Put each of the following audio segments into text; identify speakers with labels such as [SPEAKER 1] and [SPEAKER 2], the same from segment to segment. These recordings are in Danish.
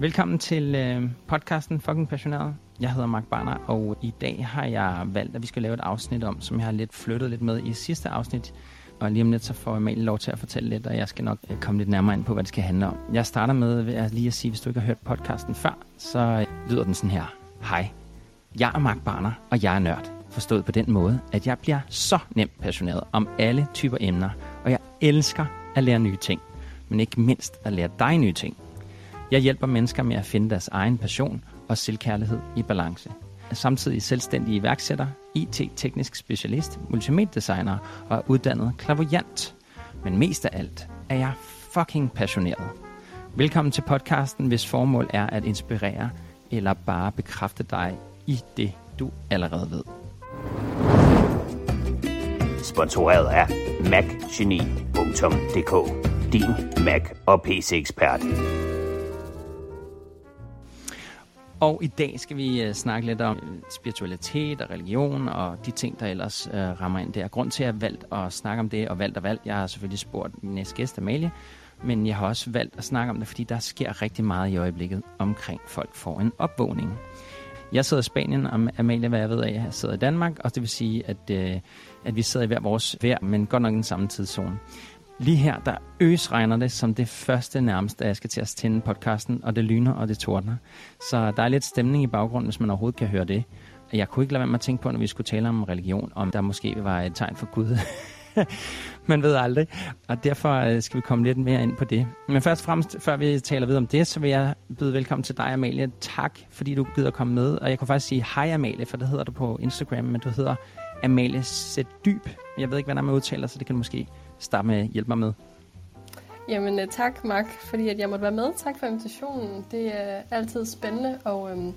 [SPEAKER 1] Velkommen til øh, podcasten Fucking Passioneret. Jeg hedder Mark Barner, og i dag har jeg valgt, at vi skal lave et afsnit om, som jeg har lidt flyttet lidt med i sidste afsnit. Og lige om lidt, så får Amalie lov til at fortælle lidt, og jeg skal nok øh, komme lidt nærmere ind på, hvad det skal handle om. Jeg starter med at lige at sige, hvis du ikke har hørt podcasten før, så øh, lyder den sådan her. Hej, jeg er Mark Barner, og jeg er nørd. Forstået på den måde, at jeg bliver så nemt passioneret om alle typer emner, og jeg elsker at lære nye ting. Men ikke mindst at lære dig nye ting. Jeg hjælper mennesker med at finde deres egen passion og selvkærlighed i balance. Samtidig selvstændig iværksætter, IT-teknisk specialist, multimediedesigner og er uddannet klavoyant. Men mest af alt er jeg fucking passioneret. Velkommen til podcasten, hvis formål er at inspirere eller bare bekræfte dig i det, du allerede ved.
[SPEAKER 2] Sponsoreret af macgeni.dk Din Mac og PC-ekspert.
[SPEAKER 1] Og i dag skal vi øh, snakke lidt om øh, spiritualitet og religion og de ting, der ellers øh, rammer ind der. Grund til, at jeg har valgt at snakke om det og valgt og valgt, jeg har selvfølgelig spurgt min næste gæst, Amalie, men jeg har også valgt at snakke om det, fordi der sker rigtig meget i øjeblikket omkring folk får en opvågning. Jeg sidder i Spanien, og Amalie, hvad jeg ved af, jeg sidder i Danmark, og det vil sige, at, øh, at vi sidder i hver vores vejr, men godt nok i den samme tidszone. Lige her, der øs regner det som det første nærmest, da jeg skal til at tænde podcasten, og det lyner og det tordner. Så der er lidt stemning i baggrunden, hvis man overhovedet kan høre det. Jeg kunne ikke lade være med at tænke på, når vi skulle tale om religion, om der måske var et tegn for Gud. man ved aldrig. Og derfor øh, skal vi komme lidt mere ind på det. Men først og fremmest, før vi taler videre om det, så vil jeg byde velkommen til dig, Amalie. Tak, fordi du gider komme med. Og jeg kunne faktisk sige hej, Amalie, for det hedder du på Instagram, men du hedder Amalie Sætdyb. Jeg ved ikke, hvordan man udtaler, så det kan du måske starte med at hjælpe mig med.
[SPEAKER 3] Jamen uh, tak, Mark, fordi at jeg måtte være med. Tak for invitationen. Det er altid spændende at, um,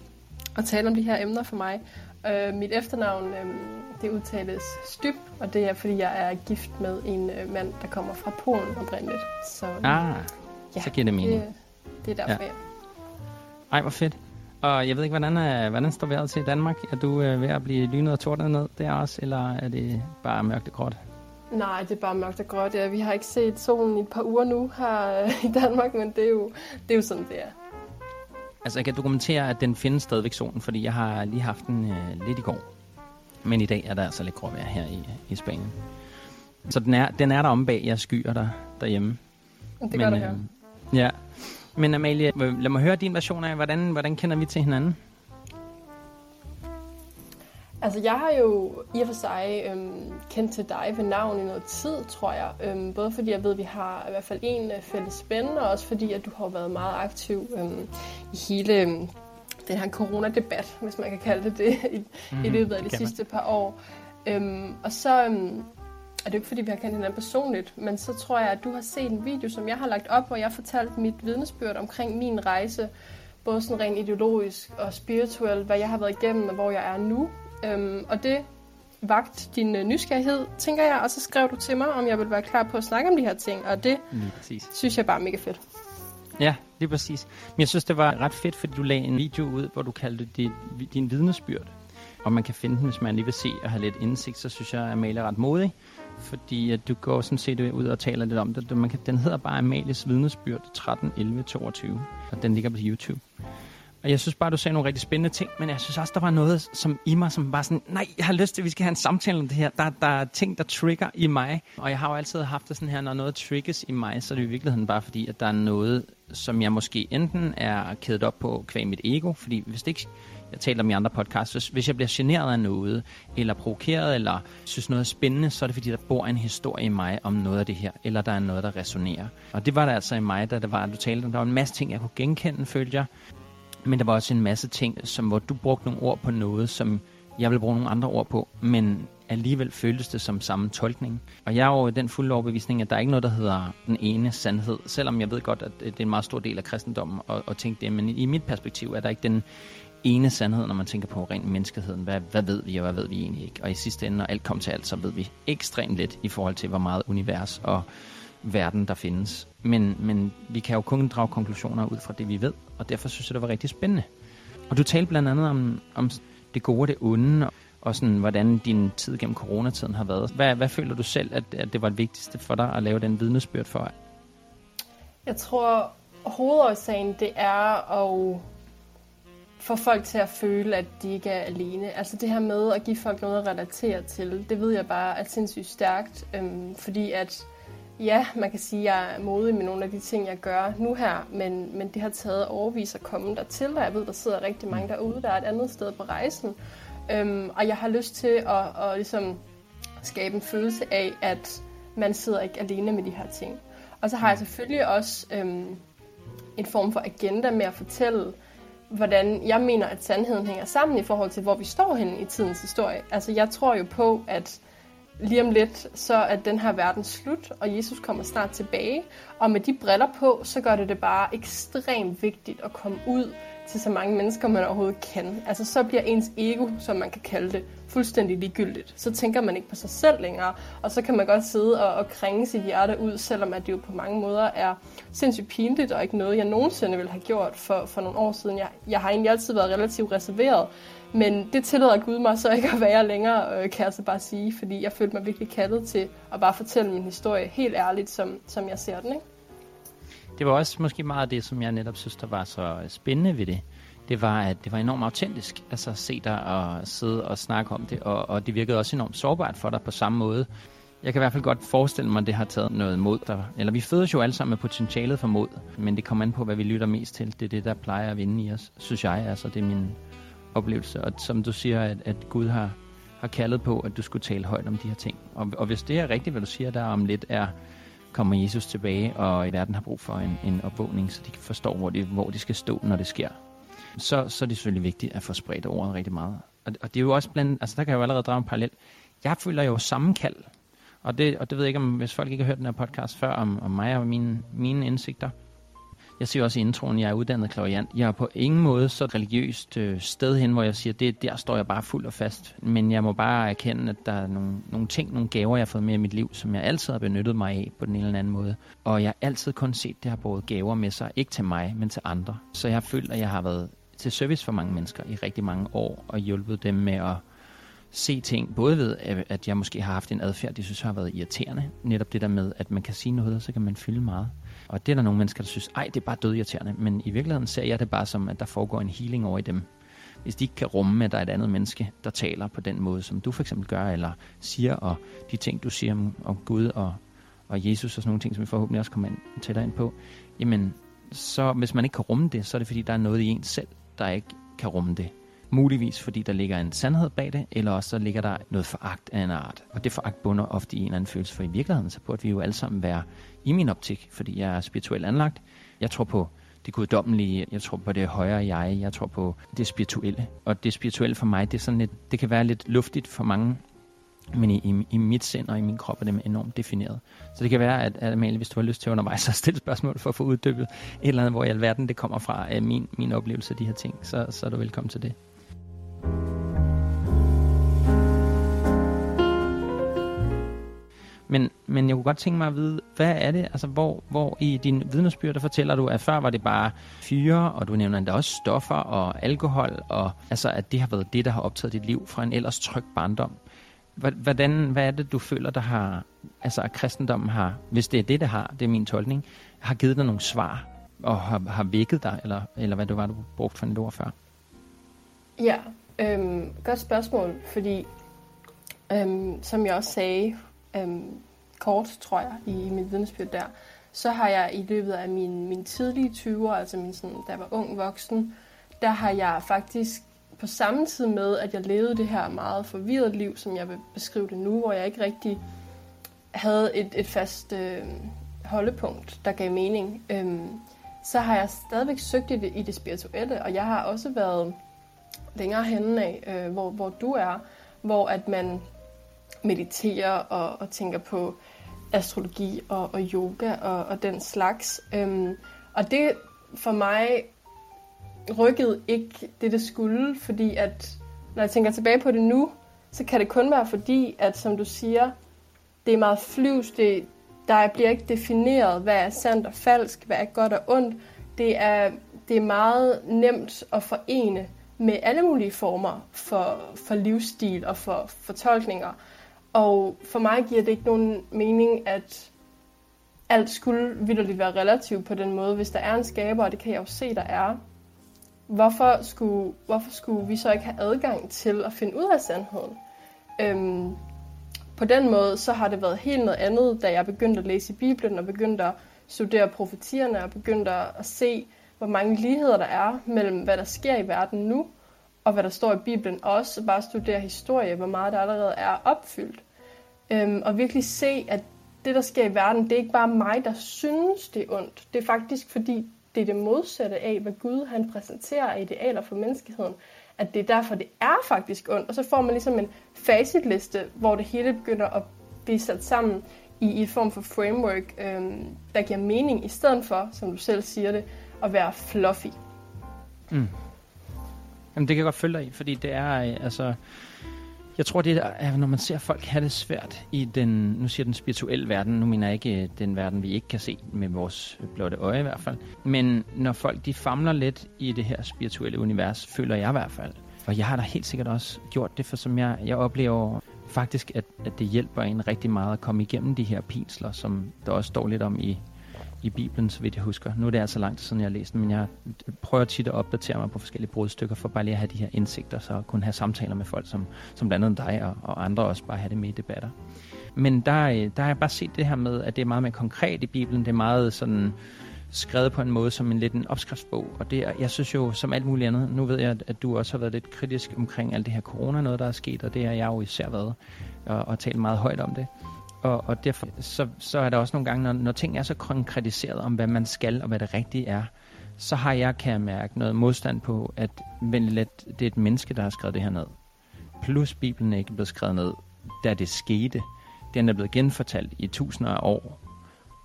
[SPEAKER 3] at tale om de her emner for mig. Uh, mit efternavn um, det udtales Styb, og det er, fordi jeg er gift med en uh, mand, der kommer fra Polen oprindeligt.
[SPEAKER 1] Så, um, ah, ja, så giver det mening.
[SPEAKER 3] Det, det er derfor, ja.
[SPEAKER 1] Ej, hvor fedt. Og jeg ved ikke, hvordan, uh, hvordan står vejret til i Danmark? Er du uh, ved at blive lynet og tordnet ned der også, eller er det bare mørkt og gråt?
[SPEAKER 3] Nej, det er bare mørkt og gråt. Ja. Vi har ikke set solen i et par uger nu her øh, i Danmark, men det er jo, det er jo sådan, det er.
[SPEAKER 1] Altså, jeg kan dokumentere, at den findes stadigvæk solen, fordi jeg har lige haft den øh, lidt i går. Men i dag er der altså lidt gråvejr her i, i Spanien. Så den er, den er der om bag jeg skyer der, derhjemme.
[SPEAKER 3] Det gør Men,
[SPEAKER 1] øh, Ja. Men Amalie, lad mig høre din version af, hvordan, hvordan kender vi til hinanden?
[SPEAKER 3] Altså, jeg har jo i og for sig øhm, kendt til dig ved navn i noget tid, tror jeg. Øhm, både fordi jeg ved, at vi har i hvert fald en øh, fælles spændende, og også fordi, at du har været meget aktiv øhm, i hele øhm, den her coronadebat, hvis man kan kalde det det, i, mm, i mhm, løbet af de sidste man. par år. Øhm, og så øhm, er det jo ikke, fordi vi har kendt hinanden personligt, men så tror jeg, at du har set en video, som jeg har lagt op, hvor jeg har fortalt mit vidnesbyrd omkring min rejse, både sådan rent ideologisk og spirituelt, hvad jeg har været igennem og hvor jeg er nu. Øhm, og det vagt din øh, nysgerrighed, tænker jeg, og så skrev du til mig, om jeg ville være klar på at snakke om de her ting, og det synes jeg bare er mega fedt.
[SPEAKER 1] Ja, det er præcis. Men jeg synes, det var ret fedt, fordi du lagde en video ud, hvor du kaldte det din vidnesbyrd. Og man kan finde den, hvis man lige vil se og have lidt indsigt, så synes jeg, at Amalie er ret modig. Fordi at du går sådan set ud og taler lidt om det. Man kan, den hedder bare Amalies vidnesbyrd 13, 11, 22. Og den ligger på YouTube. Og jeg synes bare, du sagde nogle rigtig spændende ting, men jeg synes også, der var noget som i mig, som var sådan, nej, jeg har lyst til, at vi skal have en samtale om det her. Der, der er ting, der trigger i mig. Og jeg har jo altid haft det sådan her, når noget triggers i mig, så er det i virkeligheden bare fordi, at der er noget, som jeg måske enten er kædet op på kvæg mit ego, fordi hvis det ikke jeg taler om i andre podcasts, hvis, hvis jeg bliver generet af noget, eller provokeret, eller synes noget er spændende, så er det fordi, der bor en historie i mig om noget af det her, eller der er noget, der resonerer. Og det var der altså i mig, da det var, at du talte om, der var en masse ting, jeg kunne genkende, følte jeg. Men der var også en masse ting, som hvor du brugte nogle ord på noget, som jeg vil bruge nogle andre ord på, men alligevel føltes det som samme tolkning. Og jeg er jo den fulde overbevisning, at der er ikke noget, der hedder den ene sandhed, selvom jeg ved godt, at det er en meget stor del af kristendommen at, at tænke det, men i mit perspektiv er der ikke den ene sandhed, når man tænker på rent menneskeheden. Hvad, hvad ved vi, og hvad ved vi egentlig ikke? Og i sidste ende, når alt kommer til alt, så ved vi ekstremt lidt i forhold til, hvor meget univers og verden, der findes. Men, men vi kan jo kun drage konklusioner ud fra det, vi ved, og derfor synes jeg, det var rigtig spændende. Og du talte blandt andet om, om det gode og det onde, og sådan, hvordan din tid gennem coronatiden har været. Hvad, hvad føler du selv, at, at det var det vigtigste for dig at lave den vidnesbyrd for?
[SPEAKER 3] Jeg tror, hovedårsagen, det er at få folk til at føle, at de ikke er alene. Altså det her med at give folk noget at relatere til, det ved jeg bare er sindssygt stærkt, øhm, fordi at ja, man kan sige, at jeg er modig med nogle af de ting, jeg gør nu her, men, men det har taget overvis at komme dertil, og jeg ved, der sidder rigtig mange derude, der er et andet sted på rejsen. Øhm, og jeg har lyst til at, at ligesom skabe en følelse af, at man sidder ikke alene med de her ting. Og så har jeg selvfølgelig også øhm, en form for agenda med at fortælle, hvordan jeg mener, at sandheden hænger sammen i forhold til, hvor vi står henne i tidens historie. Altså, jeg tror jo på, at lige om lidt, så er den her verden slut, og Jesus kommer snart tilbage. Og med de briller på, så gør det det bare ekstremt vigtigt at komme ud til så mange mennesker, man overhovedet kan. Altså så bliver ens ego, som man kan kalde det, fuldstændig ligegyldigt. Så tænker man ikke på sig selv længere, og så kan man godt sidde og, og kringe sit hjerte ud, selvom at det jo på mange måder er sindssygt pinligt, og ikke noget, jeg nogensinde ville have gjort for, for nogle år siden. Jeg, jeg har egentlig altid været relativt reserveret, men det tillader Gud mig så ikke at være længere, øh, kan jeg så bare sige, fordi jeg følte mig virkelig kaldet til at bare fortælle min historie helt ærligt, som, som jeg ser den. Ikke?
[SPEAKER 1] Det var også måske meget det, som jeg netop synes, der var så øh, spændende ved det. Det var, at det var enormt autentisk, altså at se dig og sidde og snakke om det, og, og det virkede også enormt sårbart for dig på samme måde. Jeg kan i hvert fald godt forestille mig, at det har taget noget mod dig. Eller vi fødes jo alle sammen med potentialet for mod, men det kommer an på, hvad vi lytter mest til. Det er det, der plejer at vinde i os, synes jeg. Altså, det er min oplevelse. Og som du siger, at, at Gud har, har kaldet på, at du skulle tale højt om de her ting. Og, og hvis det er rigtigt, hvad du siger der om lidt, er, kommer Jesus tilbage, og i verden har brug for en, en opvågning, så de kan forstå, hvor de, hvor de skal stå, når det sker, så, så er det selvfølgelig vigtigt at få spredt ordet rigtig meget. Og, og det er jo også blandt, altså der kan jeg jo allerede drage en parallel. Jeg føler jo sammenkald, og det, og det ved jeg ikke, om hvis folk ikke har hørt den her podcast før, om, om mig og mine, mine indsigter, jeg siger også i introen, jeg er uddannet klaviant. Jeg er på ingen måde så religiøst øh, sted hen, hvor jeg siger, det der står jeg bare fuld og fast. Men jeg må bare erkende, at der er nogle, nogle ting, nogle gaver, jeg har fået med i mit liv, som jeg altid har benyttet mig af på den ene eller anden måde. Og jeg har altid kun set, at det har båret gaver med sig, ikke til mig, men til andre. Så jeg har følt, at jeg har været til service for mange mennesker i rigtig mange år, og hjulpet dem med at se ting, både ved, at jeg måske har haft en adfærd, de synes har været irriterende. Netop det der med, at man kan sige noget, og så kan man fylde meget. Og det er der nogle mennesker, der synes, ej, det er bare dødirriterende. Men i virkeligheden ser jeg det bare som, at der foregår en healing over i dem. Hvis de ikke kan rumme, at der er et andet menneske, der taler på den måde, som du for eksempel gør, eller siger, og de ting, du siger om, om Gud og, og Jesus og sådan nogle ting, som vi forhåbentlig også kommer ind, tættere ind på, jamen, så hvis man ikke kan rumme det, så er det fordi, der er noget i en selv, der ikke kan rumme det. Muligvis fordi der ligger en sandhed bag det, eller også så ligger der noget foragt af en art. Og det foragt bunder ofte i en eller anden følelse, for i virkeligheden så burde vi jo alle sammen være i min optik, fordi jeg er spirituelt anlagt. Jeg tror på det guddommelige, jeg tror på det højere jeg, jeg tror på det spirituelle. Og det spirituelle for mig, det, er sådan lidt, det kan være lidt luftigt for mange, men i, i, i mit sind og i min krop er det enormt defineret. Så det kan være, at, at Amalie, hvis du har lyst til undervejs at stille spørgsmål for at få uddybet et eller andet, hvor i alverden det kommer fra min, min oplevelse af de her ting, så, så er du velkommen til det. Men, men jeg kunne godt tænke mig at vide, hvad er det, altså hvor, hvor i din vidnesbyrd, der fortæller du, at før var det bare fyre, og du nævner endda også stoffer og alkohol, og altså at det har været det, der har optaget dit liv fra en ellers tryg barndom. Hvordan, hvad er det, du føler, der har, altså at kristendommen har, hvis det er det, der har, det er min tolkning, har givet dig nogle svar, og har, har vækket dig, eller, eller hvad det var, du brugte for et ord før?
[SPEAKER 3] Ja, øhm, godt spørgsmål, fordi øhm, som jeg også sagde øhm, kort, tror jeg, i, i mit vidnesbyrd der, så har jeg i løbet af min, min tidlige 20'er, altså min, sådan, da jeg var ung voksen, der har jeg faktisk på samme tid med, at jeg levede det her meget forvirret liv, som jeg vil beskrive det nu, hvor jeg ikke rigtig havde et, et fast øh, holdepunkt, der gav mening, øhm, så har jeg stadigvæk søgt i det, i det spirituelle, og jeg har også været længere henne af, øh, hvor, hvor du er, hvor at man mediterer og, og tænker på astrologi og, og yoga og, og den slags. Øhm, og det for mig rykkede ikke det, det skulle, fordi at når jeg tænker tilbage på det nu, så kan det kun være fordi, at som du siger, det er meget flyvs, det, der bliver ikke defineret, hvad er sandt og falsk, hvad er godt og ondt. Det er, det er meget nemt at forene med alle mulige former for, for livsstil og for fortolkninger. Og for mig giver det ikke nogen mening, at alt skulle vidderligt være relativt på den måde. Hvis der er en skaber, og det kan jeg jo se, der er, hvorfor skulle, hvorfor skulle vi så ikke have adgang til at finde ud af sandheden? Øhm, på den måde, så har det været helt noget andet, da jeg begyndte at læse i Bibelen og begyndte at studere profetierne og begyndte at se, hvor mange ligheder der er mellem, hvad der sker i verden nu, og hvad der står i Bibelen. Også bare studere historie, hvor meget der allerede er opfyldt. Øhm, og virkelig se, at det, der sker i verden, det er ikke bare mig, der synes, det er ondt. Det er faktisk, fordi det er det modsatte af, hvad Gud han præsenterer af idealer for menneskeheden. At det er derfor, det er faktisk ondt. Og så får man ligesom en facitliste, hvor det hele begynder at blive sat sammen i, i form for framework, øhm, der giver mening, i stedet for, som du selv siger det, at være fluffy.
[SPEAKER 1] Mm. Jamen, det kan jeg godt følge dig i, fordi det er, øh, altså, jeg tror, det er, når man ser folk have det svært i den, nu siger den spirituelle verden, nu mener jeg ikke øh, den verden, vi ikke kan se med vores blotte øje i hvert fald, men når folk de famler lidt i det her spirituelle univers, føler jeg i hvert fald, og jeg har da helt sikkert også gjort det, for som jeg, jeg oplever faktisk, at, at det hjælper en rigtig meget at komme igennem de her pinsler, som der også står lidt om i i Bibelen, så vidt jeg husker. Nu er det altså lang tid siden, jeg har læst den, men jeg prøver tit at opdatere mig på forskellige brudstykker, for bare lige at have de her indsigter, så at kunne have samtaler med folk, som, som blandt andet dig og, og andre også bare have det med i debatter. Men der, øh, der har jeg bare set det her med, at det er meget mere konkret i Bibelen. Det er meget sådan skrevet på en måde som en lidt en opskriftsbog. Og det, jeg synes jo, som alt muligt andet, nu ved jeg, at du også har været lidt kritisk omkring alt det her corona, noget der er sket, og det har jeg jo især været, og, og talt meget højt om det. Og, og derfor så, så er der også nogle gange, når, når ting er så konkretiseret om, hvad man skal og hvad det rigtige er, så har jeg, kan jeg mærke, noget modstand på, at lidt, det er et menneske, der har skrevet det her ned. Plus Bibelen er ikke blevet skrevet ned, da det skete. Den er blevet genfortalt i tusinder af år.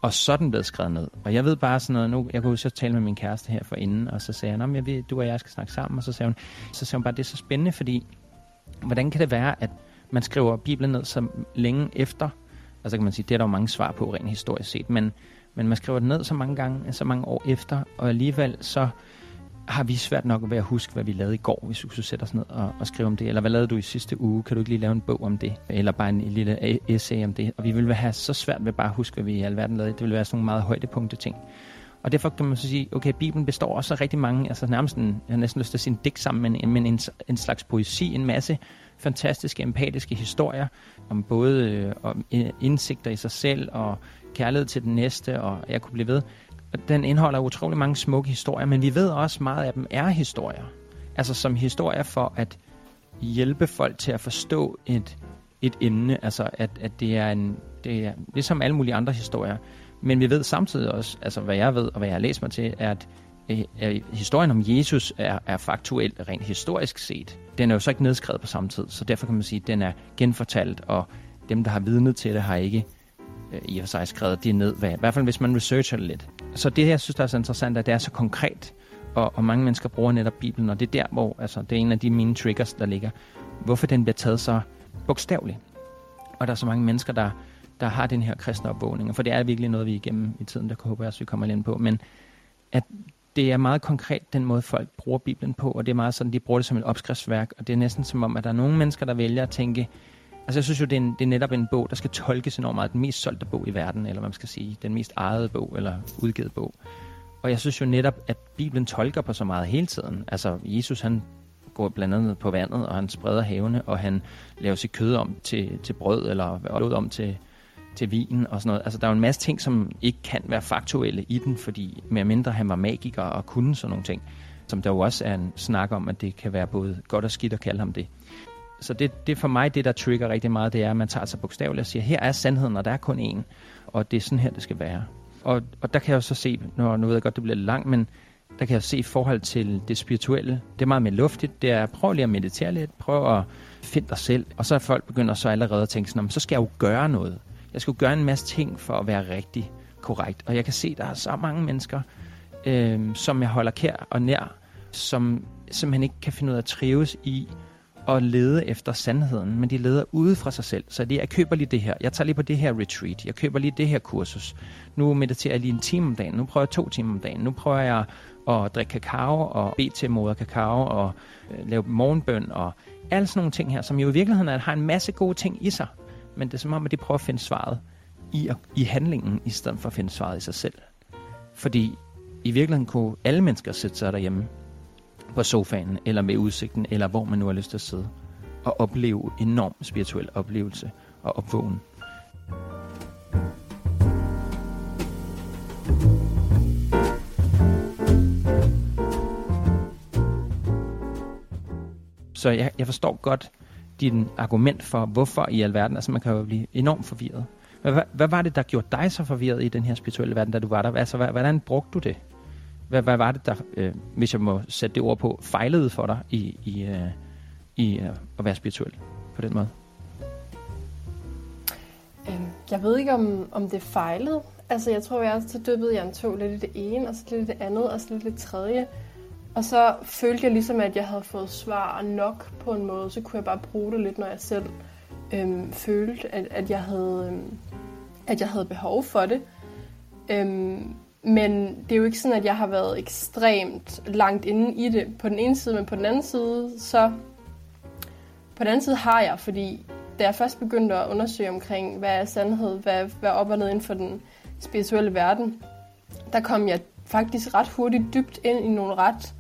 [SPEAKER 1] Og så er den blevet skrevet ned. Og jeg ved bare sådan noget, nu, jeg kunne så tale med min kæreste her for inden, og så sagde han, jeg ved, du og jeg skal snakke sammen, og så sagde hun, så sagde hun bare, det er så spændende, fordi hvordan kan det være, at man skriver Bibelen ned så længe efter, Altså kan man sige, det er der jo mange svar på rent historisk set, men, men man skriver det ned så mange gange, så mange år efter, og alligevel så har vi svært nok ved at huske, hvad vi lavede i går, hvis du skulle sætte os ned og, og skrive om det. Eller hvad lavede du i sidste uge? Kan du ikke lige lave en bog om det? Eller bare en, en lille essay om det? Og vi ville have så svært ved bare at huske, hvad vi i alverden lavede. Det ville være sådan nogle meget højdepunkte ting. Og derfor kan man så sige, okay, Bibelen består også af rigtig mange, altså nærmest en, jeg har næsten lyst til at sige en digt sammen, men, men en, en slags poesi, en masse fantastiske, empatiske historier om både øh, om indsigter i sig selv og kærlighed til den næste, og jeg kunne blive ved. Den indeholder utrolig mange smukke historier, men vi ved også meget af dem er historier. Altså som historier for at hjælpe folk til at forstå et, et emne, altså at, at det er en, det er ligesom alle mulige andre historier. Men vi ved samtidig også, altså hvad jeg ved og hvad jeg har læst mig til, er at Øh, øh, historien om Jesus er, er faktuel rent historisk set. Den er jo så ikke nedskrevet på samme tid, så derfor kan man sige, at den er genfortalt, og dem, der har vidnet til det, har ikke øh, i og for sig skrevet det ned. Hvad, I hvert fald, hvis man researcher det lidt. Så det, jeg synes, der er så interessant, er, at det er så konkret, og, og mange mennesker bruger netop Bibelen, og det er der, hvor altså, det er en af de mine triggers, der ligger. Hvorfor den bliver taget så bogstaveligt. Og der er så mange mennesker, der, der har den her kristne opvågning, for det er virkelig noget, vi igennem i tiden, der håber jeg også, vi kommer ind på, men at det er meget konkret den måde, folk bruger Bibelen på, og det er meget sådan, de bruger det som et opskriftsværk, og det er næsten som om, at der er nogle mennesker, der vælger at tænke, altså jeg synes jo, det er, en, det er netop en bog, der skal tolkes enormt meget, den mest solgte bog i verden, eller hvad man skal sige, den mest ejede bog, eller udgivet bog. Og jeg synes jo netop, at Bibelen tolker på så meget hele tiden. Altså Jesus, han går blandt andet på vandet, og han spreder havene, og han laver sit kød om til, til brød, eller blod om til, til vinen og sådan noget. Altså, der er jo en masse ting, som ikke kan være faktuelle i den, fordi mere mindre han var magiker og kunne sådan nogle ting, som der jo også er en snak om, at det kan være både godt og skidt at kalde ham det. Så det, det for mig det, der trigger rigtig meget, det er, at man tager sig bogstaveligt og siger, her er sandheden, og der er kun én, og det er sådan her, det skal være. Og, og der kan jeg jo så se, når, nu ved jeg godt, det bliver lidt langt, men der kan jeg se i forhold til det spirituelle. Det er meget mere luftigt. Det er, prøv lige at meditere lidt. Prøv at finde dig selv. Og så er folk begynder så allerede at tænke sådan, så skal jeg jo gøre noget. Jeg skulle gøre en masse ting for at være rigtig korrekt. Og jeg kan se, at der er så mange mennesker, øh, som jeg holder kær og nær, som simpelthen ikke kan finde ud af at trives i at lede efter sandheden, men de leder ude fra sig selv. Så det, jeg køber lige det her, jeg tager lige på det her retreat, jeg køber lige det her kursus. Nu mediterer jeg lige en time om dagen, nu prøver jeg to timer om dagen, nu prøver jeg at drikke kakao og bede til moder kakao og øh, lave morgenbøn og alle sådan nogle ting her, som jo i virkeligheden har en masse gode ting i sig men det er som om, at de prøver at finde svaret i, i handlingen, i stedet for at finde svaret i sig selv. Fordi i virkeligheden kunne alle mennesker sætte sig derhjemme på sofaen, eller med udsigten, eller hvor man nu har lyst til at sidde, og opleve enorm spirituel oplevelse og opvågen. Så jeg, jeg forstår godt din argument for, hvorfor i alverden, altså man kan jo blive enormt forvirret. Hvad, hvad, hvad var det, der gjorde dig så forvirret i den her spirituelle verden, da du var der? Altså, hvad, hvordan brugte du det? Hvad, hvad var det, der, øh, hvis jeg må sætte det ord på, fejlede for dig i, i, øh, i øh, at være spirituel på den måde?
[SPEAKER 3] Øhm, jeg ved ikke, om, om det fejlede. Altså, jeg tror, jeg så dyppede jeg en tog lidt i det ene, og så lidt i det andet, og så lidt i det tredje. Og så følte jeg ligesom, at jeg havde fået svar nok på en måde. Så kunne jeg bare bruge det lidt, når jeg selv øhm, følte, at, at, jeg havde, øhm, at jeg havde behov for det. Øhm, men det er jo ikke sådan, at jeg har været ekstremt langt inde i det på den ene side, men på den anden side, så på den anden side har jeg, fordi da jeg først begyndte at undersøge omkring, hvad er sandhed, hvad, hvad er op og ned inden for den spirituelle verden, der kom jeg faktisk ret hurtigt dybt ind i nogle ret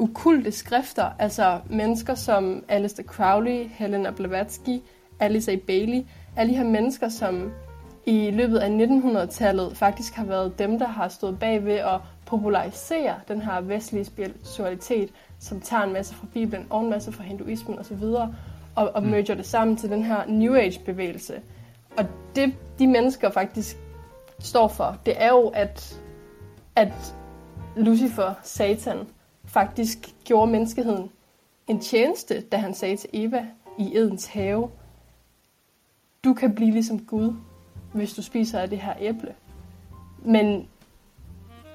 [SPEAKER 3] ukulte skrifter, altså mennesker som Alistair Crowley, Helena Blavatsky, Alice A. Bailey, alle de her mennesker, som i løbet af 1900-tallet faktisk har været dem, der har stået bag ved at popularisere den her vestlige spiritualitet, som tager en masse fra Bibelen og en masse fra hinduismen osv., og, og mm. merger det sammen til den her New Age-bevægelse. Og det, de mennesker faktisk står for, det er jo, at, at Lucifer, Satan, faktisk gjorde menneskeheden en tjeneste, da han sagde til Eva i Edens have, du kan blive ligesom Gud, hvis du spiser af det her æble. Men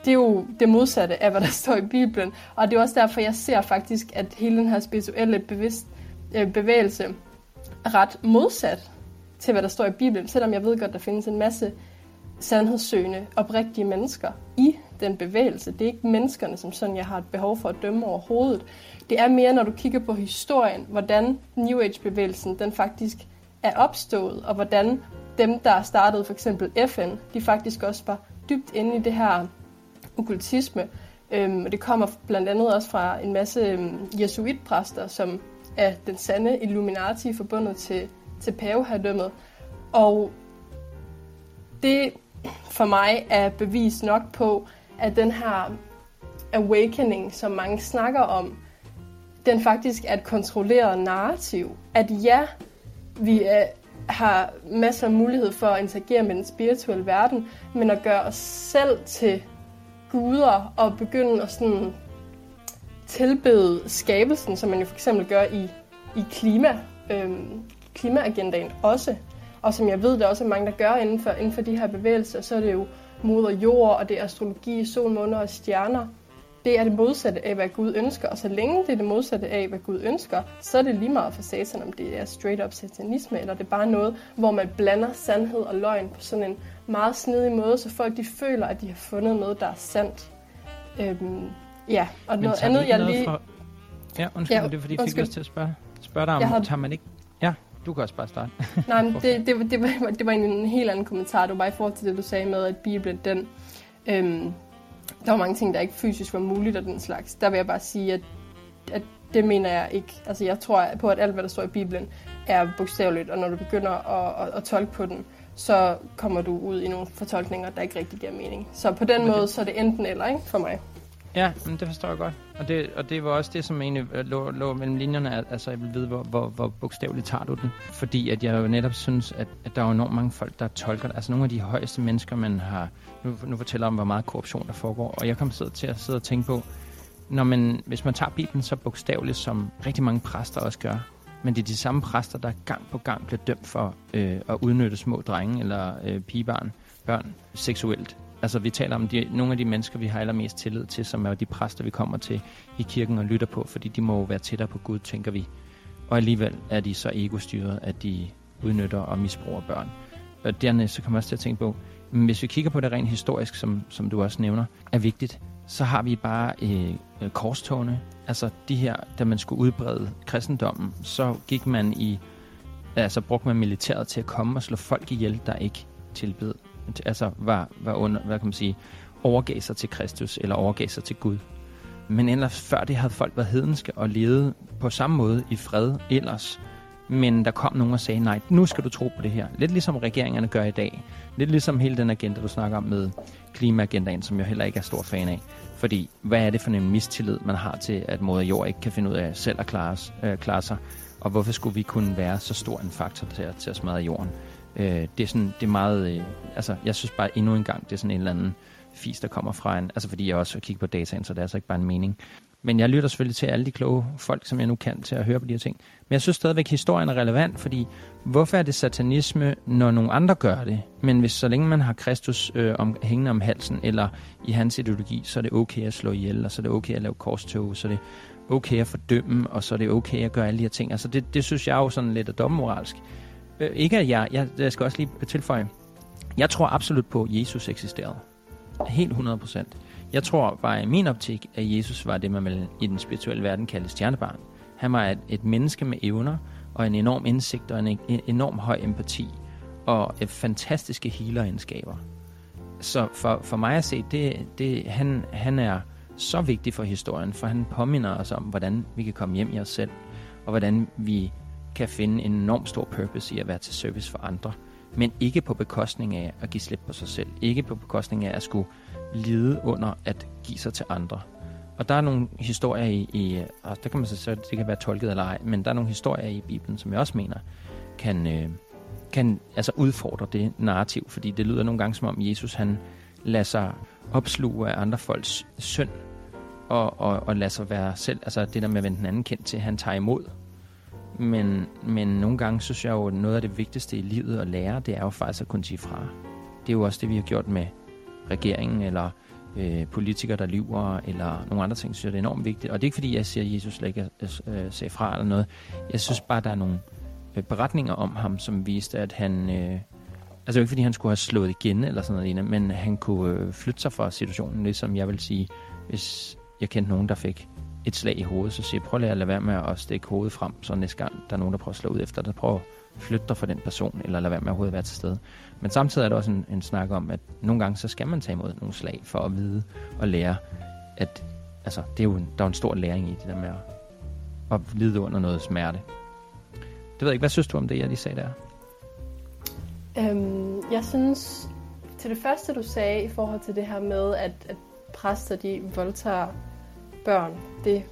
[SPEAKER 3] det er jo det modsatte af, hvad der står i Bibelen. Og det er også derfor, jeg ser faktisk, at hele den her spirituelle bevidst, øh, bevægelse er ret modsat til, hvad der står i Bibelen. Selvom jeg ved godt, der findes en masse sandhedssøgende, oprigtige mennesker i den bevægelse. Det er ikke menneskerne, som sådan, jeg har et behov for at dømme overhovedet. Det er mere, når du kigger på historien, hvordan New Age-bevægelsen den faktisk er opstået, og hvordan dem, der startede for eksempel FN, de faktisk også var dybt inde i det her okkultisme. Øhm, og det kommer blandt andet også fra en masse øhm, jesuitpræster, som er den sande Illuminati forbundet til, til paveherredømmet. Og det for mig er bevis nok på, at den her awakening, som mange snakker om, den faktisk er et kontrolleret narrativ. At ja, vi er, har masser af mulighed for at interagere med den spirituelle verden, men at gøre os selv til guder og begynde at sådan tilbede skabelsen, som man jo for eksempel gør i, i klima, øhm, klimaagendaen også, og som jeg ved, der også er mange, der gør inden for, inden for de her bevægelser, så er det jo moder jord, og det er astrologi, sol, måner og stjerner. Det er det modsatte af, hvad Gud ønsker, og så længe det er det modsatte af, hvad Gud ønsker, så er det lige meget for satan, om det er straight up satanisme, eller det er bare noget, hvor man blander sandhed og løgn på sådan en meget snedig måde, så folk de føler, at de har fundet noget, der er sandt. Øhm, ja, og noget andet, jeg lige... Fra...
[SPEAKER 1] Ja, undskyld, ja, det er fordi, jeg fik lyst til at spørge, spørge dig om, har... tager man ikke du kan også bare starte.
[SPEAKER 3] Nej, men det, det, det, var, det var en helt anden kommentar. Det var bare i forhold til det, du sagde med, at Bibelen, den... Øhm, der var mange ting, der ikke fysisk var muligt og den slags. Der vil jeg bare sige, at, at det mener jeg ikke. Altså, jeg tror på, at alt, hvad der står i Bibelen, er bogstaveligt, og når du begynder at, at, at tolke på den, så kommer du ud i nogle fortolkninger, der ikke rigtig giver mening. Så på den okay. måde, så er det enten eller, ikke, for mig.
[SPEAKER 1] Ja, men det forstår jeg godt. Og det, og det var også det, som egentlig øh, lå, lå mellem linjerne, altså jeg vil vide, hvor, hvor, hvor bogstaveligt tager du den. Fordi at jeg jo netop synes, at, at der er enormt mange folk, der tolker det. Altså nogle af de højeste mennesker, man har... Nu, nu fortæller om, hvor meget korruption der foregår. Og jeg kommer til at sidde og tænke på, når man, hvis man tager Bibelen så bogstaveligt, som rigtig mange præster også gør, men det er de samme præster, der gang på gang bliver dømt for øh, at udnytte små drenge eller øh, pigebarn, børn seksuelt Altså, vi taler om de, nogle af de mennesker, vi har allermest tillid til, som er de præster, vi kommer til i kirken og lytter på, fordi de må jo være tættere på Gud, tænker vi. Og alligevel er de så egostyret, at de udnytter og misbruger børn. Og dernæst så kommer jeg også til at tænke på, hvis vi kigger på det rent historisk, som, som du også nævner, er vigtigt, så har vi bare øh, korstogene. Altså de her, da man skulle udbrede kristendommen, så gik man i, altså brugte man militæret til at komme og slå folk ihjel, der ikke tilbed, altså var, var under, hvad kan man sige, overgav sig til Kristus eller overgav sig til Gud. Men ellers før det havde folk været hedenske og levet på samme måde i fred ellers. Men der kom nogen og sagde, nej, nu skal du tro på det her. Lidt ligesom regeringerne gør i dag. Lidt ligesom hele den agenda, du snakker om med klimaagendaen, som jeg heller ikke er stor fan af. Fordi hvad er det for en mistillid, man har til, at moder jord ikke kan finde ud af selv at klare, øh, klare sig? Og hvorfor skulle vi kunne være så stor en faktor til, til at smadre jorden? Øh, det er sådan, det er meget, øh, altså jeg synes bare endnu en gang, det er sådan en eller anden fis, der kommer fra en, altså fordi jeg også kigger på dataen, så det er altså ikke bare en mening. Men jeg lytter selvfølgelig til alle de kloge folk, som jeg nu kan til at høre på de her ting. Men jeg synes stadigvæk, at historien er relevant, fordi hvorfor er det satanisme, når nogle andre gør det? Men hvis så længe man har Kristus øh, om, hængende om halsen, eller i hans ideologi, så er det okay at slå ihjel, og så er det okay at lave korstog, så er det okay at fordømme, og så er det okay at gøre alle de her ting. Altså det, det synes jeg jo sådan lidt er dommoralsk. Øh, ikke at jeg, jeg, jeg skal også lige tilføje, jeg tror absolut på, at Jesus eksisterede. Helt 100 procent. Jeg tror bare i min optik, at Jesus var det, man vil i den spirituelle verden kalde stjernebarn. Han var et, et menneske med evner og en enorm indsigt og en, en enorm høj empati og et fantastiske healeregenskaber. Så for, for mig at se, det, det, han, han er så vigtig for historien, for han påminner os om, hvordan vi kan komme hjem i os selv, og hvordan vi kan finde en enorm stor purpose i at være til service for andre, men ikke på bekostning af at give slip på sig selv, ikke på bekostning af at skulle lide under at give sig til andre. Og der er nogle historier i, i øh, og der kan man så, så det kan være tolket eller ej, men der er nogle historier i Bibelen, som jeg også mener, kan, øh, kan altså udfordre det narrativ, fordi det lyder nogle gange som om Jesus han lader sig opsluge af andre folks synd, og, og, og lader sig være selv, altså det der med at vende den anden kendt til, han tager imod. Men, men nogle gange synes jeg jo, at noget af det vigtigste i livet at lære, det er jo faktisk at kunne sige fra. Det er jo også det, vi har gjort med regeringen, eller øh, politikere, der lyver, eller nogle andre ting, synes jeg, det er enormt vigtigt. Og det er ikke, fordi jeg siger, at Jesus slet ikke øh, sagde fra eller noget. Jeg synes bare, der er nogle øh, beretninger om ham, som viste, at han... Øh, altså ikke, fordi han skulle have slået igen, eller sådan noget, men han kunne øh, flytte sig fra situationen, ligesom jeg vil sige, hvis jeg kendte nogen, der fik et slag i hovedet, så siger prøv lige at lade være med at stikke hovedet frem, så næste gang der er nogen, der prøver at slå ud efter dig, prøv at flytte dig fra den person, eller lade være med at overhovedet være til stede. Men samtidig er der også en, en snak om, at nogle gange så skal man tage imod nogle slag, for at vide og lære, at altså, det er jo en, der er en stor læring i det der med at, at lide under noget smerte. Det ved jeg ikke, hvad synes du om det, jeg lige sagde der?
[SPEAKER 3] Øhm, jeg synes, til det første du sagde i forhold til det her med, at, at præster de voldtager børn, det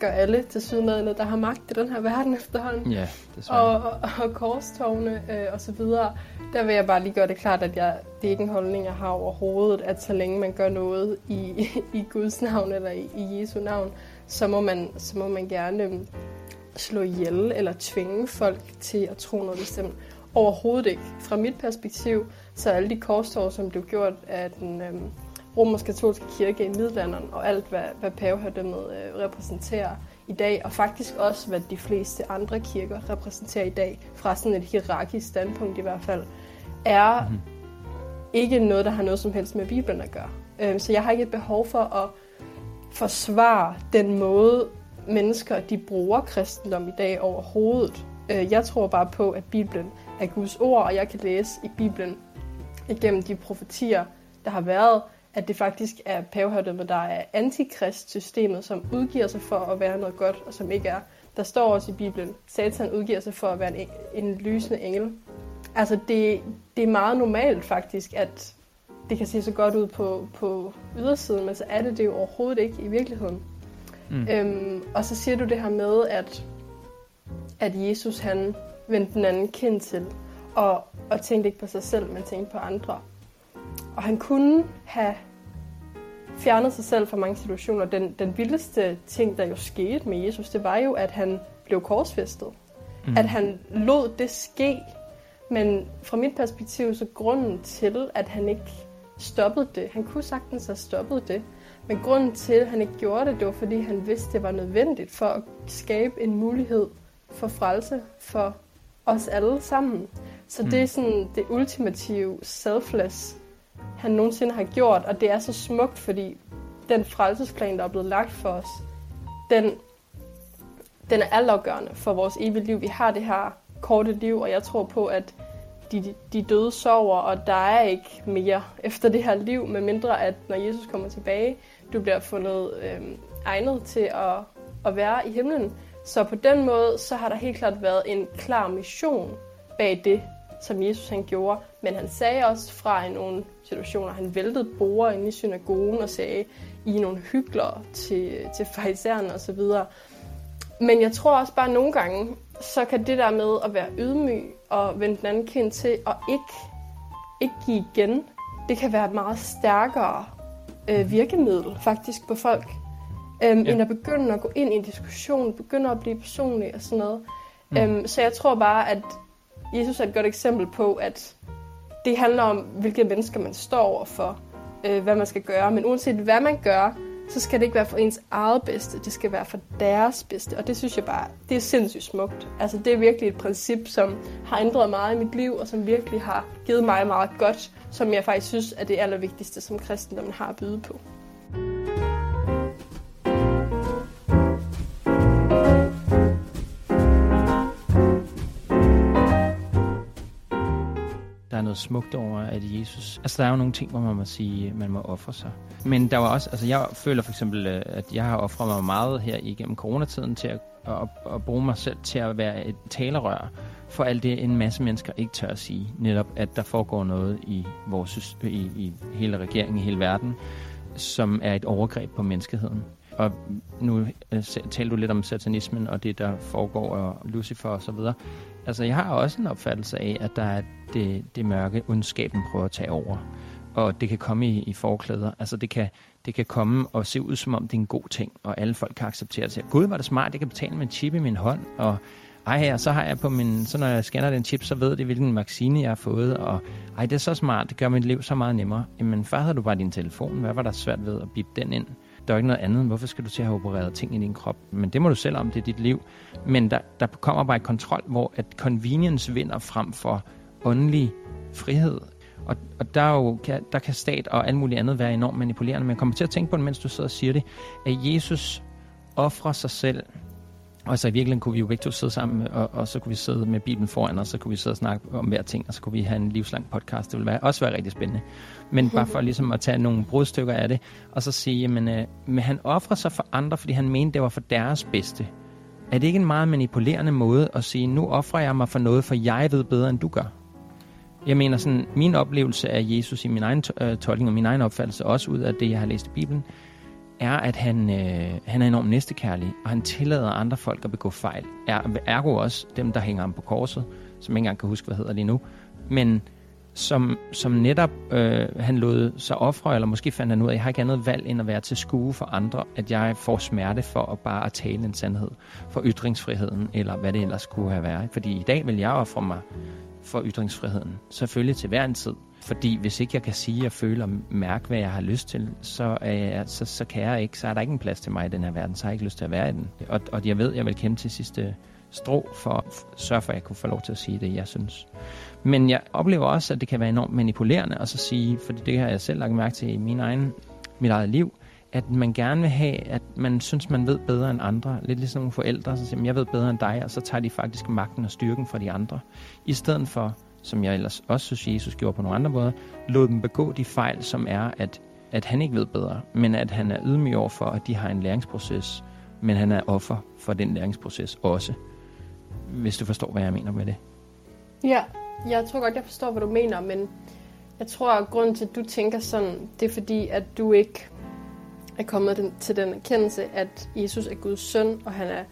[SPEAKER 3] gør alle til sydmadende, der har magt i den her verden efterhånden.
[SPEAKER 1] Ja,
[SPEAKER 3] Og, og, og korstogene øh, og så videre. Der vil jeg bare lige gøre det klart, at jeg, det er ikke en holdning, jeg har overhovedet, at så længe man gør noget i, i Guds navn eller i, i Jesu navn, så må man, så må man gerne slå ihjel eller tvinge folk til at tro noget bestemt. Overhovedet ikke. Fra mit perspektiv, så alle de korstog, som blev gjort af den øhm, romersk-katolske kirke i middelalderen, og alt, hvad, hvad paveherredømmet øh, repræsenterer i dag, og faktisk også, hvad de fleste andre kirker repræsenterer i dag, fra sådan et hierarkisk standpunkt i hvert fald, er mm-hmm. ikke noget, der har noget som helst med Bibelen at gøre. Øh, så jeg har ikke et behov for at forsvare den måde, mennesker de bruger kristendom i dag overhovedet. Øh, jeg tror bare på, at Bibelen er Guds ord, og jeg kan læse i Bibelen igennem de profetier, der har været, at det faktisk er paveherredømmet, der er antikristsystemet, som udgiver sig for at være noget godt, og som ikke er. Der står også i Bibelen, Satan udgiver sig for at være en, en lysende engel. Altså det, det er meget normalt faktisk, at det kan se så godt ud på, på ydersiden, men så er det det jo overhovedet ikke i virkeligheden. Mm. Øhm, og så siger du det her med, at, at Jesus han vendte den anden kind til, og, og tænkte ikke på sig selv, men tænkte på andre. Og han kunne have fjernet sig selv fra mange situationer. Den, den vildeste ting, der jo skete med Jesus, det var jo, at han blev korsfæstet. Mm. At han lod det ske. Men fra mit perspektiv, så grunden til, at han ikke stoppede det, han kunne sagtens have stoppet det, men grunden til, at han ikke gjorde det, det var, fordi han vidste, det var nødvendigt for at skabe en mulighed for frelse for os alle sammen. Så mm. det er sådan det ultimative selfless han nogensinde har gjort, og det er så smukt, fordi den frelsesplan, der er blevet lagt for os, den, den er altafgørende for vores evige liv. Vi har det her korte liv, og jeg tror på, at de, de døde sover, og der er ikke mere efter det her liv, medmindre at når Jesus kommer tilbage, du bliver fundet øh, egnet til at, at være i himlen. Så på den måde, så har der helt klart været en klar mission bag det, som Jesus han gjorde. Men han sagde også fra nogle situationer, han væltede borer inde i synagogen og sagde, I er nogle hyggelere til, til farisæerne osv. Men jeg tror også bare nogle gange, så kan det der med at være ydmyg og vende den anden kind til og ikke, ikke give igen, det kan være et meget stærkere øh, virkemiddel faktisk på folk, øhm, ja. end at begynde at gå ind i en diskussion, begynde at blive personlig og sådan noget. Mm. Øhm, så jeg tror bare, at Jesus er et godt eksempel på, at det handler om, hvilke mennesker man står overfor, øh, hvad man skal gøre. Men uanset hvad man gør, så skal det ikke være for ens eget bedste, det skal være for deres bedste. Og det synes jeg bare, det er sindssygt smukt. Altså det er virkelig et princip, som har ændret meget i mit liv, og som virkelig har givet mig meget godt, som jeg faktisk synes er det allervigtigste, som kristendommen har at byde på.
[SPEAKER 1] Noget smukt over, at Jesus... Altså, der er jo nogle ting, hvor man må sige, øh, man må ofre sig. Men der var også... Altså, jeg føler for eksempel, øh, at jeg har offret mig meget her igennem coronatiden til at, at, at bruge mig selv til at være et talerør for alt det, en masse mennesker ikke tør at sige. Netop, at der foregår noget i, vores, i, i hele regeringen, i hele verden, som er et overgreb på menneskeheden. Og nu øh, talte du lidt om satanismen og det, der foregår, og Lucifer og så videre. Altså, jeg har også en opfattelse af, at der er det, det mørke, ondskaben prøver at tage over. Og det kan komme i, i forklæder. Altså, det kan, det kan komme og se ud, som om det er en god ting, og alle folk kan acceptere det. Gud, var det smart, jeg kan betale med en chip i min hånd, og ej, her, så har jeg på min, så når jeg scanner den chip, så ved det, hvilken vaccine jeg har fået, og ej, det er så smart, det gør mit liv så meget nemmere. Jamen, før havde du bare din telefon, hvad var der svært ved at bippe den ind? Der er ikke noget andet. Hvorfor skal du til at have opereret ting i din krop? Men det må du selv om, det er dit liv. Men der, der kommer bare et kontrol, hvor at convenience vinder frem for åndelig frihed. Og, og der, er jo, kan, der kan stat og alt muligt andet være enormt manipulerende. Men jeg kommer til at tænke på det, mens du sidder og siger det, at Jesus offrer sig selv og så i virkeligheden kunne vi jo begge to sidde sammen, og, og så kunne vi sidde med Bibelen foran, og så kunne vi sidde og snakke om hver ting, og så kunne vi have en livslang podcast. Det ville være, også være rigtig spændende. Men bare for ligesom at tage nogle brudstykker af det, og så sige, jamen, øh, men han offrer sig for andre, fordi han mente, det var for deres bedste. Er det ikke en meget manipulerende måde at sige, nu offrer jeg mig for noget, for jeg ved bedre, end du gør? Jeg mener sådan, min oplevelse af Jesus i min egen øh, tolkning og min egen opfattelse, også ud af det, jeg har læst i Bibelen, er, at han, øh, han er enormt næstekærlig, og han tillader andre folk at begå fejl. Er, ergo også dem, der hænger ham på korset, som ikke engang kan huske, hvad hedder lige nu, men som, som netop øh, han lod sig ofre, eller måske fandt han ud af, at jeg har ikke andet valg end at være til skue for andre, at jeg får smerte for at bare at tale en sandhed, for ytringsfriheden, eller hvad det ellers kunne have været. Fordi i dag vil jeg ofre mig for ytringsfriheden, selvfølgelig til hver en tid, fordi hvis ikke jeg kan sige og føle og mærke, hvad jeg har lyst til, så, øh, så, så kan jeg ikke, så er der ikke en plads til mig i den her verden, så har jeg ikke lyst til at være i den. Og, og jeg ved, jeg vil kæmpe til sidste strå for at sørge for, at jeg kunne få lov til at sige det, jeg synes. Men jeg oplever også, at det kan være enormt manipulerende at så sige, for det har jeg selv lagt mærke til i min egen, mit eget liv, at man gerne vil have, at man synes, man ved bedre end andre. Lidt ligesom nogle forældre, så siger jeg ved bedre end dig, og så tager de faktisk magten og styrken fra de andre. I stedet for som jeg ellers også synes, Jesus gjorde på nogle andre måder, lod dem begå de fejl, som er, at, at han ikke ved bedre, men at han er ydmyg over for, at de har en læringsproces, men han er offer for den læringsproces også. Hvis du forstår, hvad jeg mener med det.
[SPEAKER 3] Ja, jeg tror godt, jeg forstår, hvad du mener, men jeg tror, at grunden til, at du tænker sådan, det er fordi, at du ikke er kommet til den erkendelse, at Jesus er Guds søn, og han er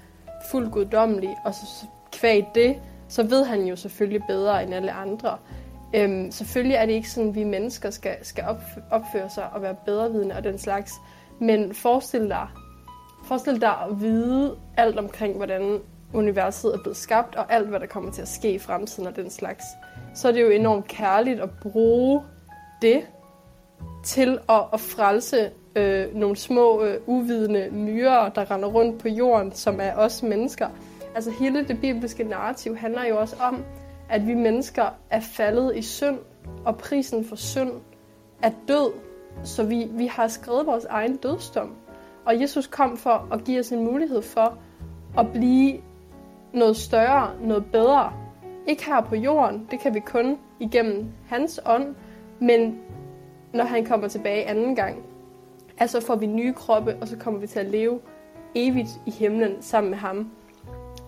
[SPEAKER 3] fuldt guddommelig, og så kvæg det, så ved han jo selvfølgelig bedre end alle andre. Øhm, selvfølgelig er det ikke sådan, at vi mennesker skal, skal opføre sig og være bedrevidende og den slags. Men forestil dig, forestil dig at vide alt omkring, hvordan universet er blevet skabt, og alt, hvad der kommer til at ske i fremtiden og den slags. Så er det jo enormt kærligt at bruge det til at, at frelse øh, nogle små, øh, uvidende myrer, der render rundt på jorden, som er os mennesker. Altså hele det bibelske narrativ handler jo også om, at vi mennesker er faldet i synd, og prisen for synd er død. Så vi, vi har skrevet vores egen dødsdom. Og Jesus kom for at give os en mulighed for at blive noget større, noget bedre. Ikke her på jorden, det kan vi kun igennem hans ånd, men når han kommer tilbage anden gang, altså får vi nye kroppe, og så kommer vi til at leve evigt i himlen sammen med ham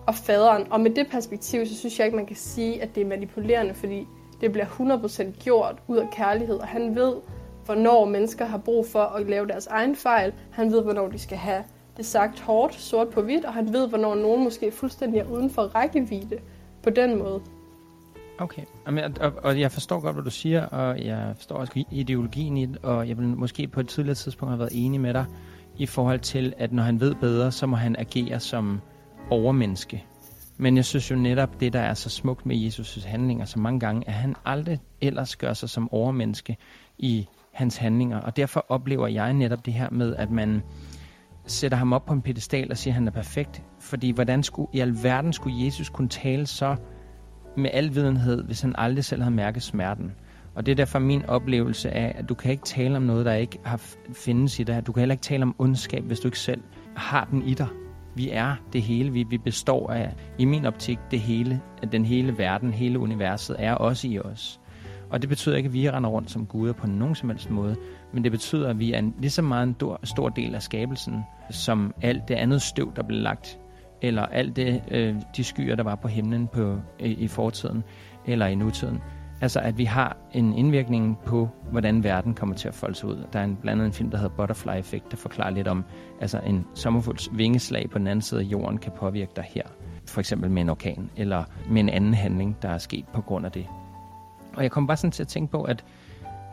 [SPEAKER 3] og faderen. Og med det perspektiv, så synes jeg ikke, man kan sige, at det er manipulerende, fordi det bliver 100% gjort ud af kærlighed, og han ved, hvornår mennesker har brug for at lave deres egen fejl. Han ved, hvornår de skal have det sagt hårdt, sort på hvidt, og han ved, hvornår nogen måske fuldstændig er uden for rækkevidde på den måde.
[SPEAKER 1] Okay, og, og jeg forstår godt, hvad du siger, og jeg forstår også ideologien i det, og jeg vil måske på et tidligere tidspunkt have været enig med dig i forhold til, at når han ved bedre, så må han agere som overmenneske. Men jeg synes jo netop, det der er så smukt med Jesus' handlinger så mange gange, at han aldrig ellers gør sig som overmenneske i hans handlinger. Og derfor oplever jeg netop det her med, at man sætter ham op på en pedestal og siger, at han er perfekt. Fordi hvordan skulle, i alverden skulle Jesus kunne tale så med al videnhed, hvis han aldrig selv havde mærket smerten? Og det er derfor min oplevelse af, at du kan ikke tale om noget, der ikke har findes i dig. Du kan heller ikke tale om ondskab, hvis du ikke selv har den i dig. Vi er det hele. Vi, vi består af, i min optik, det hele. At Den hele verden, hele universet er også i os. Og det betyder ikke, at vi render rundt som guder på nogen som helst måde, men det betyder, at vi er en, lige så meget en stor, stor del af skabelsen, som alt det andet støv, der blev lagt, eller alt det, øh, de skyer, der var på himlen på, i, i fortiden, eller i nutiden. Altså, at vi har en indvirkning på, hvordan verden kommer til at folde sig ud. Der er en, blandt andet en film, der hedder Butterfly Effect, der forklarer lidt om, altså en sommerfugls vingeslag på den anden side af jorden kan påvirke dig her. For eksempel med en orkan, eller med en anden handling, der er sket på grund af det. Og jeg kommer bare sådan til at tænke på, at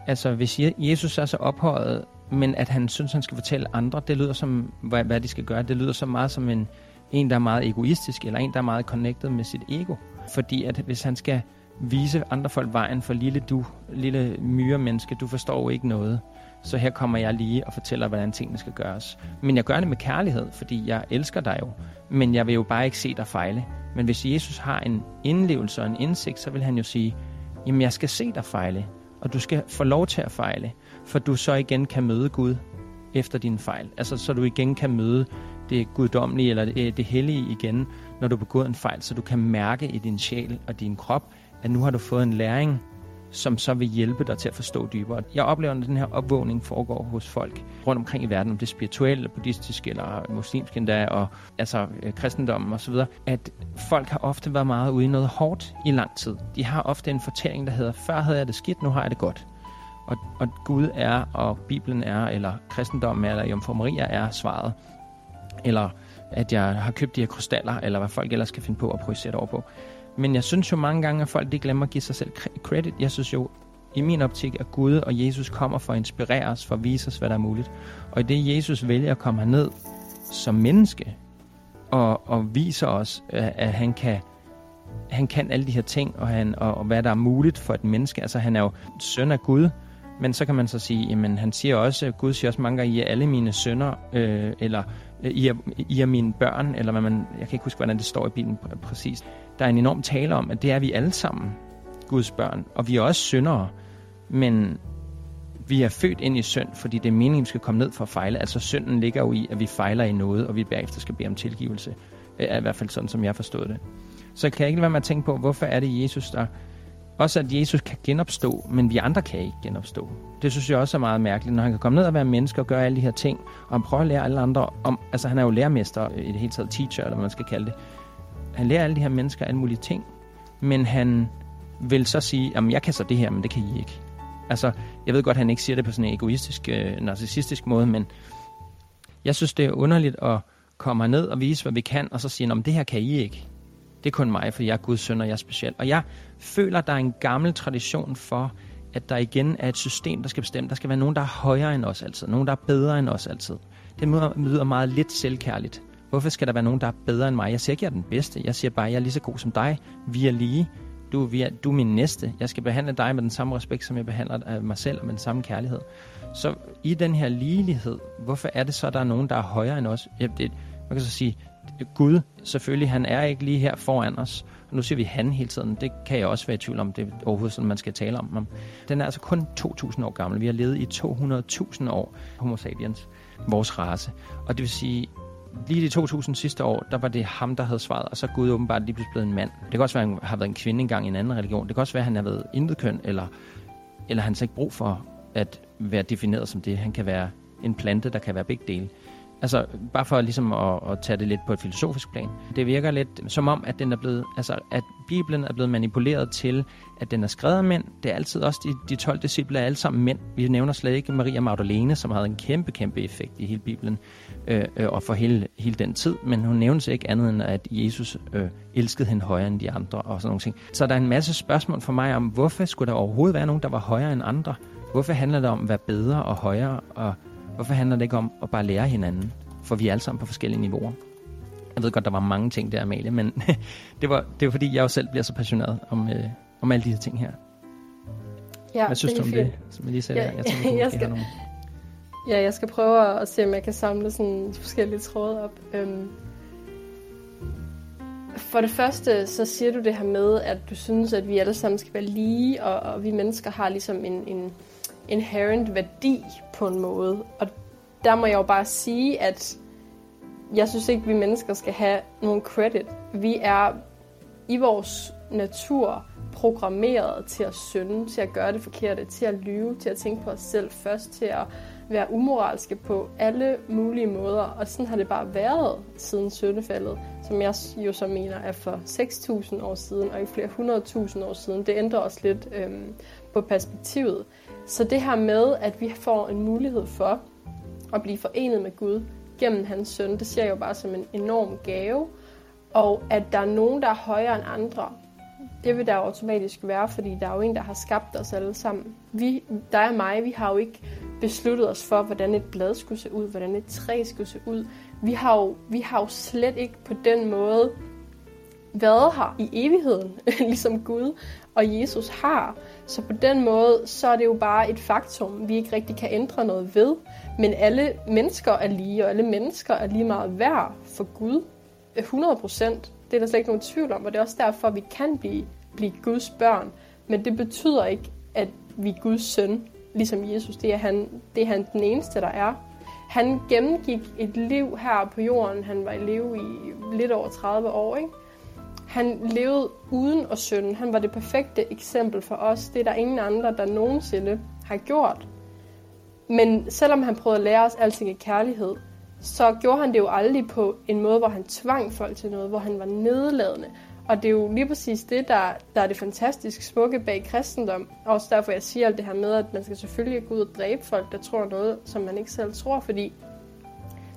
[SPEAKER 1] altså, hvis Jesus er så ophøjet, men at han synes, han skal fortælle andre, det lyder som, hvad, hvad de skal gøre, det lyder så meget som en, en, der er meget egoistisk, eller en, der er meget connected med sit ego. Fordi at hvis han skal vise andre folk vejen for lille du, lille myremenneske, du forstår jo ikke noget. Så her kommer jeg lige og fortæller, hvordan tingene skal gøres. Men jeg gør det med kærlighed, fordi jeg elsker dig jo. Men jeg vil jo bare ikke se dig fejle. Men hvis Jesus har en indlevelse og en indsigt, så vil han jo sige, jamen jeg skal se dig fejle, og du skal få lov til at fejle, for du så igen kan møde Gud efter din fejl. Altså så du igen kan møde det guddommelige eller det, det hellige igen, når du begår en fejl, så du kan mærke i din sjæl og din krop, at nu har du fået en læring, som så vil hjælpe dig til at forstå dybere. Jeg oplever, at den her opvågning foregår hos folk rundt omkring i verden, om det er spirituelle, buddhistiske eller muslimske endda, og altså øh, kristendommen osv., at folk har ofte været meget ude i noget hårdt i lang tid. De har ofte en fortælling, der hedder, før havde jeg det skidt, nu har jeg det godt. Og, og Gud er, og Bibelen er, eller kristendommen er, eller Jomfru Maria er svaret. Eller at jeg har købt de her krystaller, eller hvad folk ellers kan finde på at projicere over på. Men jeg synes jo mange gange, at folk de glemmer at give sig selv credit. Jeg synes jo, i min optik, at Gud og Jesus kommer for at inspirere os, for at vise os, hvad der er muligt. Og i det Jesus vælger at komme herned som menneske, og, og viser os, at han kan, han kan alle de her ting, og, han, og, og hvad der er muligt for et menneske. Altså han er jo søn af Gud, men så kan man så sige, jamen han siger også, Gud siger også mange gange, I er alle mine sønner, øh, eller øh, I er, I er mine børn, eller hvad man, jeg kan ikke huske, hvordan det står i Bibelen præcis der er en enorm tale om, at det er vi alle sammen, Guds børn. Og vi er også syndere, men vi er født ind i synd, fordi det er meningen, vi skal komme ned for at fejle. Altså synden ligger jo i, at vi fejler i noget, og vi bagefter skal bede om tilgivelse. Er i hvert fald sådan, som jeg forstod det. Så kan jeg ikke være med at tænke på, hvorfor er det Jesus, der... Også at Jesus kan genopstå, men vi andre kan ikke genopstå. Det synes jeg også er meget mærkeligt, når han kan komme ned og være menneske og gøre alle de her ting, og han prøver at lære alle andre om... Altså han er jo lærermester, i det hele taget teacher, eller hvad man skal kalde det han lærer alle de her mennesker alle mulige ting, men han vil så sige, at jeg kan så det her, men det kan I ikke. Altså, jeg ved godt, at han ikke siger det på sådan en egoistisk, øh, narcissistisk måde, men jeg synes, det er underligt at komme ned og vise, hvad vi kan, og så sige, at det her kan I ikke. Det er kun mig, for jeg er Guds søn, og jeg er speciel. Og jeg føler, der er en gammel tradition for, at der igen er et system, der skal bestemme. Der skal være nogen, der er højere end os altid. Nogen, der er bedre end os altid. Det møder meget lidt selvkærligt. Hvorfor skal der være nogen, der er bedre end mig? Jeg siger ikke, jeg er den bedste. Jeg siger bare, at jeg er lige så god som dig. Vi er lige. Du, vi er, du er min næste. Jeg skal behandle dig med den samme respekt, som jeg behandler øh, mig selv, med den samme kærlighed. Så i den her ligelighed, hvorfor er det så, at der er nogen, der er højere end os? Ja, det, man kan så sige, Gud, selvfølgelig, han er ikke lige her foran os. Og nu siger vi han hele tiden. Det kan jeg også være i tvivl om, det er overhovedet sådan, man skal tale om. Den er altså kun 2.000 år gammel. Vi har levet i 200.000 år, homo sapiens, vores race. Og det vil sige, lige de 2000 sidste år, der var det ham, der havde svaret, og så er Gud åbenbart lige pludselig blevet en mand. Det kan også være, at han har været en kvinde engang i en anden religion. Det kan også være, at han har været intet køn, eller, eller han har ikke brug for at være defineret som det. Han kan være en plante, der kan være begge dele. Altså, bare for ligesom at, at tage det lidt på et filosofisk plan. Det virker lidt som om, at den er blevet, altså, at Bibelen er blevet manipuleret til, at den er skrevet af mænd. Det er altid også de, de 12 disciple er alle sammen mænd. Vi nævner slet ikke Maria Magdalene, som havde en kæmpe, kæmpe effekt i hele Bibelen øh, øh, og for hele, hele den tid. Men hun nævnes ikke andet end, at Jesus øh, elskede hende højere end de andre og sådan nogle ting. Så der er en masse spørgsmål for mig om, hvorfor skulle der overhovedet være nogen, der var højere end andre? Hvorfor handler det om at være bedre og højere og Hvorfor handler det ikke om at bare lære hinanden? For vi er alle sammen på forskellige niveauer. Jeg ved godt, der var mange ting der, Amalie, men det, var, det var fordi, jeg jo selv bliver så passioneret om, øh, om alle de her ting her.
[SPEAKER 3] Ja,
[SPEAKER 1] Hvad synes
[SPEAKER 3] det
[SPEAKER 1] du om
[SPEAKER 3] fint.
[SPEAKER 1] det, som jeg lige sagde?
[SPEAKER 3] Ja,
[SPEAKER 1] der? jeg tænker,
[SPEAKER 3] jeg
[SPEAKER 1] måske
[SPEAKER 3] skal-
[SPEAKER 1] nogle...
[SPEAKER 3] Ja, jeg skal prøve at se, om jeg kan samle sådan forskellige tråde op. Øhm. For det første, så siger du det her med, at du synes, at vi alle sammen skal være lige, og, og vi mennesker har ligesom en, en inherent værdi på en måde. Og der må jeg jo bare sige, at jeg synes ikke, vi mennesker skal have nogen credit. Vi er i vores natur programmeret til at synde, til at gøre det forkerte, til at lyve, til at tænke på os selv først, til at være umoralske på alle mulige måder. Og sådan har det bare været siden syndefaldet, som jeg jo så mener er for 6.000 år siden, og ikke flere 100.000 år siden. Det ændrer også lidt øhm, på perspektivet. Så det her med, at vi får en mulighed for at blive forenet med Gud gennem hans søn, det ser jeg jo bare som en enorm gave. Og at der er nogen, der er højere end andre, det vil der jo automatisk være, fordi der er jo en, der har skabt os alle sammen. Vi, dig og mig, vi har jo ikke besluttet os for, hvordan et blad skulle se ud, hvordan et træ skulle se ud. Vi har jo, vi har jo slet ikke på den måde været her i evigheden, ligesom Gud og Jesus har. Så på den måde, så er det jo bare et faktum, vi ikke rigtig kan ændre noget ved. Men alle mennesker er lige, og alle mennesker er lige meget værd for Gud. 100 procent. Det er der slet ikke nogen tvivl om, og det er også derfor, at vi kan blive, blive Guds børn. Men det betyder ikke, at vi er Guds søn, ligesom Jesus. Det er han, det er han den eneste, der er. Han gennemgik et liv her på jorden. Han var i live i lidt over 30 år, ikke? Han levede uden at synde. Han var det perfekte eksempel for os. Det er der ingen andre, der nogensinde har gjort. Men selvom han prøvede at lære os alting i kærlighed, så gjorde han det jo aldrig på en måde, hvor han tvang folk til noget, hvor han var nedladende. Og det er jo lige præcis det, der, der er det fantastisk smukke bag kristendom. Også derfor, jeg siger alt det her med, at man skal selvfølgelig gå ud og dræbe folk, der tror noget, som man ikke selv tror, fordi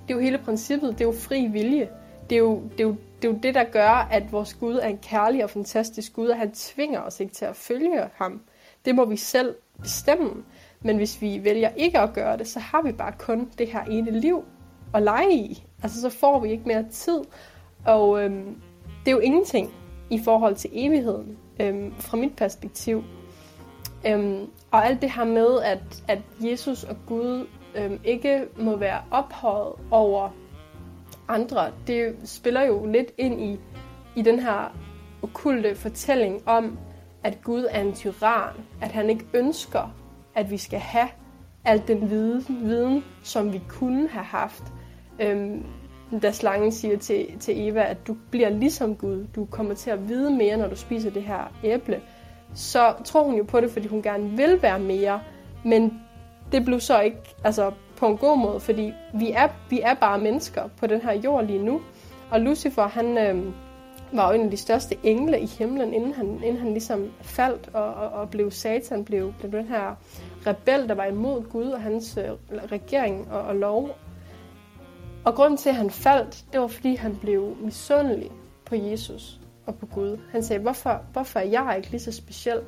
[SPEAKER 3] det er jo hele princippet, det er jo fri vilje. Det er jo det, er jo, det, er jo det der gør, at vores Gud er en kærlig og fantastisk Gud, og han tvinger os ikke til at følge ham. Det må vi selv bestemme. Men hvis vi vælger ikke at gøre det, så har vi bare kun det her ene liv at lege i. Altså så får vi ikke mere tid. Og øhm, det er jo ingenting i forhold til evigheden, øhm, fra mit perspektiv. Øhm, og alt det her med, at, at Jesus og Gud øhm, ikke må være ophøjet over andre, det spiller jo lidt ind i, i den her okulte fortælling om, at Gud er en tyran, at han ikke ønsker, at vi skal have al den viden, viden som vi kunne have haft. Øhm, da slangen siger til, til Eva, at du bliver ligesom Gud, du kommer til at vide mere, når du spiser det her æble, så tror hun jo på det, fordi hun gerne vil være mere, men det blev så ikke altså, på en god måde, fordi vi er, vi er bare mennesker på den her jord lige nu, og Lucifer, han øh, var jo en af de største engle i himlen, inden han, inden han ligesom faldt og, og, og blev satan, blev, blev den her rebel, der var imod Gud og hans øh, regering og, og lov. Og grunden til, at han faldt, det var, fordi han blev misundelig på Jesus og på Gud. Han sagde, hvorfor, hvorfor er jeg ikke lige så speciel?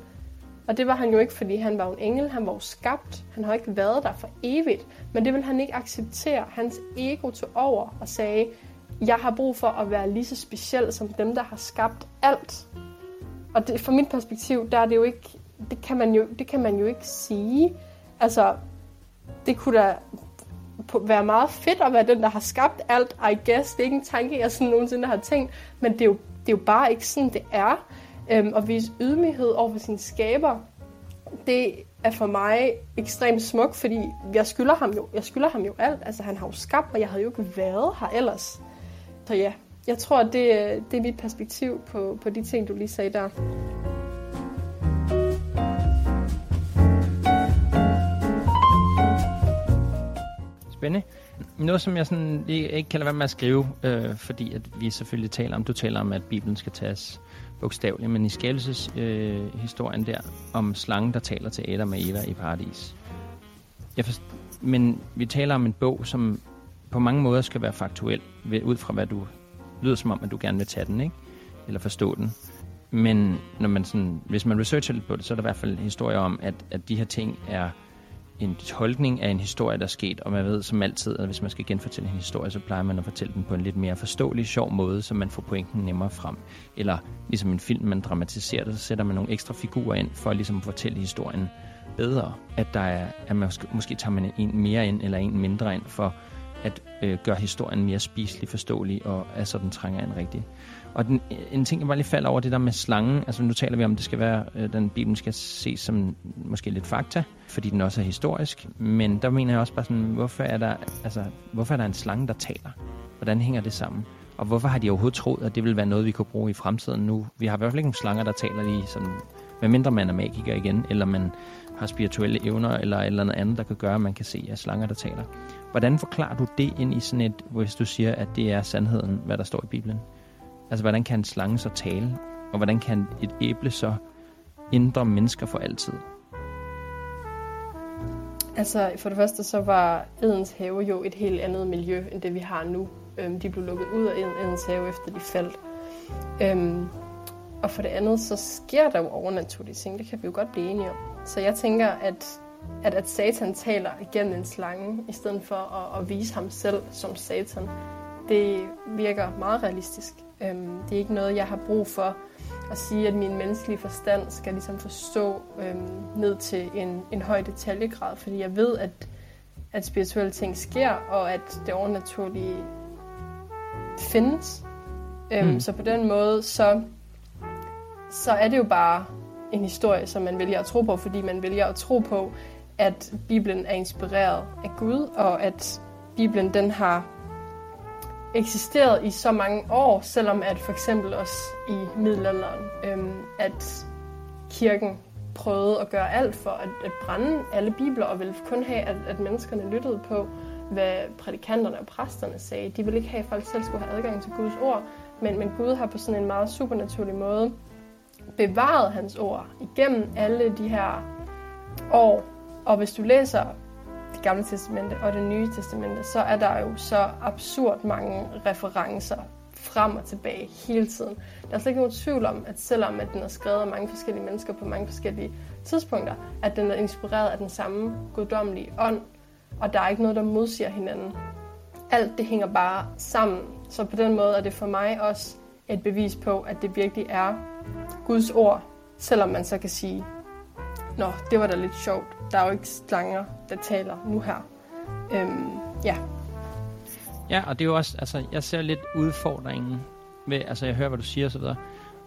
[SPEAKER 3] Og det var han jo ikke, fordi han var en engel, han var jo skabt. Han har ikke været der for evigt. Men det vil han ikke acceptere. Hans ego tog over og sagde, jeg har brug for at være lige så speciel som dem, der har skabt alt. Og det, fra mit perspektiv, der er det jo ikke, det kan man jo, det kan man jo ikke sige. Altså, det kunne da være meget fedt at være den, der har skabt alt, I guess. Det er ikke en tanke, jeg sådan nogensinde har tænkt, men det er jo, det er jo bare ikke sådan, det er. Øhm, og vise ydmyghed over for sin skaber, det er for mig ekstremt smukt, fordi jeg skylder ham jo, jeg skylder ham jo alt. Altså, han har jo skabt, og jeg havde jo ikke været her ellers. Så ja, jeg tror, det, det er mit perspektiv på, på de ting, du lige sagde der.
[SPEAKER 1] Spændende. Noget, som jeg sådan ikke kan lade være med at skrive, øh, fordi at vi selvfølgelig taler om, du taler om, at Bibelen skal tages bogstaveligt, men i skabelseshistorien øh, der, om slangen, der taler til Adam og Eva i paradis. Jeg forst- men vi taler om en bog, som på mange måder skal være faktuel, ved, ud fra hvad du lyder som om, at du gerne vil tage den, ikke? Eller forstå den. Men når man sådan, hvis man researcher lidt på det, så er der i hvert fald historier om, at, at de her ting er en tolkning af en historie, der er sket, og man ved som altid, at hvis man skal genfortælle en historie, så plejer man at fortælle den på en lidt mere forståelig, sjov måde, så man får pointen nemmere frem. Eller ligesom en film, man dramatiserer det, så sætter man nogle ekstra figurer ind, for at ligesom at fortælle historien bedre. At der er, at man måske, måske tager man en mere ind, eller en mindre ind, for at øh, gøre historien mere spiselig, forståelig, og altså den trænger ind rigtigt. Og den, en ting, jeg bare lige falder over, det der med slangen. Altså nu taler vi om, det skal være, øh, den Bibelen skal ses som måske lidt fakta, fordi den også er historisk. Men der mener jeg også bare sådan, hvorfor er der, altså, hvorfor er der en slange, der taler? Hvordan hænger det sammen? Og hvorfor har de overhovedet troet, at det vil være noget, vi kunne bruge i fremtiden nu? Vi har i hvert fald ikke nogen slanger, der taler lige sådan, medmindre man er magiker igen, eller man har spirituelle evner, eller eller noget andet, der kan gøre, at man kan se, at slanger, der taler. Hvordan forklarer du det ind i sådan et, hvis du siger, at det er sandheden, hvad der står i Bibelen? Altså, hvordan kan en slange så tale? Og hvordan kan et æble så ændre mennesker for altid?
[SPEAKER 3] Altså, for det første så var Edens have jo et helt andet miljø, end det vi har nu. Øhm, de blev lukket ud af Edens have, efter de faldt. Øhm, og for det andet, så sker der jo overnaturlige ting. Det kan vi jo godt blive enige om. Så jeg tænker, at, at, at Satan taler igennem en slange, i stedet for at, at vise ham selv som Satan, det virker meget realistisk. Øhm, det er ikke noget, jeg har brug for at sige, at min menneskelige forstand skal ligesom forstå øhm, ned til en, en høj detaljegrad, fordi jeg ved, at, at spirituelle ting sker, og at det overnaturlige findes. Øhm, mm. Så på den måde, så, så er det jo bare en historie, som man vælger at tro på, fordi man vælger at tro på, at Bibelen er inspireret af Gud, og at Bibelen den har eksisteret i så mange år, selvom at for eksempel også i middelalderen, øhm, at kirken prøvede at gøre alt for at, at brænde alle bibler, og ville kun have, at, at menneskerne lyttede på, hvad prædikanterne og præsterne sagde. De ville ikke have, at folk selv skulle have adgang til Guds ord, men, men Gud har på sådan en meget supernaturlig måde bevaret hans ord igennem alle de her år. Og hvis du læser det gamle testamente og det nye testamente, så er der jo så absurd mange referencer frem og tilbage hele tiden. Der er slet ikke nogen tvivl om, at selvom at den er skrevet af mange forskellige mennesker på mange forskellige tidspunkter, at den er inspireret af den samme guddommelige ånd, og der er ikke noget, der modsiger hinanden. Alt det hænger bare sammen. Så på den måde er det for mig også et bevis på, at det virkelig er Guds ord, selvom man så kan sige, Nå, det var da lidt sjovt. Der er jo ikke slanger, der taler nu her. Øhm, ja.
[SPEAKER 1] Ja, og det er jo også, altså, jeg ser lidt udfordringen med, altså, jeg hører, hvad du siger og så videre,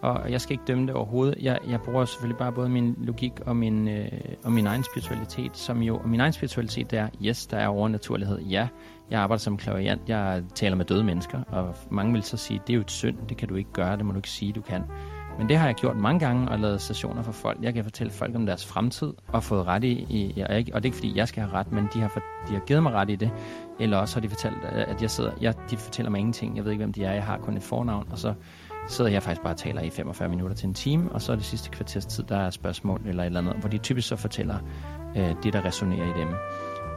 [SPEAKER 1] og jeg skal ikke dømme det overhovedet. Jeg, jeg bruger selvfølgelig bare både min logik og min, øh, og min egen spiritualitet, som jo, og min egen spiritualitet er, yes, der er overnaturlighed, ja. Jeg arbejder som klaviant, jeg taler med døde mennesker, og mange vil så sige, det er jo et synd, det kan du ikke gøre, det må du ikke sige, du kan. Men det har jeg gjort mange gange og lavet stationer for folk. Jeg kan fortælle folk om deres fremtid og fået ret i, i og, ikke, og det er ikke fordi, jeg skal have ret, men de har, for, de har givet mig ret i det. Eller også har de fortalt, øh, at jeg sidder, jeg, de fortæller mig ingenting. Jeg ved ikke, hvem de er. Jeg har kun et fornavn, og så sidder jeg faktisk bare og taler i 45 minutter til en time, og så er det sidste kvarters tid, der er spørgsmål eller et eller andet, hvor de typisk så fortæller øh, det, der resonerer i dem.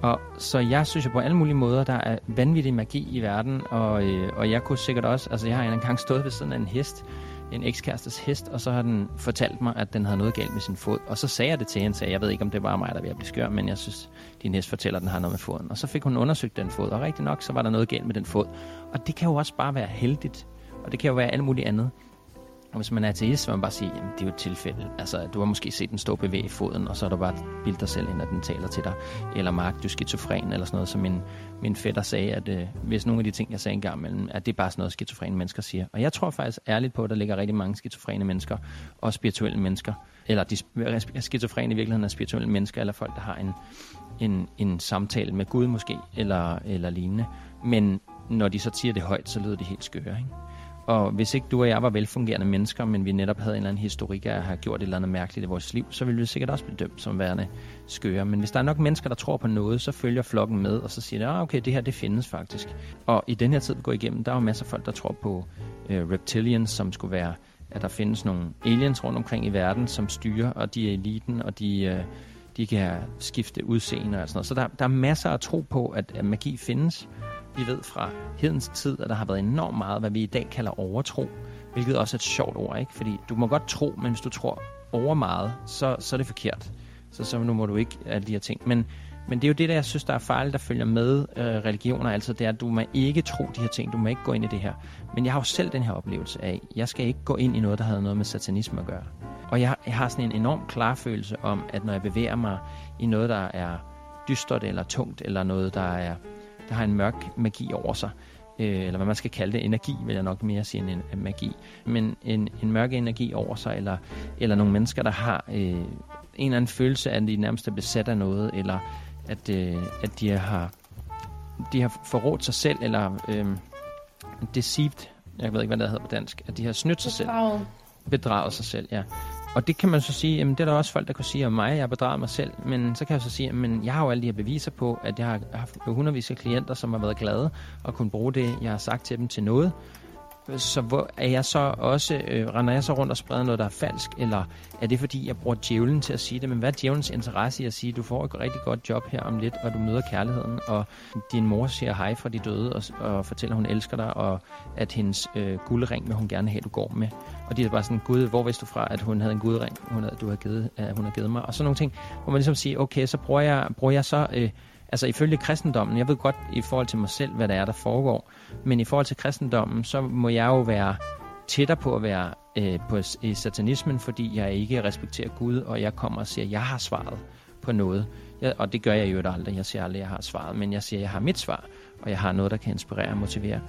[SPEAKER 1] Og så jeg synes jo på alle mulige måder, der er vanvittig magi i verden, og, øh, og jeg kunne sikkert også, altså jeg har en gang stået ved siden af en hest, en ekskærestes hest, og så har den fortalt mig, at den havde noget galt med sin fod. Og så sagde jeg det til hende, så jeg ved ikke, om det var mig, der ville blive skør, men jeg synes, din hest fortæller, at den har noget med foden. Og så fik hun undersøgt den fod, og rigtig nok, så var der noget galt med den fod. Og det kan jo også bare være heldigt, og det kan jo være alt muligt andet. Og hvis man er ateist, så vil man bare sige, at det er jo et tilfælde. Altså, du har måske set den stå bevæge foden, og så har du bare bildt dig selv ind, at den taler til dig. Eller Mark, du er skizofren, eller sådan noget, som en min fætter sagde, at øh, hvis nogle af de ting, jeg sagde engang imellem, at det er bare sådan noget, skizofrene mennesker siger. Og jeg tror faktisk ærligt på, at der ligger rigtig mange skizofrene mennesker, og spirituelle mennesker, eller de skizofrene i virkeligheden er spirituelle mennesker, eller folk, der har en, en, en samtale med Gud måske, eller, eller lignende. Men når de så siger det højt, så lyder det helt skøre. Ikke? Og hvis ikke du og jeg var velfungerende mennesker, men vi netop havde en eller anden historik af at have gjort et eller andet mærkeligt i vores liv, så ville vi sikkert også blive dømt som værende skøre. Men hvis der er nok mennesker, der tror på noget, så følger flokken med, og så siger de, ah, okay, det her det findes faktisk. Og i den her tid, vi går igennem, der er jo masser af folk, der tror på øh, reptilians, som skulle være, at der findes nogle aliens rundt omkring i verden, som styrer, og de er eliten, og de, øh, de kan skifte udseende og sådan noget. Så der, der er masser at tro på, at, at magi findes. Vi ved fra hedens tid, at der har været enormt meget, hvad vi i dag kalder overtro, hvilket også er et sjovt ord, ikke? Fordi du må godt tro, men hvis du tror over meget, så, så er det forkert. Så, så nu må du ikke alle de her ting. Men, men det er jo det, der jeg synes, der er farligt, der følger med øh, religioner. Altså det er, at du må ikke tro de her ting. Du må ikke gå ind i det her. Men jeg har jo selv den her oplevelse af, jeg skal ikke gå ind i noget, der havde noget med satanisme at gøre. Og jeg, jeg har sådan en enorm klar følelse om, at når jeg bevæger mig i noget, der er dystert eller tungt, eller noget, der er der har en mørk magi over sig, øh, eller hvad man skal kalde det, energi vil jeg nok mere sige end en, en magi, men en, en mørk energi over sig, eller, eller nogle mennesker, der har øh, en eller anden følelse af, at de nærmest er besat af noget, eller at, øh, at de har de har forrådt sig selv, eller øh, deceived, jeg ved ikke, hvad det hedder på dansk, at de har snydt sig selv. Bedraget sig selv, ja. Og det kan man så sige, jamen det er der også folk, der kan sige om mig, jeg bedrager mig selv, men så kan jeg så sige, men jeg har jo alle de her beviser på, at jeg har haft hundredvis af klienter, som har været glade og kunne bruge det, jeg har sagt til dem til noget. Så hvor er jeg så også, øh, render jeg så rundt og spreder noget, der er falsk, eller er det fordi, jeg bruger djævlen til at sige det? Men hvad er djævelens interesse i at sige, du får et rigtig godt job her om lidt, og du møder kærligheden, og din mor siger hej fra de døde, og, og fortæller, at hun elsker dig, og at hendes øh, guldring vil hun gerne have, du går med. Og de er bare sådan, gud, hvor vidste du fra, at hun havde en guldring, hun havde, du har givet, uh, hun har givet mig? Og sådan nogle ting, hvor man ligesom siger, okay, så bruger jeg, bruger jeg så... Øh, altså ifølge kristendommen, jeg ved godt i forhold til mig selv, hvad der er, der foregår, men i forhold til kristendommen, så må jeg jo være tættere på at være øh, på, i satanismen, fordi jeg ikke respekterer Gud, og jeg kommer og siger, at jeg har svaret på noget. Jeg, og det gør jeg jo aldrig. Jeg siger aldrig, at jeg har svaret, men jeg siger, at jeg har mit svar, og jeg har noget, der kan inspirere og motivere.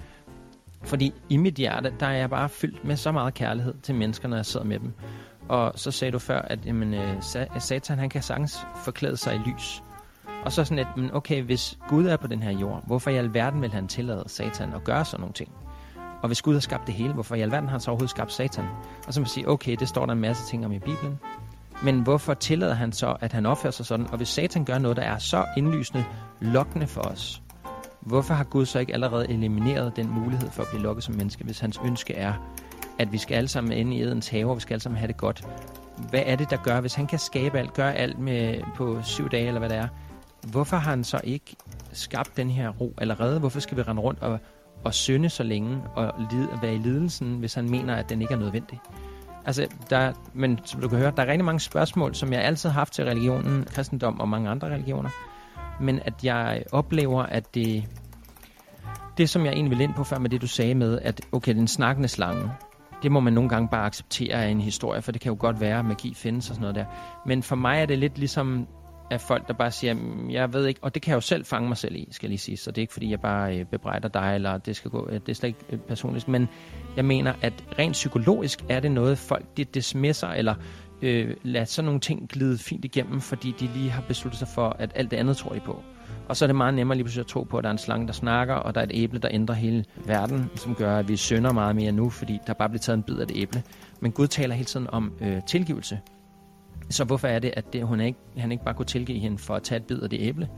[SPEAKER 1] Fordi i mit hjerte, der er jeg bare fyldt med så meget kærlighed til mennesker, når jeg sidder med dem. Og så sagde du før, at jamen, øh, Satan han kan sagtens forklæde sig i lys. Og så sådan lidt, men okay, hvis Gud er på den her jord, hvorfor i alverden vil han tillade Satan at gøre sådan nogle ting? Og hvis Gud har skabt det hele, hvorfor i alverden har han så overhovedet skabt Satan? Og så må man sige, okay, det står der en masse ting om i Bibelen. Men hvorfor tillader han så, at han opfører sig sådan? Og hvis Satan gør noget, der er så indlysende lokkende for os, hvorfor har Gud så ikke allerede elimineret den mulighed for at blive lukket som menneske, hvis hans ønske er, at vi skal alle sammen inde i edens have, og vi skal alle sammen have det godt? Hvad er det, der gør, hvis han kan skabe alt, gøre alt med, på syv dage, eller hvad det er, hvorfor har han så ikke skabt den her ro allerede? Hvorfor skal vi rende rundt og, og synde så længe og lide, være i lidelsen, hvis han mener, at den ikke er nødvendig? Altså, der, men som du kan høre, der er rigtig mange spørgsmål, som jeg altid har haft til religionen, kristendom og mange andre religioner. Men at jeg oplever, at det, det som jeg egentlig vil ind på før med det, du sagde med, at okay, den snakkende slange, det må man nogle gange bare acceptere af en historie, for det kan jo godt være, at magi findes og sådan noget der. Men for mig er det lidt ligesom af folk, der bare siger, mm, jeg ved ikke, og det kan jeg jo selv fange mig selv i, skal jeg lige sige, så det er ikke fordi, jeg bare øh, bebrejder dig, eller det skal gå, det er slet ikke øh, personligt, men jeg mener, at rent psykologisk er det noget, folk de dismisser, eller øh, lader sådan nogle ting glide fint igennem, fordi de lige har besluttet sig for, at alt det andet tror de på. Og så er det meget nemmere lige pludselig at tro på, at der er en slange, der snakker, og der er et æble, der ændrer hele verden, som gør, at vi synder meget mere nu, fordi der bare bliver taget en bid af det æble. Men Gud taler hele tiden om øh, tilgivelse. Så hvorfor er det, at det, hun ikke, han ikke bare kunne tilgive hende for at tage et bid af det æble?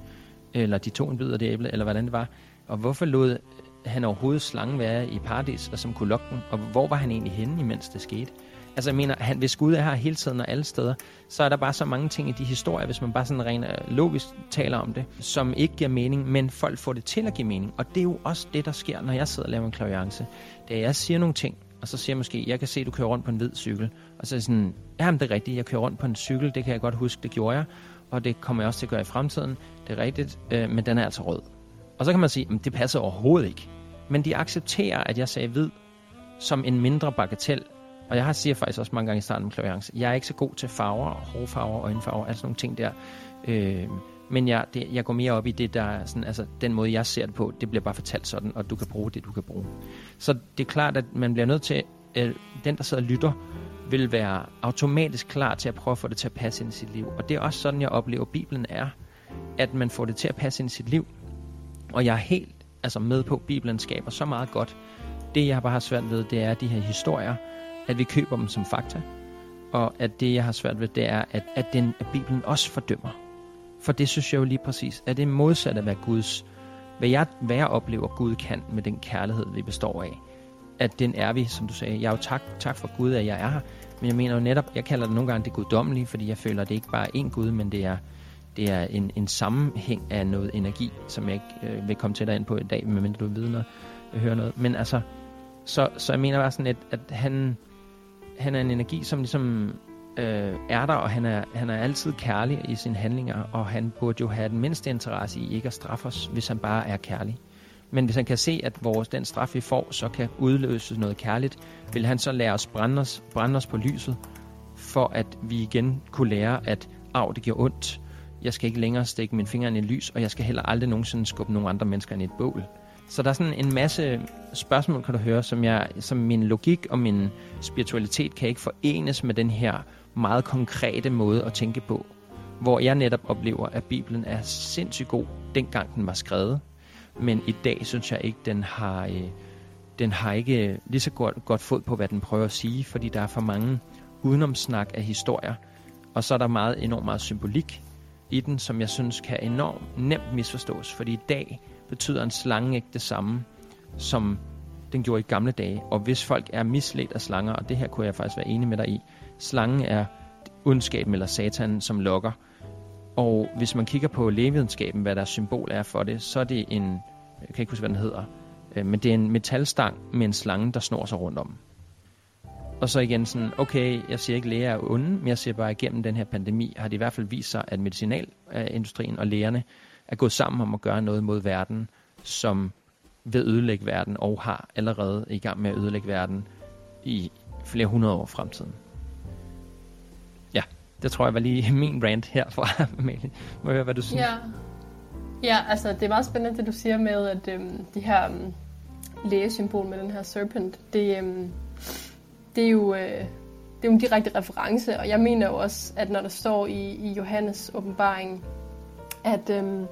[SPEAKER 1] Eller de tog en bid af det æble, eller hvordan det var? Og hvorfor lod han overhovedet slangen være i paradis, og som kunne lokke den? Og hvor var han egentlig henne, imens det skete? Altså jeg mener, han, hvis Gud er her hele tiden og alle steder, så er der bare så mange ting i de historier, hvis man bare sådan rent øh, logisk taler om det, som ikke giver mening, men folk får det til at give mening. Og det er jo også det, der sker, når jeg sidder og laver en klaviance. Det jeg siger nogle ting, og så siger jeg måske, jeg kan se, at du kører rundt på en hvid cykel. Og så er sådan, jamen det er rigtigt, jeg kører rundt på en cykel, det kan jeg godt huske, det gjorde jeg. Og det kommer jeg også til at gøre i fremtiden, det er rigtigt, øh, men den er altså rød. Og så kan man sige, at det passer overhovedet ikke. Men de accepterer, at jeg sagde hvid som en mindre bagatel. Og jeg har siger faktisk også mange gange i starten med klaviance, jeg er ikke så god til farver, hårfarver, øjenfarver, altså nogle ting der. Øh, men jeg, det, jeg går mere op i det, der er sådan, altså den måde, jeg ser det på, det bliver bare fortalt sådan, og du kan bruge det, du kan bruge. Så det er klart, at man bliver nødt til, øh, den der sidder og lytter, vil være automatisk klar til at prøve at få det til at passe ind i sit liv. Og det er også sådan, jeg oplever, at Bibelen er, at man får det til at passe ind i sit liv. Og jeg er helt altså med på, at Bibelen skaber så meget godt. Det, jeg bare har svært ved, det er de her historier, at vi køber dem som fakta. Og at det, jeg har svært ved, det er, at, at, den, at Bibelen også fordømmer. For det synes jeg jo lige præcis, at det er modsat af, hvad Guds, hvad jeg, hvad jeg oplever, Gud kan med den kærlighed, vi består af. At den er vi, som du sagde. Jeg er jo tak, tak for Gud, at jeg er her. Men jeg mener jo netop, jeg kalder det nogle gange det guddommelige, fordi jeg føler, at det ikke bare er én Gud, men det er, det er en, en sammenhæng af noget energi, som jeg ikke øh, vil komme til dig ind på i dag, medmindre du ved noget, hører noget. Men altså, så, så jeg mener bare sådan, at, at han, han er en energi, som ligesom øh, er der, og han er, han er altid kærlig i sine handlinger, og han burde jo have den mindste interesse i ikke at straffe os, hvis han bare er kærlig. Men hvis han kan se, at vores, den straf, vi får, så kan udløse noget kærligt, vil han så lære os brænde os, brænde os på lyset, for at vi igen kunne lære, at af, det giver ondt. Jeg skal ikke længere stikke min finger i lys, og jeg skal heller aldrig nogensinde skubbe nogle andre mennesker ind i et bål. Så der er sådan en masse spørgsmål, kan du høre, som, jeg, som min logik og min spiritualitet kan ikke forenes med den her meget konkrete måde at tænke på. Hvor jeg netop oplever, at Bibelen er sindssygt god, dengang den var skrevet. Men i dag synes jeg ikke, den har, øh, den har ikke øh, lige så godt, godt fod på, hvad den prøver at sige, fordi der er for mange udenomsnak af historier. Og så er der meget, enormt meget symbolik i den, som jeg synes kan enormt nemt misforstås. Fordi i dag betyder en slange ikke det samme, som den gjorde i gamle dage. Og hvis folk er misledt af slanger, og det her kunne jeg faktisk være enig med dig i, slangen er ondskaben eller satan, som lokker. Og hvis man kigger på lægevidenskaben, hvad der symbol er for det, så er det en, jeg kan ikke huske, hvad den hedder, øh, men det er en metalstang med en slange, der snor sig rundt om. Og så igen sådan, okay, jeg siger ikke, læger er onde, men jeg siger bare, at igennem den her pandemi har det i hvert fald vist sig, at medicinalindustrien og lægerne er gået sammen om at gøre noget mod verden, som vil ødelægge verden, og har allerede i gang med at ødelægge verden i flere hundrede år fremtiden. Det tror jeg var lige min rant herfra, Amalie. Må jeg høre, hvad du siger?
[SPEAKER 3] Ja. ja, altså det er meget spændende, det du siger med, at øhm, de her øhm, lægesymbol med den her serpent, det, øhm, det er jo... Øh, det er jo en direkte reference, og jeg mener jo også, at når der står i, i Johannes åbenbaring, at, øhm,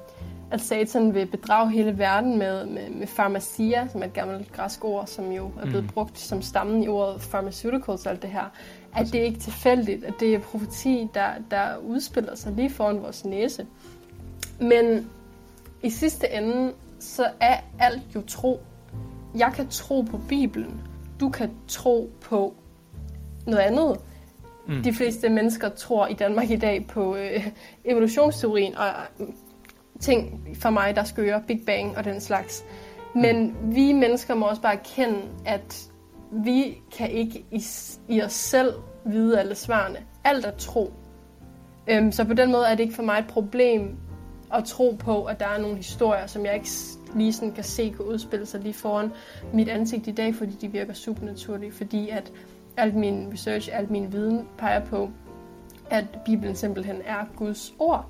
[SPEAKER 3] at Satan vil bedrage hele verden med, med, med pharmacia, som er et gammelt græsk ord, som jo er blevet mm. brugt som stammen i ordet pharmaceuticals og alt det her, at det er ikke tilfældigt, at det er profeti, der, der udspiller sig lige foran vores næse. Men i sidste ende, så er alt jo tro. Jeg kan tro på Bibelen. Du kan tro på noget andet. Mm. De fleste mennesker tror i Danmark i dag på øh, evolutionsteorien og øh, ting for mig, der skører, Big Bang og den slags. Men mm. vi mennesker må også bare erkende, at vi kan ikke i, i os selv vide alle svarene. Alt er tro. Øhm, så på den måde er det ikke for mig et problem at tro på, at der er nogle historier, som jeg ikke lige sådan kan se kan udspille sig lige foran mit ansigt i dag, fordi de virker supernaturlige, fordi at alt min research, alt min viden peger på, at Bibelen simpelthen er Guds ord.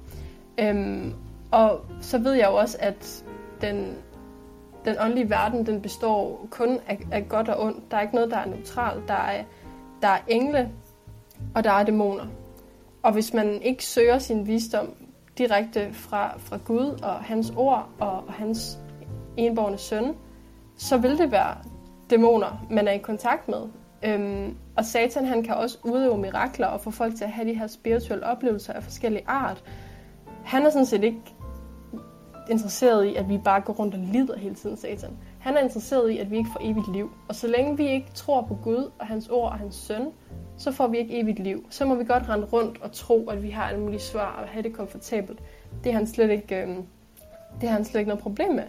[SPEAKER 3] Øhm, og så ved jeg jo også, at den, den åndelige verden, den består kun af, af godt og ondt. Der er ikke noget, der er neutralt. Der er, der er engle, og der er dæmoner. Og hvis man ikke søger sin visdom direkte fra, fra Gud og hans ord og, og hans enborgne søn, så vil det være dæmoner, man er i kontakt med. Øhm, og Satan han kan også udøve mirakler og få folk til at have de her spirituelle oplevelser af forskellige art. Han er sådan set ikke interesseret i, at vi bare går rundt og lider hele tiden, Satan. Han er interesseret i, at vi ikke får evigt liv. Og så længe vi ikke tror på Gud og hans ord og hans søn, så får vi ikke evigt liv. Så må vi godt rende rundt og tro, at vi har alle mulige svar og have det komfortabelt. Det har han slet ikke, øh, det har han slet ikke noget problem med.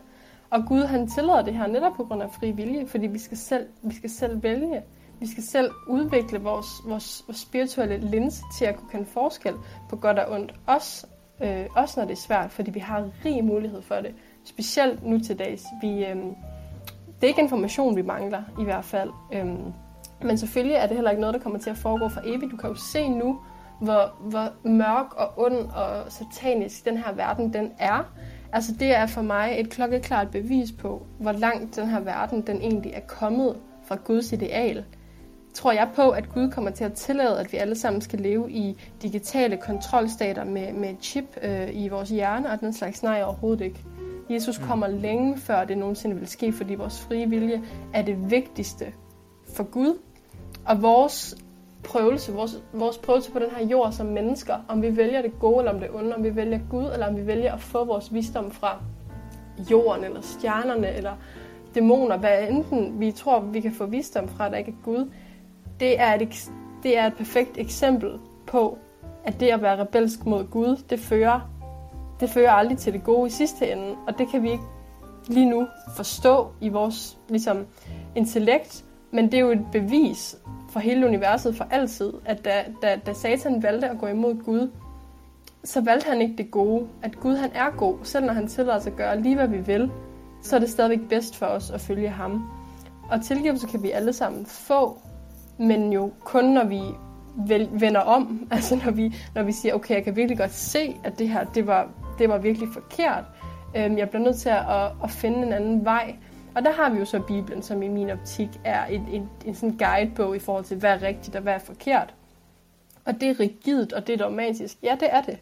[SPEAKER 3] Og Gud han tillader det her netop på grund af fri vilje, fordi vi skal selv, vi skal selv vælge. Vi skal selv udvikle vores, vores, vores spirituelle linse til at kunne kende forskel på godt og ondt. Også, øh, også når det er svært, fordi vi har rig mulighed for det. Specielt nu til dags. Vi, øh, det er ikke information, vi mangler i hvert fald. Øh, men selvfølgelig er det heller ikke noget, der kommer til at foregå for evigt. Du kan jo se nu, hvor, hvor mørk og ond og satanisk den her verden den er. Altså det er for mig et klokkeklart bevis på, hvor langt den her verden den egentlig er kommet fra Guds ideal tror jeg på, at Gud kommer til at tillade, at vi alle sammen skal leve i digitale kontrolstater med, med chip øh, i vores hjerne og den slags? Nej, overhovedet ikke. Jesus kommer længe før det nogensinde vil ske, fordi vores frie vilje er det vigtigste for Gud. Og vores prøvelse, vores, vores prøvelse på den her jord som mennesker, om vi vælger det gode eller om det onde, om vi vælger Gud, eller om vi vælger at få vores visdom fra jorden, eller stjernerne, eller dæmoner, hvad enten vi tror, vi kan få visdom fra, der ikke er Gud, det er et, det er et perfekt eksempel på, at det at være rebelsk mod Gud, det fører, det fører aldrig til det gode i sidste ende, og det kan vi ikke lige nu forstå i vores ligesom, intellekt, men det er jo et bevis for hele universet for altid, at da, da, da Satan valgte at gå imod Gud, så valgte han ikke det gode. At Gud han er god, selv når han tillader os at gøre lige hvad vi vil, så er det stadigvæk bedst for os at følge ham. Og tilgivelse kan vi alle sammen få, men jo kun når vi vender om, altså når vi, når vi siger, okay, jeg kan virkelig godt se, at det her, det var, det var virkelig forkert. Øhm, jeg bliver nødt til at, at, at finde en anden vej. Og der har vi jo så Bibelen, som i min optik er en, en, en sådan guidebog i forhold til, hvad er rigtigt og hvad er forkert. Og det er rigidt, og det er dogmatisk. Ja, det er det.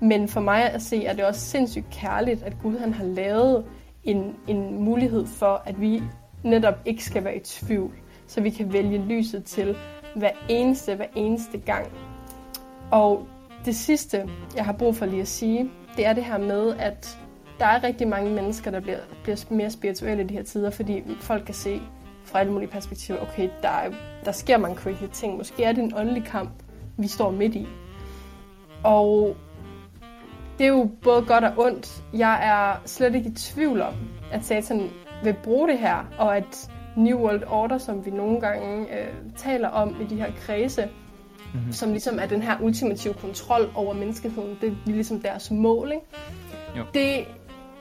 [SPEAKER 3] Men for mig at se, er det også sindssygt kærligt, at Gud han har lavet en, en mulighed for, at vi netop ikke skal være i tvivl. Så vi kan vælge lyset til hver eneste, hver eneste gang. Og det sidste, jeg har brug for lige at sige, det er det her med, at der er rigtig mange mennesker, der bliver, bliver mere spirituelle i de her tider, fordi folk kan se fra alle mulige perspektiver, okay, der, er, der sker mange crazy ting. Måske er det en åndelig kamp, vi står midt i. Og det er jo både godt og ondt. Jeg er slet ikke i tvivl om, at Satan vil bruge det her, og at New World Order, som vi nogle gange øh, taler om i de her kredse, mm-hmm. som ligesom er den her ultimative kontrol over menneskeheden, det er ligesom deres mål. Ikke? Jo. Det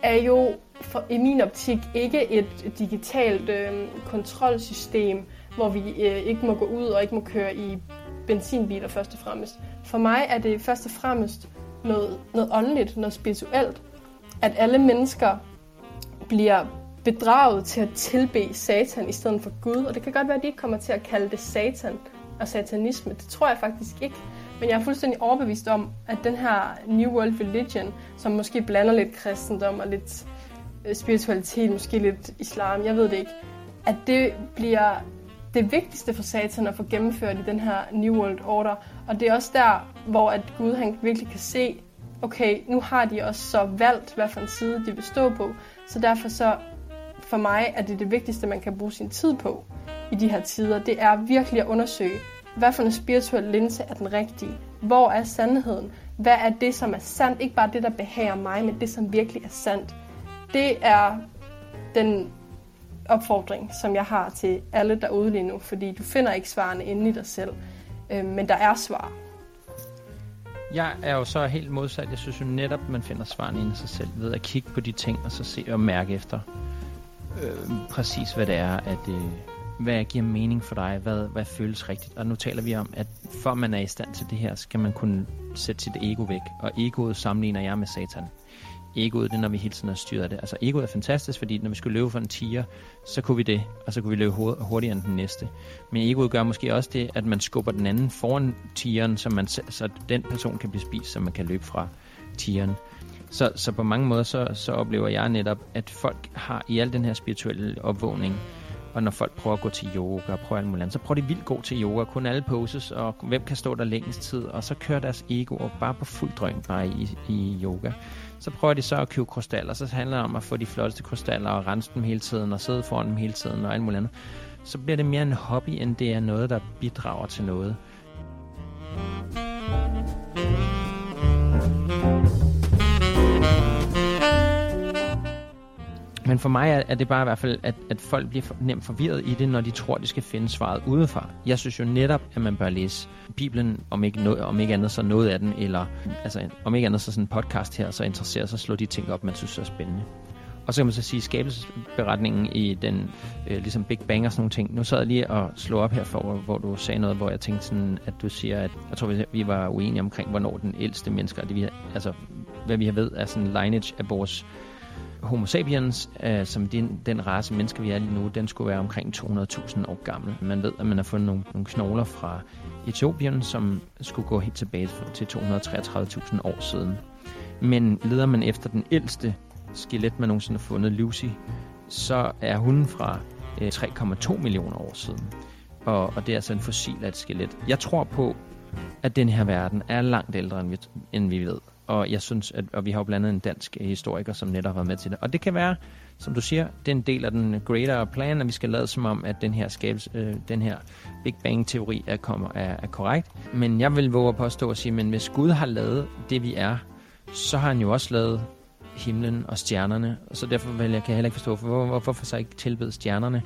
[SPEAKER 3] er jo for, i min optik ikke et digitalt øh, kontrolsystem, hvor vi øh, ikke må gå ud og ikke må køre i benzinbiler først og fremmest. For mig er det først og fremmest noget, noget åndeligt, noget spirituelt, at alle mennesker bliver bedraget til at tilbe Satan i stedet for Gud. Og det kan godt være, at de ikke kommer til at kalde det Satan og satanisme. Det tror jeg faktisk ikke. Men jeg er fuldstændig overbevist om, at den her New World Religion, som måske blander lidt kristendom og lidt øh, spiritualitet, måske lidt islam, jeg ved det ikke, at det bliver det vigtigste for satan at få gennemført i den her New World Order. Og det er også der, hvor at Gud han virkelig kan se, okay, nu har de også så valgt, hvad for en side de vil stå på. Så derfor så, for mig er det det vigtigste, man kan bruge sin tid på i de her tider. Det er virkelig at undersøge, hvad for en spirituel linse er den rigtige? Hvor er sandheden? Hvad er det, som er sandt? Ikke bare det, der behager mig, men det, som virkelig er sandt. Det er den opfordring, som jeg har til alle derude lige nu, fordi du finder ikke svarene inde i dig selv, øh, men der er svar.
[SPEAKER 1] Jeg er jo så helt modsat. Jeg synes jo netop, man finder svarene inde i sig selv ved at kigge på de ting, og så se og mærke efter øh, præcis, hvad det er, at, øh, hvad giver mening for dig, hvad, hvad føles rigtigt. Og nu taler vi om, at før man er i stand til det her, skal man kunne sætte sit ego væk. Og egoet sammenligner jeg med satan. Egoet, det er, når vi hele tiden har styret det. Altså egoet er fantastisk, fordi når vi skulle løbe for en tiger, så kunne vi det, og så kunne vi løbe hurtigere end den næste. Men egoet gør måske også det, at man skubber den anden foran tigeren, så, man, så den person kan blive spist, så man kan løbe fra tigeren. Så, så på mange måder, så, så oplever jeg netop, at folk har i al den her spirituelle opvågning, og når folk prøver at gå til yoga og prøver alt muligt andet, så prøver de vildt gå til yoga, kun alle poses, og hvem kan stå der længst tid, og så kører deres ego og bare på fuld drøn bare i, i yoga. Så prøver de så at købe krystaller, så handler det om at få de flotteste krystaller og rense dem hele tiden, og sidde foran dem hele tiden og alt muligt andet. Så bliver det mere en hobby, end det er noget, der bidrager til noget. Men for mig er, er det bare i hvert fald, at, at folk bliver for, nemt forvirret i det, når de tror, de skal finde svaret udefra. Jeg synes jo netop, at man bør læse Bibelen, om ikke, no, om ikke andet så noget af den, eller altså, om ikke andet så sådan en podcast her, så interesserer sig slå de ting op, man synes er spændende. Og så kan man så sige, skabelsesberetningen i den, øh, ligesom Big Bang og sådan nogle ting. Nu sad jeg lige og slog op her for, hvor du sagde noget, hvor jeg tænkte sådan, at du siger, at jeg tror, vi var uenige omkring, hvornår den ældste mennesker, det vi, altså hvad vi har ved, er sådan lineage af vores Homo sapiens, øh, som den, den race mennesker, vi er lige nu, den skulle være omkring 200.000 år gammel. Man ved, at man har fundet nogle, nogle knogler fra Etiopien, som skulle gå helt tilbage til 233.000 år siden. Men leder man efter den ældste skelet, man nogensinde har fundet, Lucy, så er hun fra øh, 3,2 millioner år siden. Og, og det er altså en fossil af et skelet. Jeg tror på, at den her verden er langt ældre, end vi, end vi ved. Og jeg synes, at og vi har jo blandt andet en dansk historiker, som netop har været med til det. Og det kan være, som du siger, det er en del af den greater plan, at vi skal lade som om, at den her, skabes, øh, den her Big Bang-teori er, kommer, er, er korrekt. Men jeg vil våge at påstå at sige, men hvis Gud har lavet det, vi er, så har han jo også lavet himlen og stjernerne. Og så derfor vil jeg, kan jeg heller ikke forstå, hvor, hvorfor, hvorfor så ikke tilbede stjernerne?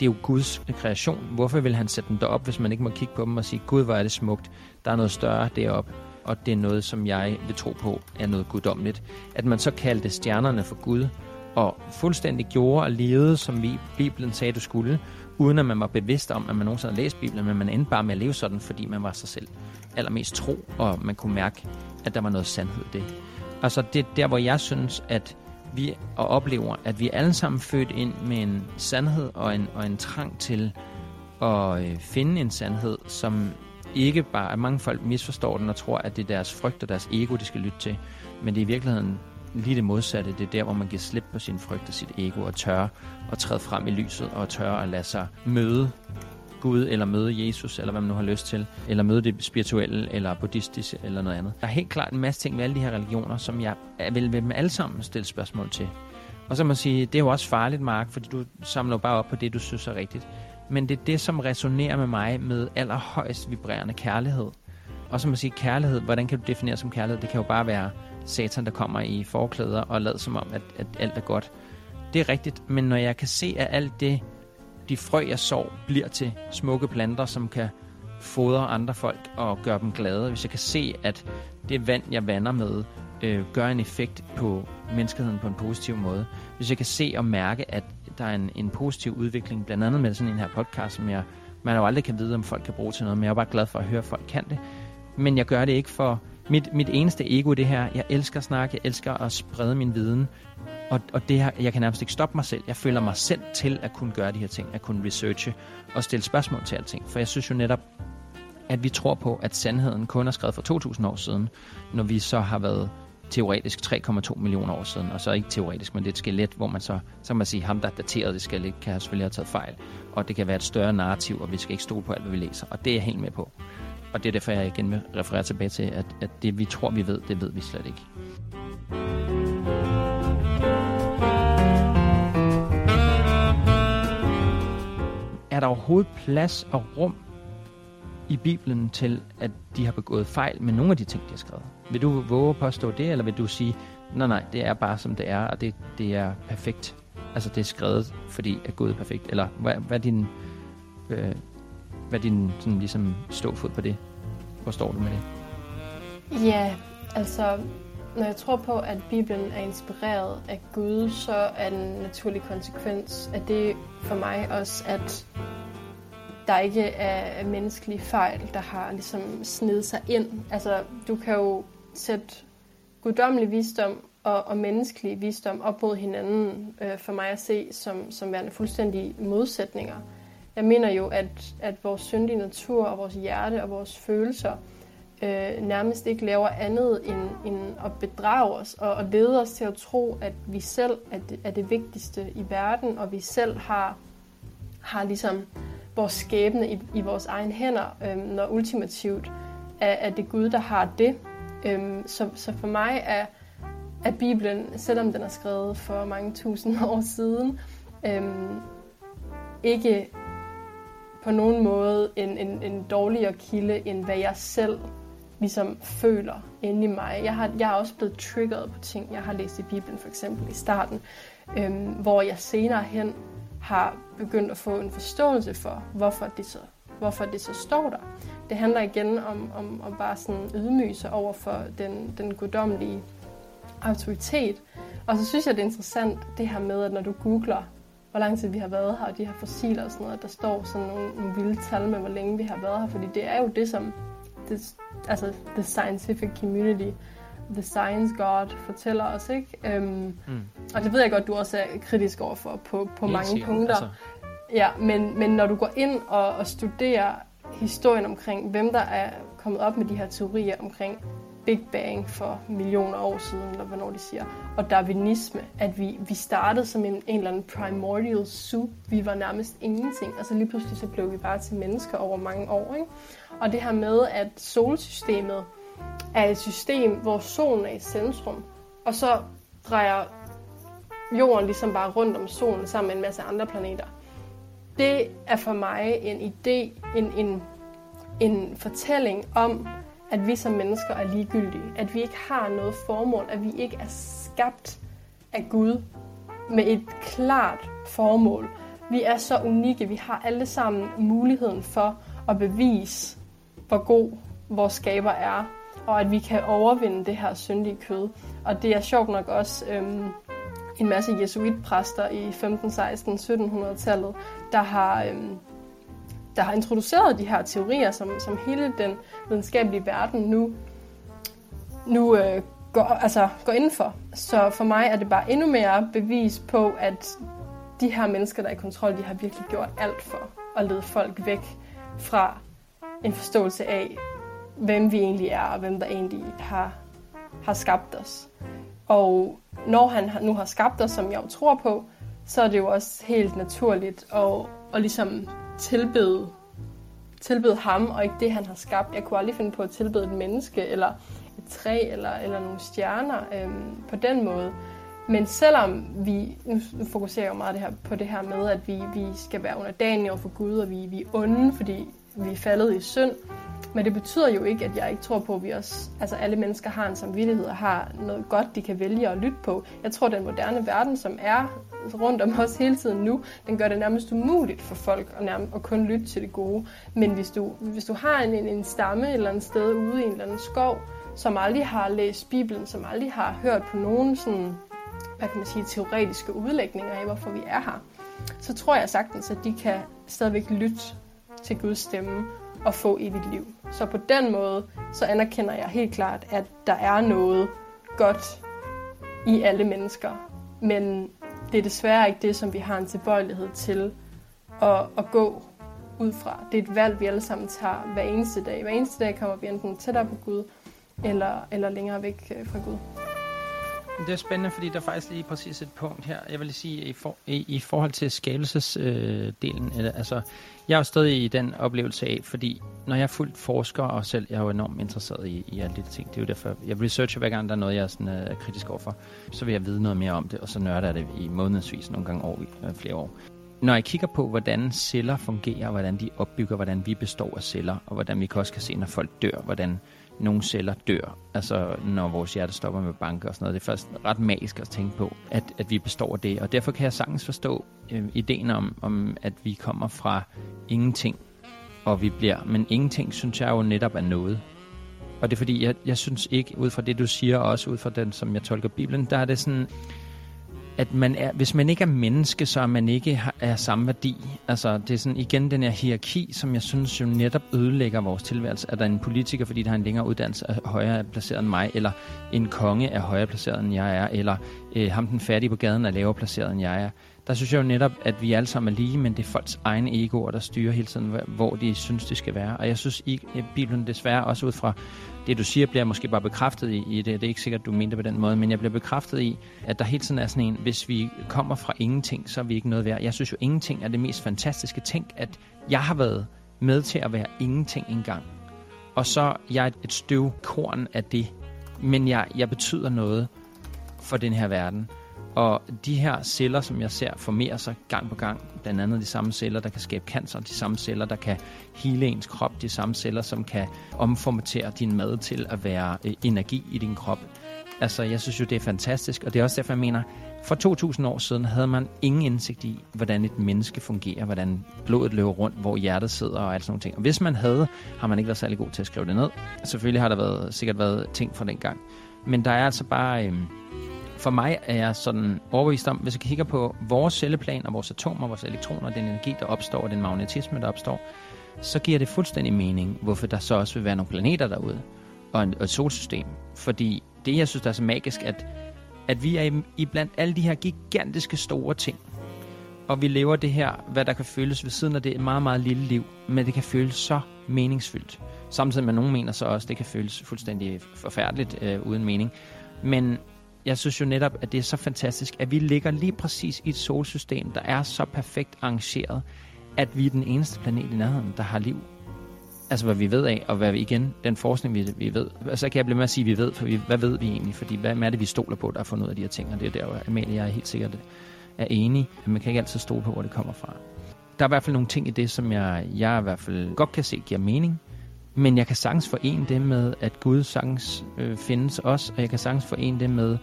[SPEAKER 1] Det er jo Guds kreation. Hvorfor vil han sætte dem derop, hvis man ikke må kigge på dem og sige, Gud, hvor er det smukt. Der er noget større deroppe og det er noget, som jeg vil tro på er noget guddommeligt. At man så kaldte stjernerne for Gud, og fuldstændig gjorde og levede, som vi Bibelen sagde, du skulle, uden at man var bevidst om, at man nogensinde havde læst Bibelen, men man endte bare med at leve sådan, fordi man var sig selv allermest tro, og man kunne mærke, at der var noget sandhed i det. Altså det er der, hvor jeg synes, at vi og oplever, at vi er alle sammen født ind med en sandhed og en, og en trang til at øh, finde en sandhed, som ikke bare, at mange folk misforstår den og tror, at det er deres frygt og deres ego, de skal lytte til. Men det er i virkeligheden lige det modsatte. Det er der, hvor man giver slip på sin frygt og sit ego og tør at træde frem i lyset og tør at lade sig møde Gud, eller møde Jesus, eller hvad man nu har lyst til, eller møde det spirituelle, eller buddhistiske, eller noget andet. Der er helt klart en masse ting ved alle de her religioner, som jeg vil ved dem alle sammen stille spørgsmål til. Og så må man sige, det er jo også farligt, Mark, fordi du samler bare op på det, du synes er rigtigt. Men det er det, som resonerer med mig med allerhøjst vibrerende kærlighed. Og som at sige, kærlighed, hvordan kan du definere som kærlighed? Det kan jo bare være satan, der kommer i forklæder og lader som om, at, at alt er godt. Det er rigtigt, men når jeg kan se, at alt det, de frø, jeg sår, bliver til smukke planter, som kan fodre andre folk og gøre dem glade. Hvis jeg kan se, at det vand, jeg vander med, øh, gør en effekt på menneskeheden på en positiv måde. Hvis jeg kan se og mærke, at der er en, en positiv udvikling, blandt andet med sådan en her podcast, som jeg, man jo aldrig kan vide, om folk kan bruge til noget, men jeg er bare glad for at høre, at folk kan det. Men jeg gør det ikke for mit, mit eneste ego det her. Jeg elsker at snakke, jeg elsker at sprede min viden, og, og det her, jeg kan nærmest ikke stoppe mig selv. Jeg føler mig selv til at kunne gøre de her ting, at kunne researche og stille spørgsmål til alting. For jeg synes jo netop, at vi tror på, at sandheden kun er skrevet for 2000 år siden, når vi så har været teoretisk 3,2 millioner år siden, og så ikke teoretisk, men det er et skelet, hvor man så, så kan man sige, ham der daterede det skelet, kan selvfølgelig have taget fejl, og det kan være et større narrativ, og vi skal ikke stole på alt, hvad vi læser, og det er jeg helt med på. Og det er derfor, jeg igen vil referere tilbage til, at, at det vi tror, vi ved, det ved vi slet ikke. Er der overhovedet plads og rum i Bibelen til, at de har begået fejl med nogle af de ting, de har skrevet? Vil du våge at påstå det, eller vil du sige, nej, nej, det er bare som det er, og det, det er perfekt? Altså, det er skrevet, fordi at Gud er perfekt. Eller hvad, hvad er din, øh, hvad er din sådan, ligesom, ståfod på det? Hvor står du med det?
[SPEAKER 3] Ja, altså, når jeg tror på, at Bibelen er inspireret af Gud, så er den naturlig konsekvens af det for mig også, at der ikke øh, er menneskelige fejl, der har ligesom snedet sig ind. Altså, du kan jo sætte guddommelig visdom og, og menneskelig visdom op mod hinanden, øh, for mig at se, som, som værende fuldstændige modsætninger. Jeg mener jo, at, at vores syndige natur og vores hjerte og vores følelser øh, nærmest ikke laver andet end, end at bedrage os og, og lede os til at tro, at vi selv er det, er det vigtigste i verden, og vi selv har, har ligesom vores skæbne i, i vores egen hænder, øh, når ultimativt er, er det Gud, der har det. Øh, så, så for mig er, er Bibelen, selvom den er skrevet for mange tusind år siden, øh, ikke på nogen måde en, en, en dårligere kilde, end hvad jeg selv ligesom føler inde i mig. Jeg har, jeg er også blevet triggeret på ting, jeg har læst i Bibelen, for eksempel i starten, øhm, hvor jeg senere hen har begyndt at få en forståelse for, hvorfor det så, hvorfor det så står der. Det handler igen om, om, om bare sådan ydmyge sig over for den, den guddommelige autoritet. Og så synes jeg, det er interessant det her med, at når du googler, hvor lang tid vi har været her, og de her fossiler og sådan noget, at der står sådan nogle, nogle vilde tal med, hvor længe vi har været her, fordi det er jo det, som det, altså the scientific community The Science God fortæller os, ikke? Øhm, mm. Og det ved jeg godt, du også er kritisk overfor på, på mange
[SPEAKER 1] sikkert,
[SPEAKER 3] punkter.
[SPEAKER 1] altså.
[SPEAKER 3] Ja, men, men når du går ind og, og studerer historien omkring, hvem der er kommet op med de her teorier omkring Big Bang for millioner år siden, eller hvornår de siger, og darwinisme, at vi, vi startede som en, en eller anden primordial soup. Vi var nærmest ingenting, og så lige pludselig så blev vi bare til mennesker over mange år. Ikke? Og det her med, at solsystemet er et system, hvor solen er i centrum, og så drejer jorden ligesom bare rundt om solen sammen med en masse andre planeter. Det er for mig en idé, en, en, en fortælling om, at vi som mennesker er ligegyldige. At vi ikke har noget formål. At vi ikke er skabt af Gud med et klart formål. Vi er så unikke. Vi har alle sammen muligheden for at bevise, hvor god vores skaber er. Og at vi kan overvinde det her syndige kød. Og det er sjovt nok også øhm, en masse jesuitpræster i 15, 16, 1700-tallet, der har, øhm, der har introduceret de her teorier, som, som hele den videnskabelige verden nu, nu øh, går, altså, går ind for. Så for mig er det bare endnu mere bevis på, at de her mennesker, der er i kontrol, de har virkelig gjort alt for at lede folk væk fra en forståelse af, hvem vi egentlig er, og hvem der egentlig har, har skabt os. Og når han nu har skabt os, som jeg jo tror på, så er det jo også helt naturligt at, at ligesom tilbede, tilbede ham, og ikke det, han har skabt. Jeg kunne aldrig finde på at tilbede et menneske, eller et træ, eller, eller nogle stjerner øhm, på den måde. Men selvom vi, nu, fokuserer jeg jo meget det her, på det her med, at vi, vi skal være underdanige over for Gud, og vi, vi er onde, fordi vi er faldet i synd, men det betyder jo ikke, at jeg ikke tror på, at vi også, altså alle mennesker har en samvittighed og har noget godt, de kan vælge at lytte på. Jeg tror, at den moderne verden, som er rundt om os hele tiden nu, den gør det nærmest umuligt for folk at, nærmest, at kun lytte til det gode. Men hvis du, hvis du har en, en, en stamme et eller andet sted ude i en eller anden skov, som aldrig har læst Bibelen, som aldrig har hørt på nogen sådan, hvad kan man sige, teoretiske udlægninger af, hvorfor vi er her, så tror jeg sagtens, at de kan stadigvæk lytte til Guds stemme og få evigt liv. Så på den måde, så anerkender jeg helt klart, at der er noget godt i alle mennesker. Men det er desværre ikke det, som vi har en tilbøjelighed til at, at gå ud fra. Det er et valg, vi alle sammen tager hver eneste dag. Hver eneste dag kommer vi enten tættere på Gud, eller, eller længere væk øh, fra Gud.
[SPEAKER 1] Det er spændende, fordi der er faktisk lige præcis et punkt her. Jeg vil lige sige, i, for, i, i forhold til skabelsesdelen, øh, eller, altså, jeg er jo stadig i den oplevelse af, fordi når jeg er fuldt forsker, og selv jeg er jo enormt interesseret i, i alle de ting, det er jo derfor, jeg researcher hver gang, der er noget, jeg er sådan, øh, kritisk overfor, så vil jeg vide noget mere om det, og så nørder jeg det i månedsvis, nogle gange år, øh, flere år. Når jeg kigger på, hvordan celler fungerer, hvordan de opbygger, hvordan vi består af celler, og hvordan vi også kan se, når folk dør, hvordan nogle celler dør, altså når vores hjerte stopper med banke og sådan noget. Det er først ret magisk at tænke på, at, at vi består af det. Og derfor kan jeg sagtens forstå øh, ideen om, om, at vi kommer fra ingenting, og vi bliver. Men ingenting, synes jeg jo netop er noget. Og det er fordi, jeg, jeg synes ikke, ud fra det du siger, og også ud fra den, som jeg tolker Bibelen, der er det sådan, at man er, hvis man ikke er menneske, så er man ikke har, er samme værdi. Altså, det er sådan igen den her hierarki, som jeg synes jo netop ødelægger vores tilværelse. Er der en politiker, fordi der har en længere uddannelse, er højere placeret end mig, eller en konge er højere placeret end jeg er, eller øh, ham den fattige på gaden er lavere placeret end jeg er. Der synes jeg jo netop, at vi alle sammen er lige, men det er folks egne egoer, der styrer hele tiden, hvor de synes, det skal være. Og jeg synes, i Bibelen desværre også ud fra det, du siger, bliver måske bare bekræftet i, i det. Det er ikke sikkert, du mente på den måde, men jeg bliver bekræftet i, at der hele tiden er sådan en, hvis vi kommer fra ingenting, så er vi ikke noget værd. Jeg synes jo, ingenting er det mest fantastiske. Tænk, at jeg har været med til at være ingenting engang. Og så jeg er et støvkorn af det. Men jeg, jeg betyder noget for den her verden. Og de her celler, som jeg ser, formerer sig gang på gang. Blandt andet de samme celler, der kan skabe cancer, de samme celler, der kan hele ens krop, de samme celler, som kan omformatere din mad til at være øh, energi i din krop. Altså, jeg synes jo, det er fantastisk, og det er også derfor, jeg mener, for 2000 år siden havde man ingen indsigt i, hvordan et menneske fungerer, hvordan blodet løber rundt, hvor hjertet sidder og alt sådan nogle ting. Og hvis man havde, har man ikke været særlig god til at skrive det ned. Selvfølgelig har der været, sikkert været ting fra den gang. Men der er altså bare... Øh, for mig er jeg sådan overbevist om, hvis jeg kigger på vores celleplan og vores atomer, vores elektroner, den energi, der opstår, og den magnetisme, der opstår, så giver det fuldstændig mening, hvorfor der så også vil være nogle planeter derude, og et solsystem. Fordi det, jeg synes, der er så magisk, at, at vi er i, i blandt alle de her gigantiske store ting, og vi lever det her, hvad der kan føles ved siden af det, et meget, meget lille liv, men det kan føles så meningsfyldt. Samtidig med nogen mener så også, at det kan føles fuldstændig forfærdeligt øh, uden mening. Men jeg synes jo netop, at det er så fantastisk, at vi ligger lige præcis i et solsystem, der er så perfekt arrangeret, at vi er den eneste planet i nærheden, der har liv. Altså hvad vi ved af, og hvad vi igen, den forskning vi, vi ved. Så kan jeg blive med at sige, at vi ved, for vi, hvad ved vi egentlig? Fordi hvad er det, vi stoler på, der har fundet ud af de her ting? Og det er der, Amalie jeg er helt sikkert er enig. at man kan ikke altid stole på, hvor det kommer fra. Der er i hvert fald nogle ting i det, som jeg, jeg i hvert fald godt kan se giver mening. Men jeg kan sagtens forene det med, at Gud sagtens øh, findes os, og jeg kan sagtens forene det med,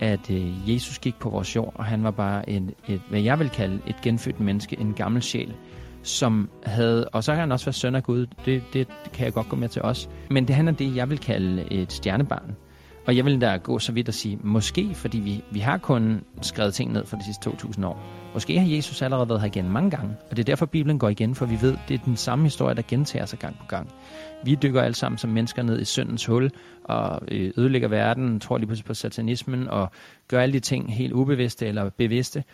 [SPEAKER 1] at øh, Jesus gik på vores jord, og han var bare en, et, hvad jeg vil kalde et genfødt menneske, en gammel sjæl, som havde, og så kan han også være søn af Gud, det, det kan jeg godt gå med til os, men det han er det, jeg vil kalde et stjernebarn. Og jeg vil da gå så vidt at sige, måske fordi vi, vi har kun skrevet ting ned for de sidste 2000 år. Måske har Jesus allerede været her igen mange gange, og det er derfor Bibelen går igen, for vi ved, det er den samme historie, der gentager sig gang på gang. Vi dykker alle sammen som mennesker ned i syndens hul, og øh, ødelægger verden, tror lige på satanismen, og gør alle de ting helt ubevidste eller bevidste.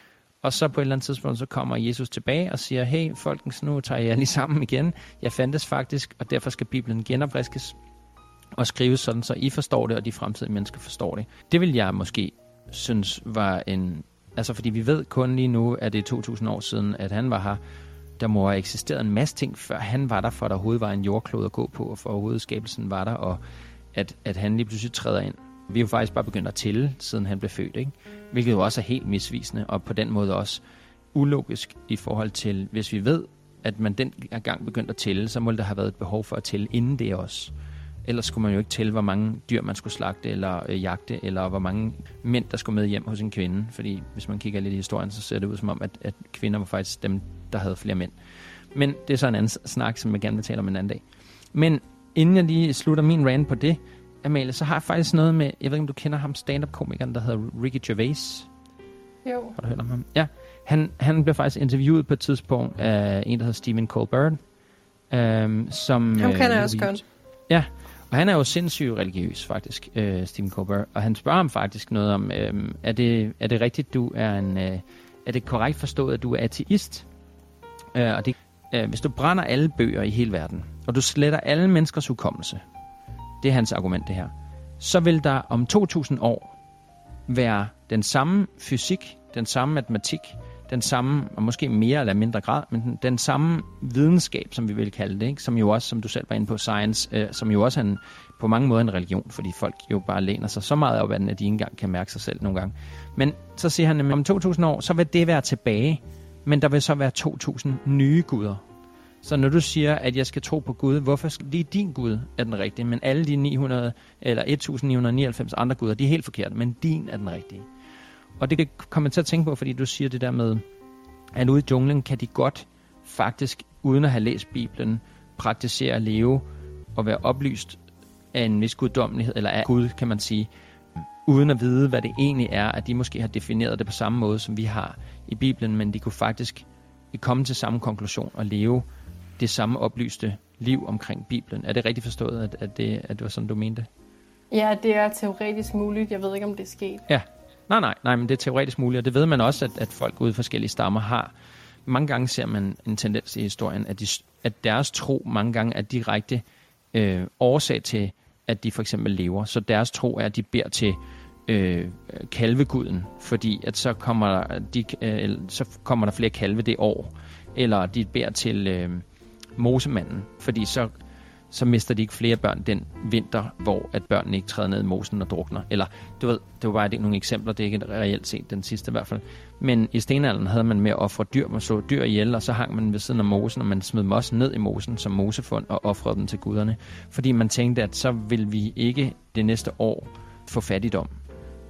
[SPEAKER 1] Og så på et eller andet tidspunkt, så kommer Jesus tilbage og siger, hey folkens, nu tager jeg lige sammen igen. Jeg fandtes faktisk, og derfor skal Bibelen genopfriskes og skrives sådan, så I forstår det, og de fremtidige mennesker forstår det. Det vil jeg måske synes var en... Altså, fordi vi ved kun lige nu, at det er 2000 år siden, at han var her. Der må have eksisteret en masse ting, før han var der, for der overhovedet var en jordklode at gå på, og for overhovedet skabelsen var der, og at, at han lige pludselig træder ind. Vi er jo faktisk bare begyndt at tælle, siden han blev født, ikke? hvilket jo også er helt misvisende, og på den måde også ulogisk i forhold til, hvis vi ved, at man den gang begyndte at tælle, så må der have været et behov for at tælle inden det også. Ellers skulle man jo ikke tælle, hvor mange dyr man skulle slagte eller øh, jagte, eller hvor mange mænd, der skulle med hjem hos en kvinde. Fordi hvis man kigger lidt i historien, så ser det ud som om, at, at kvinder var faktisk dem, der havde flere mænd. Men det er så en anden snak, som jeg gerne vil tale om en anden dag. Men inden jeg lige slutter min rant på det, Amalie, så har jeg faktisk noget med, jeg ved ikke, om du kender ham, stand-up-komikeren, der hedder Ricky Gervais.
[SPEAKER 3] Jo.
[SPEAKER 1] Har du hørt om ham? Ja. Han, han blev faktisk interviewet på et tidspunkt af en, der hedder Stephen Colbert. Øhm, som,
[SPEAKER 3] Ham kender jeg også godt.
[SPEAKER 1] Ja, og han er jo sindssygt religiøs, faktisk, øh, Stephen Colbert. Og han spørger ham faktisk noget om, øh, er, det, er det rigtigt, du er en... Øh, er det korrekt forstået, at du er ateist? Øh, og det, øh, hvis du brænder alle bøger i hele verden, og du sletter alle menneskers hukommelse, det er hans argument det her, så vil der om 2000 år være den samme fysik, den samme matematik, den samme, og måske mere eller mindre grad, men den, den samme videnskab, som vi vil kalde det, ikke? som jo også, som du selv var inde på, science, øh, som jo også er en, på mange måder en religion, fordi folk jo bare læner sig så meget op af den, at de ikke engang kan mærke sig selv nogle gange. Men så siger han, at om 2000 år, så vil det være tilbage, men der vil så være 2000 nye guder. Så når du siger, at jeg skal tro på Gud, hvorfor lige din Gud er den rigtige, men alle de 900 eller 1999 andre guder, de er helt forkerte, men din er den rigtige. Og det kan man til at tænke på, fordi du siger det der med, at ude i junglen kan de godt faktisk, uden at have læst Bibelen, praktisere at leve og være oplyst af en vis guddommelighed, eller af Gud, kan man sige, uden at vide, hvad det egentlig er, at de måske har defineret det på samme måde, som vi har i Bibelen, men de kunne faktisk komme til samme konklusion og leve det samme oplyste liv omkring Bibelen. Er det rigtigt forstået, at, at, det, at det var sådan, du mente?
[SPEAKER 3] Ja, det er teoretisk muligt. Jeg ved ikke, om det er sket.
[SPEAKER 1] Ja, nej, nej, nej, men det er teoretisk muligt, og det ved man også, at, at folk ude i forskellige stammer har. Mange gange ser man en tendens i historien, at, de, at deres tro mange gange er direkte øh, årsag til, at de for eksempel lever. Så deres tro er, at de beder til øh, kalveguden, fordi at så kommer, de, øh, så kommer der flere kalve det år. Eller de beder til øh, mosemanden, fordi så, så mister de ikke flere børn den vinter, hvor at børnene ikke træder ned i mosen og drukner. Eller, du ved, det var bare det, nogle eksempler, det er ikke reelt set den sidste i hvert fald. Men i stenalderen havde man med at ofre dyr, man så dyr ihjel, og så hang man ved siden af mosen, og man smed dem ned i mosen som mosefund og ofrede dem til guderne. Fordi man tænkte, at så vil vi ikke det næste år få fattigdom.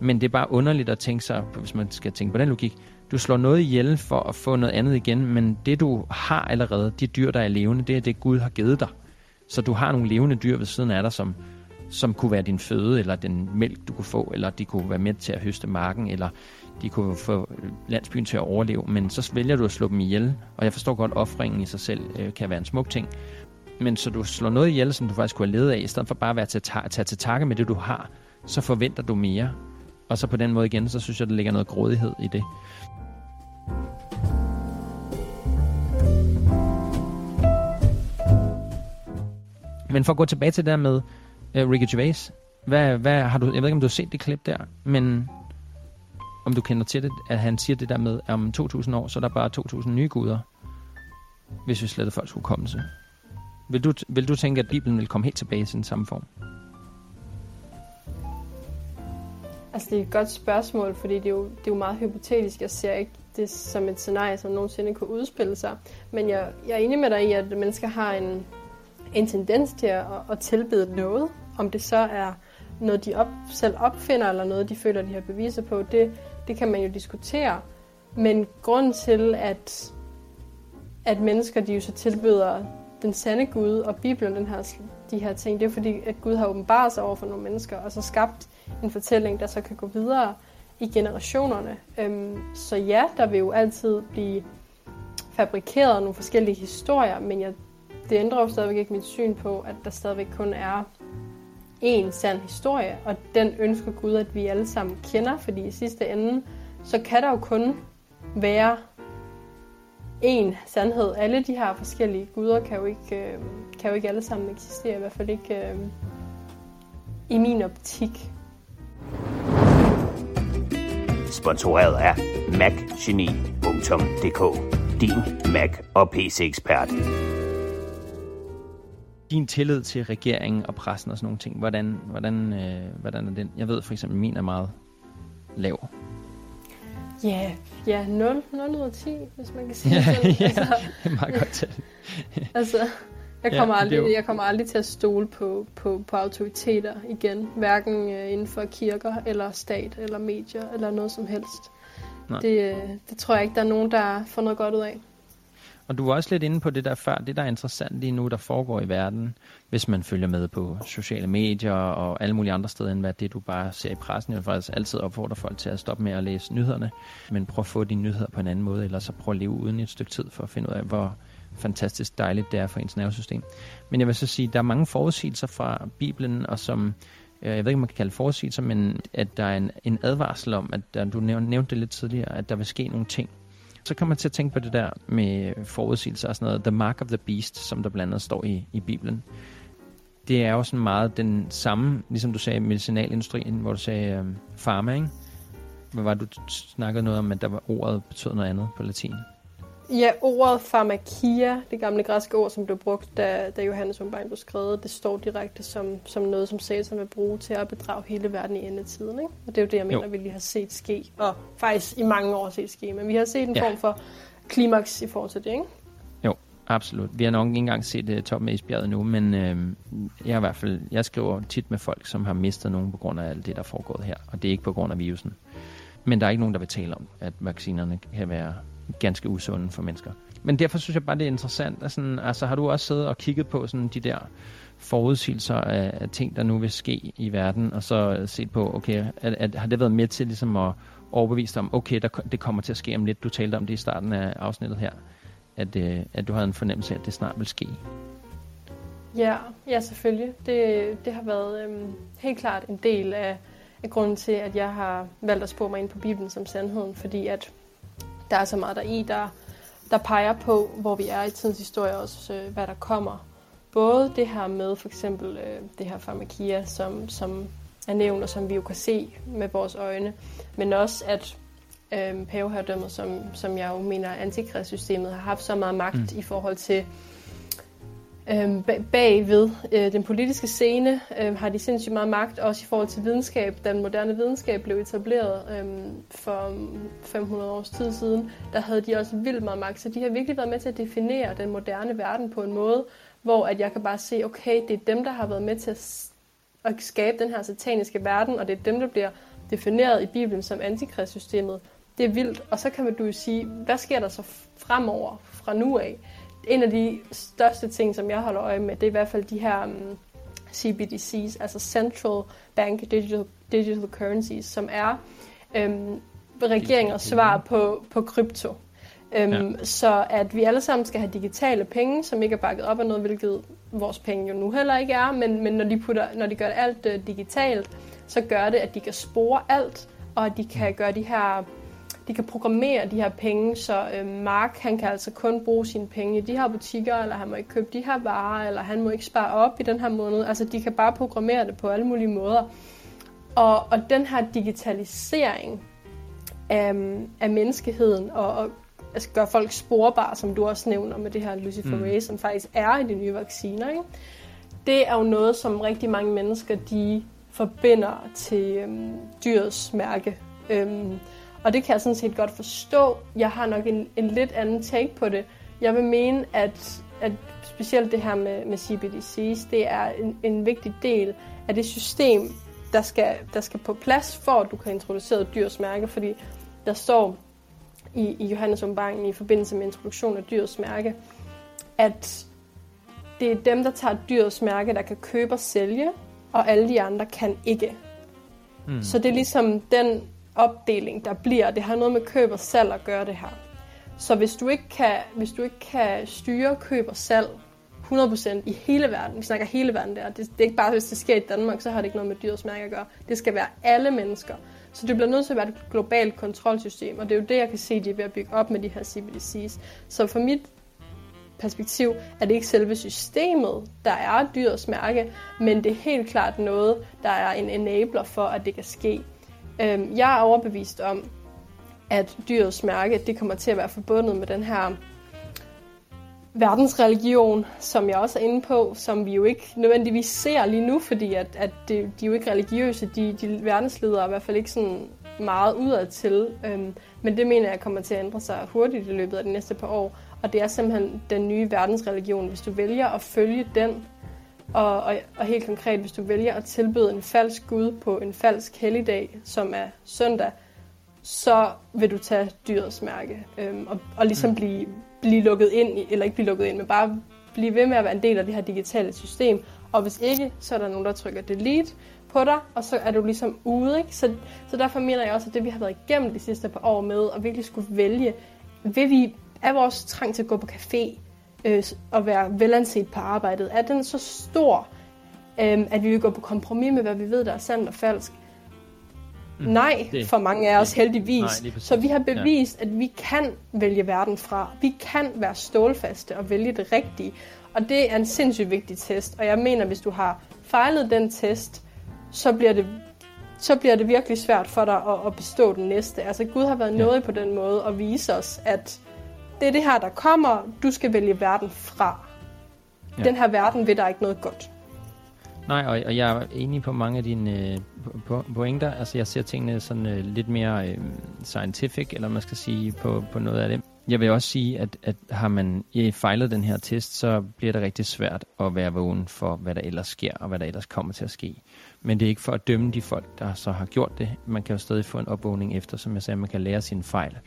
[SPEAKER 1] Men det er bare underligt at tænke sig, hvis man skal tænke på den logik, du slår noget ihjel for at få noget andet igen, men det du har allerede, de dyr, der er levende, det er det, Gud har givet dig. Så du har nogle levende dyr ved siden af dig, som, som kunne være din føde, eller den mælk, du kunne få, eller de kunne være med til at høste marken, eller de kunne få landsbyen til at overleve, men så vælger du at slå dem ihjel. Og jeg forstår godt, at offringen i sig selv øh, kan være en smuk ting. Men så du slår noget ihjel, som du faktisk kunne have levet af, i stedet for bare at være til at tage til takke med det, du har, så forventer du mere. Og så på den måde igen, så synes jeg, der ligger noget grådighed i det. Men for at gå tilbage til det der med uh, Ricky Gervais, hvad, hvad har du, jeg ved ikke, om du har set det klip der, men om du kender til det, at han siger det der med, at om 2000 år, så er der bare 2000 nye guder, hvis vi slettede folks hukommelse. Vil du, vil du tænke, at Bibelen vil komme helt tilbage i sin samme form?
[SPEAKER 3] Altså, det er et godt spørgsmål, fordi det er jo, det er jo meget hypotetisk. Jeg ser ikke det som et scenarie, som nogensinde kunne udspille sig. Men jeg, jeg er enig med dig i, at mennesker har en, en tendens til at, at tilbede noget. Om det så er noget, de op, selv opfinder, eller noget, de føler, de har beviser på, det, det kan man jo diskutere. Men grund til, at, at mennesker de jo så tilbyder den sande Gud og Bibelen, den her, de her ting, det er fordi, at Gud har åbenbaret sig over for nogle mennesker, og så skabt en fortælling, der så kan gå videre i generationerne. Øhm, så ja, der vil jo altid blive fabrikeret nogle forskellige historier, men jeg, det ændrer jo stadigvæk ikke mit syn på, at der stadigvæk kun er én sand historie, og den ønsker Gud, at vi alle sammen kender, fordi i sidste ende, så kan der jo kun være én sandhed. Alle de her forskellige guder kan jo ikke, øhm, kan jo ikke alle sammen eksistere, i hvert fald ikke øh, i min optik.
[SPEAKER 2] Sponsoreret af macgeni.dk Din Mac og PC-ekspert.
[SPEAKER 1] Din tillid til regeringen og pressen og sådan nogle ting, hvordan, hvordan, øh, hvordan er den? Jeg ved for eksempel, at min er meget lav.
[SPEAKER 3] Ja, ja 0, 0 ud af 10, hvis man kan sige
[SPEAKER 1] Ja,
[SPEAKER 3] sådan.
[SPEAKER 1] ja,
[SPEAKER 3] Altså,
[SPEAKER 1] det er meget godt til.
[SPEAKER 3] altså, jeg
[SPEAKER 1] Ja,
[SPEAKER 3] kommer,
[SPEAKER 1] er
[SPEAKER 3] aldrig,
[SPEAKER 1] jo-
[SPEAKER 3] jeg kommer aldrig til at stole på, på, på autoriteter igen. Hverken øh, inden for kirker, eller stat, eller medier, eller noget som helst.
[SPEAKER 1] Nej.
[SPEAKER 3] Det, øh, det tror jeg ikke, der er nogen, der får noget godt ud af.
[SPEAKER 1] Og du var også lidt inde på det der før, det der er interessant lige nu, der foregår i verden, hvis man følger med på sociale medier og alle mulige andre steder, end hvad det du bare ser i pressen. Jeg vil faktisk altid opfordre folk til at stoppe med at læse nyhederne, men prøv at få de nyheder på en anden måde, eller så prøv at leve uden i et stykke tid for at finde ud af, hvor fantastisk dejligt det er for ens nervesystem. Men jeg vil så sige, der er mange forudsigelser fra Bibelen, og som øh, jeg ved ikke, om man kan kalde forudsigelser, men at der er en, en advarsel om, at der, du nævnte, nævnte det lidt tidligere, at der vil ske nogle ting, så kommer man til at tænke på det der med forudsigelser og sådan noget. The Mark of the Beast, som der blandt andet står i, i Bibelen. Det er jo sådan meget den samme, ligesom du sagde, medicinalindustrien, hvor du sagde øh, pharma, ikke? Hvad var det, du snakkede noget om, at der var ordet betød noget andet på latin?
[SPEAKER 3] Ja, ordet pharmakia, det gamle græske ord, som blev brugt, da, da Johannes åbenbaring blev skrevet, det står direkte som, som noget, som Satan vil bruge til at bedrage hele verden i endetiden. Ikke? Og det er jo det, jeg mener,
[SPEAKER 1] Jo.
[SPEAKER 3] vi lige har set ske, og faktisk i mange år set ske, men vi har set en
[SPEAKER 1] Ja.
[SPEAKER 3] form for klimaks i forhold til det, ikke?
[SPEAKER 1] Absolut. Vi har nok ikke engang set uh, toppen af isbjerget nu, men øh, jeg, i hvert fald, jeg skriver tit med folk, som har mistet nogen på grund af alt det, der er foregået her. Og det er ikke på grund af virusen. Men der er ikke nogen, der vil tale om, at vaccinerne kan være ganske usunde for mennesker. Men derfor synes jeg bare, det er interessant. At sådan, altså, har du også siddet og kigget på sådan, de der forudsigelser af, af ting, der nu vil ske i verden, og så set på, okay, at, at, har det været med til ligesom at overbevise dig om, okay, der, det kommer til at ske om lidt. Du talte om det i starten af afsnittet her at, øh, at du havde en fornemmelse af, at det snart vil ske.
[SPEAKER 3] Ja, ja selvfølgelig. Det, det har været øhm, helt klart en del af, af grunden til, at jeg har valgt at spore mig ind på Bibelen som sandheden, fordi at der er så meget der i, der, der peger på, hvor vi er i tidens historie, og også øh, hvad der kommer. Både det her med for eksempel øh, det her farmakia, som, som er nævnt, og som vi jo kan se med vores øjne, men også at øh, paveherredømmet, som, som jeg jo mener, antikristsystemet har haft så meget magt
[SPEAKER 1] mm.
[SPEAKER 3] i forhold til Øhm, bagved øh, den politiske scene øh, har de sindssygt meget magt, også i forhold til videnskab. Da den moderne videnskab blev etableret øh, for 500 års tid siden, der havde de også vildt meget magt. Så de har virkelig været med til at definere den moderne verden på en måde, hvor at jeg kan bare se, okay, det er dem, der har været med til at, at skabe den her sataniske verden, og det er dem, der bliver defineret i Bibelen som antikristsystemet. Det er vildt. Og så kan man du jo sige, hvad sker der så fremover fra nu af? En af de største ting, som jeg holder øje med, det er i hvert fald de her um, CBDC's, altså Central Bank Digital, Digital Currencies, som er um, regeringers svar på, på krypto. Um, ja. Så at vi alle sammen skal have digitale penge, som ikke er bakket op af noget, hvilket vores penge jo nu heller ikke er, men, men når, de putter, når de gør alt uh, digitalt, så gør det, at de kan spore alt, og at de kan gøre de her de kan programmere de her penge, så øh, Mark han kan altså kun bruge sine penge i de her butikker, eller han må ikke købe de her varer, eller han må ikke spare op i den her måned. Altså de kan bare programmere det på alle mulige måder. Og, og den her digitalisering af, af menneskeheden, og, og altså, gøre folk sporbare, som du også nævner med det her Luciferase, mm. som faktisk er i de nye vacciner, ikke? det er jo noget, som rigtig mange mennesker de forbinder til øhm, dyrets mærke. Øhm, og det kan jeg sådan set godt forstå. Jeg har nok en, en lidt anden take på det. Jeg vil mene, at, at specielt det her med, med CBDC's, det er en, en vigtig del af det system, der skal, der skal på plads, for at du kan introducere dyrets mærke, fordi der står i, i Johannes Umbangen i forbindelse med introduktion af dyrets mærke, at det er dem, der tager dyrets mærke, der kan købe og sælge, og alle de andre kan ikke. Mm. Så det er ligesom den opdeling, der bliver. Det har noget med køb og salg at gøre det her. Så hvis du ikke kan, hvis du ikke kan styre køb og salg 100% i hele verden, vi snakker hele verden der, det, det er ikke bare, hvis det sker i Danmark, så har det ikke noget med dyrets mærke at gøre. Det skal være alle mennesker. Så det bliver nødt til at være et globalt kontrolsystem, og det er jo det, jeg kan se, de er ved at bygge op med de her CBDC's. Så for mit perspektiv er det ikke selve systemet, der er dyrets mærke, men det er helt klart noget, der er en enabler for, at det kan ske. Øhm, jeg er overbevist om, at dyrets mærke det kommer til at være forbundet med den her verdensreligion, som jeg også er inde på, som vi jo ikke nødvendigvis ser lige nu, fordi at, at det, de er jo ikke religiøse, de, de verdensledere er i hvert fald ikke sådan meget udad til. Øhm, men det mener jeg kommer til at ændre sig hurtigt i løbet af de næste par år. Og det er simpelthen den nye verdensreligion. Hvis du vælger at følge den, og, og, og helt konkret, hvis du vælger at tilbyde en falsk Gud på en falsk helligdag, som er søndag, så vil du tage dyrets mærke øhm, og, og ligesom mm. blive, blive lukket ind, i, eller ikke blive lukket ind, men bare blive ved med at være en del af det her digitale system. Og hvis ikke, så er der nogen, der trykker delete på dig, og så er du ligesom ude. Ikke? Så, så derfor mener jeg også, at det vi har været igennem de sidste par år med, at virkelig skulle vælge, vil vi, er vores trang til at gå på café, øh, og være velanset på arbejdet, er den så stor, øh, at vi vil gå på kompromis med, hvad vi ved, der er sandt og falsk? Mm, Nej, det, for mange af os heldigvis. Nej, så vi har bevist, ja. at vi kan vælge verden fra. Vi kan være stålfaste og vælge det rigtige. Og det er en sindssygt vigtig test. Og jeg mener, hvis du har fejlet den test, så bliver det så bliver det virkelig svært for dig at, at bestå den næste. Altså Gud har været ja. noget på den måde at vise os, at det er det her, der kommer. Du skal vælge verden fra. Ja. Den her verden vil der ikke noget godt.
[SPEAKER 1] Nej, og, og jeg er enig på mange af dine øh, pointer. Altså, jeg ser tingene sådan øh, lidt mere øh, scientific, eller man skal sige på, på noget af det. Jeg vil også sige, at, at har man fejlet den her test, så bliver det rigtig svært at være vågen for, hvad der ellers sker, og hvad der ellers kommer til at ske. Men det er ikke for at dømme de folk, der så har gjort det. Man kan jo stadig få en opvågning efter, som jeg sagde, man kan lære sine fejl.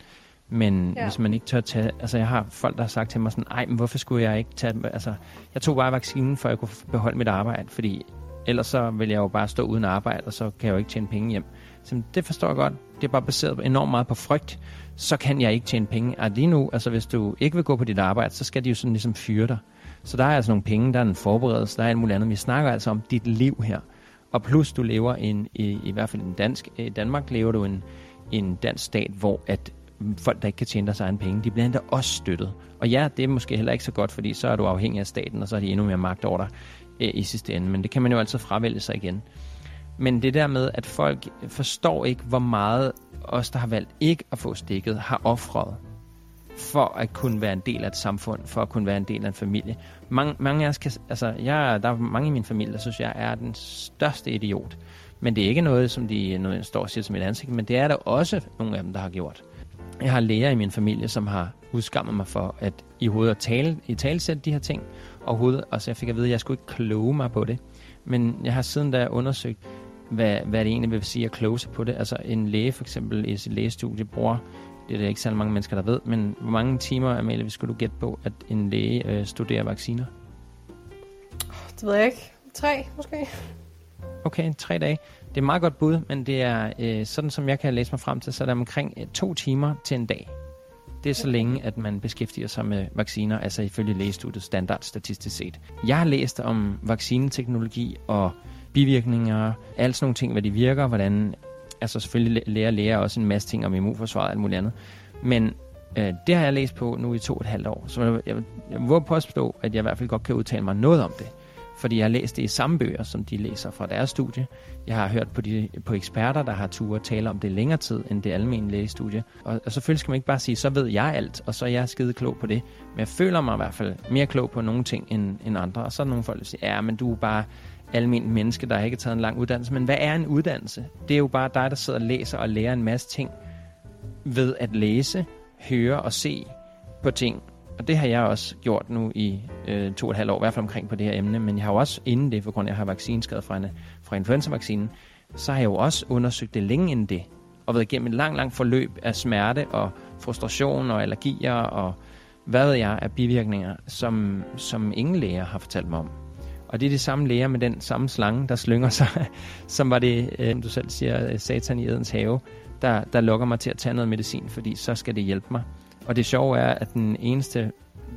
[SPEAKER 1] Men ja. hvis man ikke tør tage... Altså, jeg har folk, der har sagt til mig sådan, ej, men hvorfor skulle jeg ikke tage... Altså, jeg tog bare vaccinen, for at jeg kunne beholde mit arbejde, fordi ellers så vil jeg jo bare stå uden arbejde, og så kan jeg jo ikke tjene penge hjem. Så det forstår jeg godt. Det er bare baseret enormt meget på frygt. Så kan jeg ikke tjene penge. Og lige nu, altså hvis du ikke vil gå på dit arbejde, så skal de jo sådan ligesom fyre dig. Så der er altså nogle penge, der er en forberedelse, der er alt muligt andet. Vi snakker altså om dit liv her. Og plus du lever en, i, i hvert fald en dansk, i Danmark lever du en, en dansk stat, hvor at folk, der ikke kan tjene deres egen penge, de bliver endda også støttet. Og ja, det er måske heller ikke så godt, fordi så er du afhængig af staten, og så har de endnu mere magt over dig øh, i sidste ende. Men det kan man jo altid fravælge sig igen. Men det der med, at folk forstår ikke, hvor meget os, der har valgt ikke at få stikket, har offret for at kunne være en del af et samfund, for at kunne være en del af en familie. Mange, mange af os kan, altså, jeg, der er mange i min familie, der synes, jeg er den største idiot. Men det er ikke noget, som de noget, står og siger som et ansigt, men det er der også nogle af dem, der har gjort. Jeg har læger i min familie, som har udskammet mig for at i hovedet at tale, i talsætte de her ting, og hovedet, og så jeg fik at vide, at jeg skulle ikke kloge mig på det. Men jeg har siden da undersøgt, hvad, hvad det egentlig vil sige at kloge sig på det. Altså en læge for eksempel i sit lægestudie bruger, det er der ikke så mange mennesker, der ved, men hvor mange timer, Amalie, skulle du gætte på, at en læge øh, studerer vacciner?
[SPEAKER 3] Det ved jeg ikke. Tre, måske.
[SPEAKER 1] Okay, tre dage. Det er meget godt bud, men det er øh, sådan, som jeg kan læse mig frem til, så er der omkring øh, to timer til en dag. Det er så længe, at man beskæftiger sig med vacciner, altså ifølge lægestudiet standard statistisk set. Jeg har læst om vaccineteknologi og bivirkninger, alle sådan nogle ting, hvad de virker, hvordan, altså selvfølgelig lærer lærer også en masse ting om immunforsvaret og alt muligt andet. Men øh, det har jeg læst på nu i to og et halvt år, så jeg, jeg, jeg må påstå, at jeg i hvert fald godt kan udtale mig noget om det fordi jeg har læst det i samme bøger, som de læser fra deres studie. Jeg har hørt på, de, på eksperter, der har tur tale om det længere tid, end det almindelige lægestudie. Og, og selvfølgelig skal man ikke bare sige, så ved jeg alt, og så er jeg skide klog på det. Men jeg føler mig i hvert fald mere klog på nogle ting end, end andre. Og så er der nogle folk, der siger, ja, men du er bare almindelig menneske, der ikke har taget en lang uddannelse. Men hvad er en uddannelse? Det er jo bare dig, der sidder og læser og lærer en masse ting ved at læse, høre og se på ting og det har jeg også gjort nu i øh, to og et halvt år, i hvert fald omkring på det her emne, men jeg har jo også inden det, for grund af at jeg har vaccineskade fra, en, fra influenza-vaccinen, så har jeg jo også undersøgt det længe inden det, og været igennem et langt, langt forløb af smerte og frustration og allergier og hvad ved jeg af bivirkninger, som, som ingen læger har fortalt mig om. Og det er de samme læger med den samme slange, der slynger sig, som var det, øh, du selv siger, øh, satan i Edens have, der, der lukker mig til at tage noget medicin, fordi så skal det hjælpe mig. Og det sjove er, at den eneste,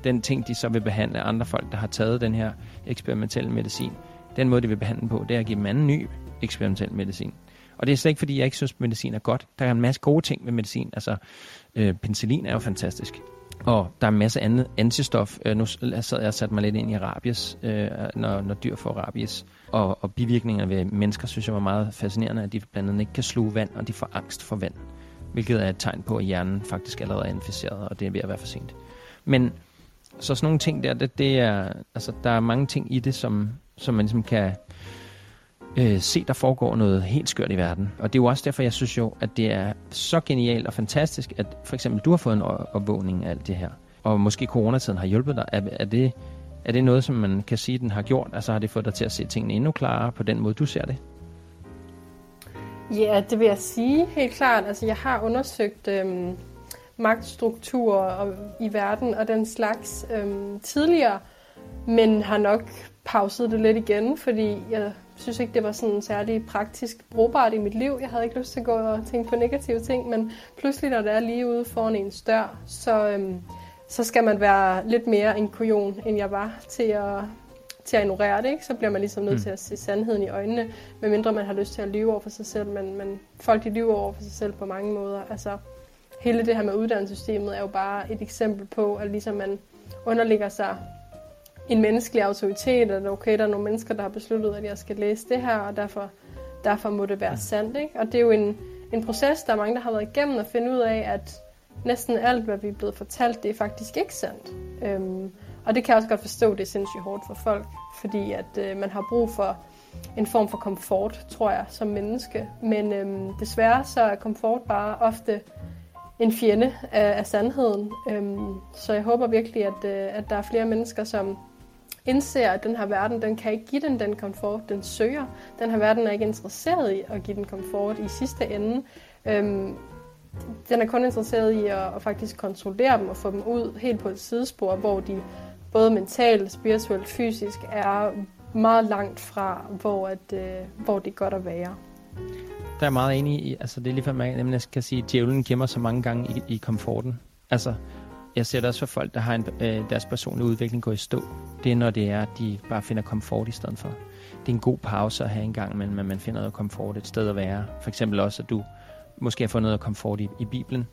[SPEAKER 1] den ting, de så vil behandle andre folk, der har taget den her eksperimentelle medicin, den måde, de vil behandle på, det er at give dem anden ny eksperimentel medicin. Og det er slet ikke, fordi jeg ikke synes, at medicin er godt. Der er en masse gode ting ved medicin. Altså, øh, penicillin er jo fantastisk. Og der er en masse andet antistof. Øh, nu sad jeg og sat mig lidt ind i rabies, øh, når, når dyr får rabies. Og, og bivirkningerne ved mennesker synes jeg var meget fascinerende, at de blandt andet ikke kan sluge vand, og de får angst for vand hvilket er et tegn på, at hjernen faktisk allerede er inficeret, og det er ved at være for sent. Men så sådan nogle ting der, det, det er, altså, der er mange ting i det, som, som man ligesom kan øh, se, der foregår noget helt skørt i verden. Og det er jo også derfor, jeg synes jo, at det er så genialt og fantastisk, at for eksempel du har fået en opvågning af alt det her. Og måske coronatiden har hjulpet dig. Er, er, det, er det noget, som man kan sige, den har gjort? Altså har det fået dig til at se tingene endnu klarere på den måde, du ser det?
[SPEAKER 3] Ja, det vil jeg sige helt klart. Altså, jeg har undersøgt øhm, magtstrukturer i verden og den slags øhm, tidligere, men har nok pauset det lidt igen, fordi jeg synes ikke, det var sådan særlig praktisk brugbart i mit liv. Jeg havde ikke lyst til at gå og tænke på negative ting, men pludselig, når det er lige ude foran en dør, så, øhm, så skal man være lidt mere en kujon, end jeg var til at til at ignorere det, ikke? så bliver man ligesom nødt mm. til at se sandheden i øjnene, medmindre man har lyst til at lyve over for sig selv, men, men folk de lyver over for sig selv på mange måder. Altså, hele det her med uddannelsessystemet er jo bare et eksempel på, at ligesom man underligger sig en menneskelig autoritet, at okay, der er nogle mennesker, der har besluttet, at jeg skal læse det her, og derfor, derfor må det være sandt. Ikke? Og det er jo en, en proces, der er mange, der har været igennem at finde ud af, at næsten alt, hvad vi er blevet fortalt, det er faktisk ikke sandt. Øhm, og det kan jeg også godt forstå, det er sindssygt hårdt for folk, fordi at øh, man har brug for en form for komfort, tror jeg, som menneske. Men øhm, desværre så er komfort bare ofte en fjende af, af sandheden. Øhm, så jeg håber virkelig, at, øh, at der er flere mennesker, som indser, at den her verden, den kan ikke give den den komfort, den søger. Den her verden er ikke interesseret i at give den komfort i sidste ende. Øhm, den er kun interesseret i at, at faktisk kontrollere dem og få dem ud helt på et sidespor, hvor de både mentalt, spirituelt, fysisk, er meget langt fra, hvor, at, øh, hvor det er godt at være.
[SPEAKER 1] Der er meget enig i, altså det er lige for mig, nemlig jeg skal sige, at djævlen gemmer så mange gange i, i komforten. Altså, jeg ser det også for folk, der har en, øh, deres personlige udvikling går i stå. Det er, når det er, at de bare finder komfort i stedet for. Det er en god pause at have en gang, men man finder noget komfort et sted at være. For eksempel også, at du måske har fundet noget komfort i, i Bibelen.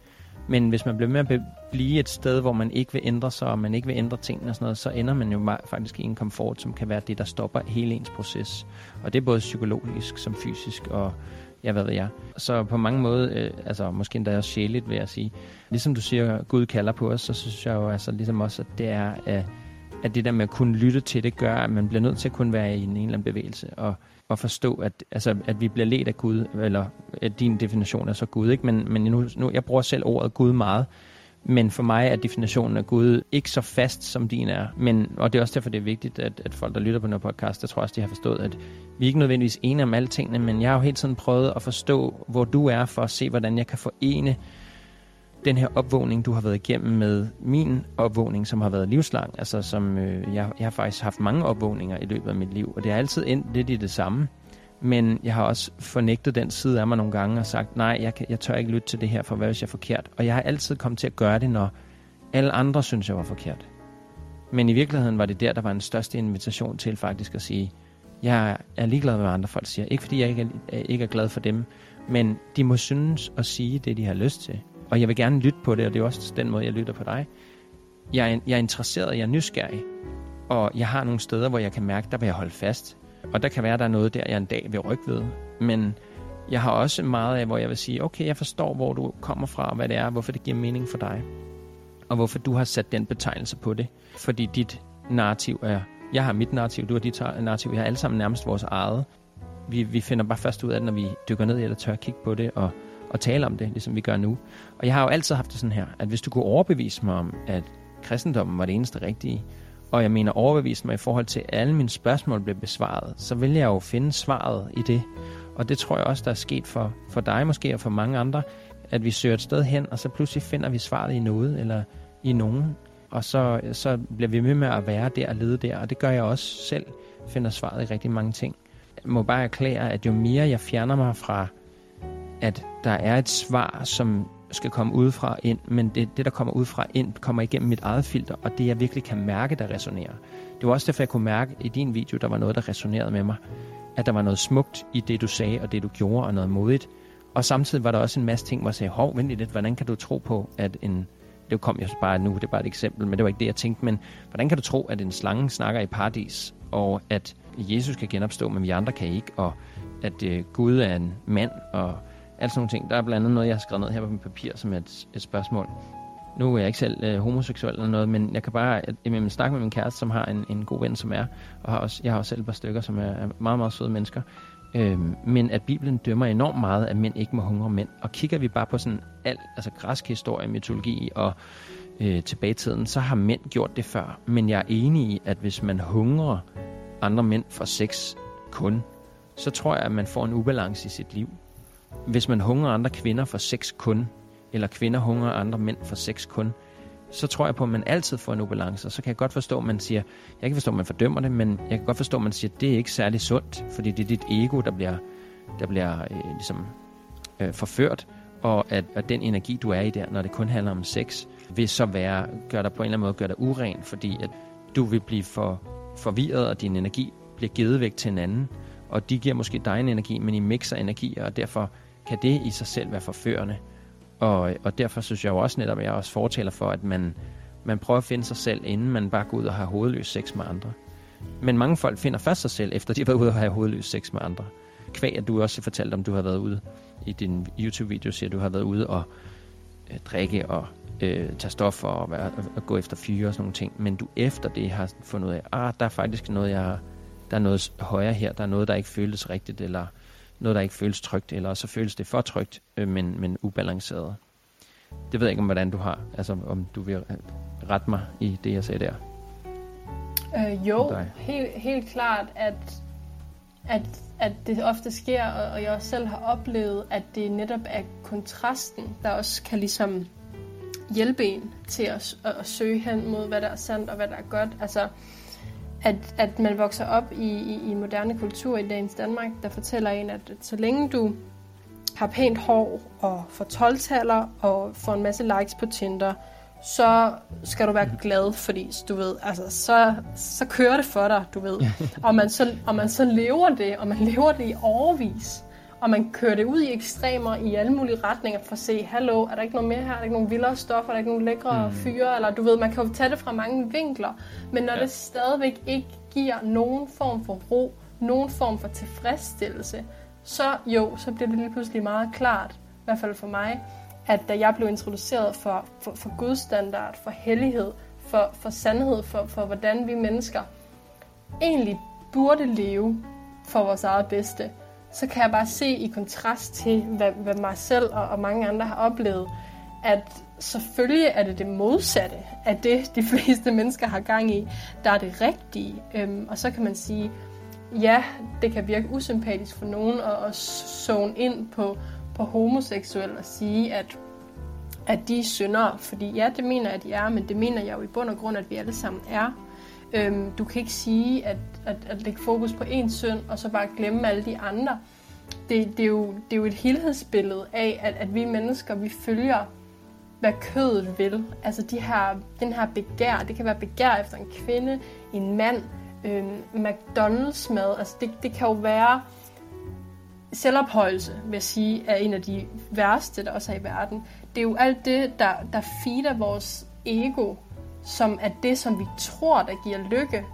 [SPEAKER 1] Men hvis man bliver med at blive et sted, hvor man ikke vil ændre sig, og man ikke vil ændre tingene og sådan noget, så ender man jo faktisk i en komfort, som kan være det, der stopper hele ens proces. Og det er både psykologisk som fysisk, og ja, hvad ved jeg. Så på mange måder, øh, altså måske endda også sjæligt, vil jeg sige. Ligesom du siger, Gud kalder på os, så synes jeg jo altså ligesom også, at det er, at, at det der med at kunne lytte til det, gør, at man bliver nødt til at kunne være i en, en eller anden bevægelse. Og at forstå, at, altså, at vi bliver let af Gud, eller at din definition er så Gud, ikke? men, men nu, nu, jeg bruger selv ordet Gud meget, men for mig er definitionen af Gud ikke så fast, som din er. Men, og det er også derfor, det er vigtigt, at, at folk, der lytter på den podcast, der tror også, de har forstået, at vi er ikke nødvendigvis enige om alle tingene, men jeg har jo hele tiden prøvet at forstå, hvor du er, for at se, hvordan jeg kan forene den her opvågning, du har været igennem med min opvågning, som har været livslang. Altså, som, øh, jeg, jeg har faktisk haft mange opvågninger i løbet af mit liv, og det har altid endt lidt i det samme. Men jeg har også fornægtet den side af mig nogle gange og sagt, nej, jeg, kan, jeg tør ikke lytte til det her, for hvad hvis jeg er forkert? Og jeg har altid kommet til at gøre det, når alle andre synes, jeg var forkert. Men i virkeligheden var det der, der var en største invitation til faktisk at sige, Jeg er ligeglad med, hvad andre folk siger. Ikke fordi jeg ikke er, ikke er glad for dem, men de må synes og sige det, de har lyst til. Og jeg vil gerne lytte på det, og det er også den måde, jeg lytter på dig. Jeg er, jeg er interesseret, jeg er nysgerrig, og jeg har nogle steder, hvor jeg kan mærke, der vil jeg holde fast. Og der kan være, der er noget der, jeg en dag vil rykke ved. Men jeg har også meget af, hvor jeg vil sige, okay, jeg forstår, hvor du kommer fra, og hvad det er, hvorfor det giver mening for dig. Og hvorfor du har sat den betegnelse på det. Fordi dit narrativ er, jeg har mit narrativ, du har dit narrativ, vi har alle sammen nærmest vores eget. Vi, vi finder bare først ud af det, når vi dykker ned i eller tør kigge på det, og, og tale om det, ligesom vi gør nu. Og jeg har jo altid haft det sådan her, at hvis du kunne overbevise mig om, at kristendommen var det eneste rigtige, og jeg mener overbevise mig i forhold til, at alle mine spørgsmål blev besvaret, så vil jeg jo finde svaret i det. Og det tror jeg også, der er sket for, for dig måske, og for mange andre, at vi søger et sted hen, og så pludselig finder vi svaret i noget, eller i nogen. Og så, så bliver vi med med at være der og lede der, og det gør jeg også selv, finder svaret i rigtig mange ting. Jeg må bare erklære, at jo mere jeg fjerner mig fra, at der er et svar, som skal komme udefra ind, men det, det, der kommer udefra ind, kommer igennem mit eget filter, og det jeg virkelig kan mærke, der resonerer. Det var også derfor, jeg kunne mærke i din video, der var noget, der resonerede med mig. At der var noget smukt i det, du sagde, og det, du gjorde, og noget modigt. Og samtidig var der også en masse ting, hvor jeg sagde, hov, vent lidt, hvordan kan du tro på, at en... Det kom jeg bare nu, det er bare et eksempel, men det var ikke det, jeg tænkte. Men hvordan kan du tro, at en slange snakker i paradis, og at Jesus kan genopstå, men vi andre kan ikke, og at øh, Gud er en mand, og alt sådan nogle ting. Der er blandt andet noget, jeg har skrevet ned her på mit papir, som er et, et spørgsmål. Nu er jeg ikke selv øh, homoseksuel eller noget, men jeg kan bare jeg, snakke med min kæreste, som har en, en god ven, som er, og har også, jeg har også selv et par stykker, som er, er meget, meget søde mennesker. Øhm, men at Bibelen dømmer enormt meget, at mænd ikke må hungre mænd. Og kigger vi bare på sådan alt, altså græsk historie, mytologi og øh, tilbagetiden, så har mænd gjort det før. Men jeg er enig i, at hvis man hungrer andre mænd for sex kun, så tror jeg, at man får en ubalance i sit liv hvis man hungrer andre kvinder for sex kun, eller kvinder hungrer andre mænd for sex kun, så tror jeg på, at man altid får en ubalance. Og så kan jeg godt forstå, at man siger, jeg kan forstå, at man fordømmer det, men jeg kan godt forstå, at man siger, at det er ikke særlig sundt, fordi det er dit ego, der bliver, der bliver øh, ligesom, øh, forført, og at, at den energi, du er i der, når det kun handler om sex, vil så være, gør dig på en eller anden måde gør dig uren, fordi at du vil blive for forvirret, og din energi bliver givet væk til en anden, og de giver måske dig en energi, men I mixer energi, og derfor kan det i sig selv være forførende. Og, og derfor synes jeg jo også netop, at jeg også fortæller for, at man, man prøver at finde sig selv, inden man bare går ud og har hovedløs sex med andre. Men mange folk finder først sig selv, efter de har været ude og have hovedløs sex med andre. Kvæg, at du også fortalte, om du har været ude i din YouTube-video, siger, at du har været ude og øh, drikke og øh, tage stoffer og, være, og gå efter fyre og sådan nogle ting. Men du efter det har fundet ud af, ah, der er faktisk noget, jeg, der er noget højere her, der er noget, der ikke føles rigtigt, eller noget, der ikke føles trygt, eller så føles det for trygt, øh, men, men ubalanceret. Det ved jeg ikke, om hvordan du har, altså om du vil rette mig i det, jeg sagde der.
[SPEAKER 3] Øh, jo, helt, helt klart, at, at, at det ofte sker, og jeg også selv har oplevet, at det netop er kontrasten, der også kan ligesom hjælpe en til at, at, at søge hen mod, hvad der er sandt og hvad der er godt. Altså, at, at man vokser op i, i, i moderne kultur i dagens Danmark, der fortæller en, at, at så længe du har pænt hår og får 12 og får en masse likes på Tinder, så skal du være glad, fordi du ved, altså, så, så kører det for dig, du ved. Og man, så, og man så lever det, og man lever det i overvis, og man kører det ud i ekstremer i alle mulige retninger for at se, hallo, er der ikke noget mere her? Er der ikke nogen vildere stoffer? Er der ikke nogen lækre mm. fyre? Eller du ved, man kan jo tage det fra mange vinkler. Men når ja. det stadigvæk ikke giver nogen form for ro, nogen form for tilfredsstillelse, så jo, så bliver det lige pludselig meget klart, i hvert fald for mig, at da jeg blev introduceret for, for, for Guds standard, for hellighed, for, for sandhed, for, for hvordan vi mennesker egentlig burde leve for vores eget bedste, så kan jeg bare se i kontrast til, hvad, hvad mig selv og, og mange andre har oplevet, at selvfølgelig er det det modsatte af det, de fleste mennesker har gang i, der er det rigtige. Øhm, og så kan man sige, ja, det kan virke usympatisk for nogen at, at zone ind på, på homoseksuel og sige, at, at de er syndere. Fordi ja, det mener jeg, at de er, men det mener jeg jo i bund og grund, at vi alle sammen er. Øhm, du kan ikke sige, at, at, at lægge fokus på én synd, og så bare glemme alle de andre. Det, det, er, jo, det er jo et helhedsbillede af, at, at vi mennesker, vi følger, hvad kødet vil. Altså de her, den her begær, det kan være begær efter en kvinde, en mand, øhm, McDonald's mad, altså det, det kan jo være selvophøjelse, vil jeg sige, er en af de værste, der også er i verden. Det er jo alt det, der, der feeder vores ego, som er det, som vi tror, der giver lykke,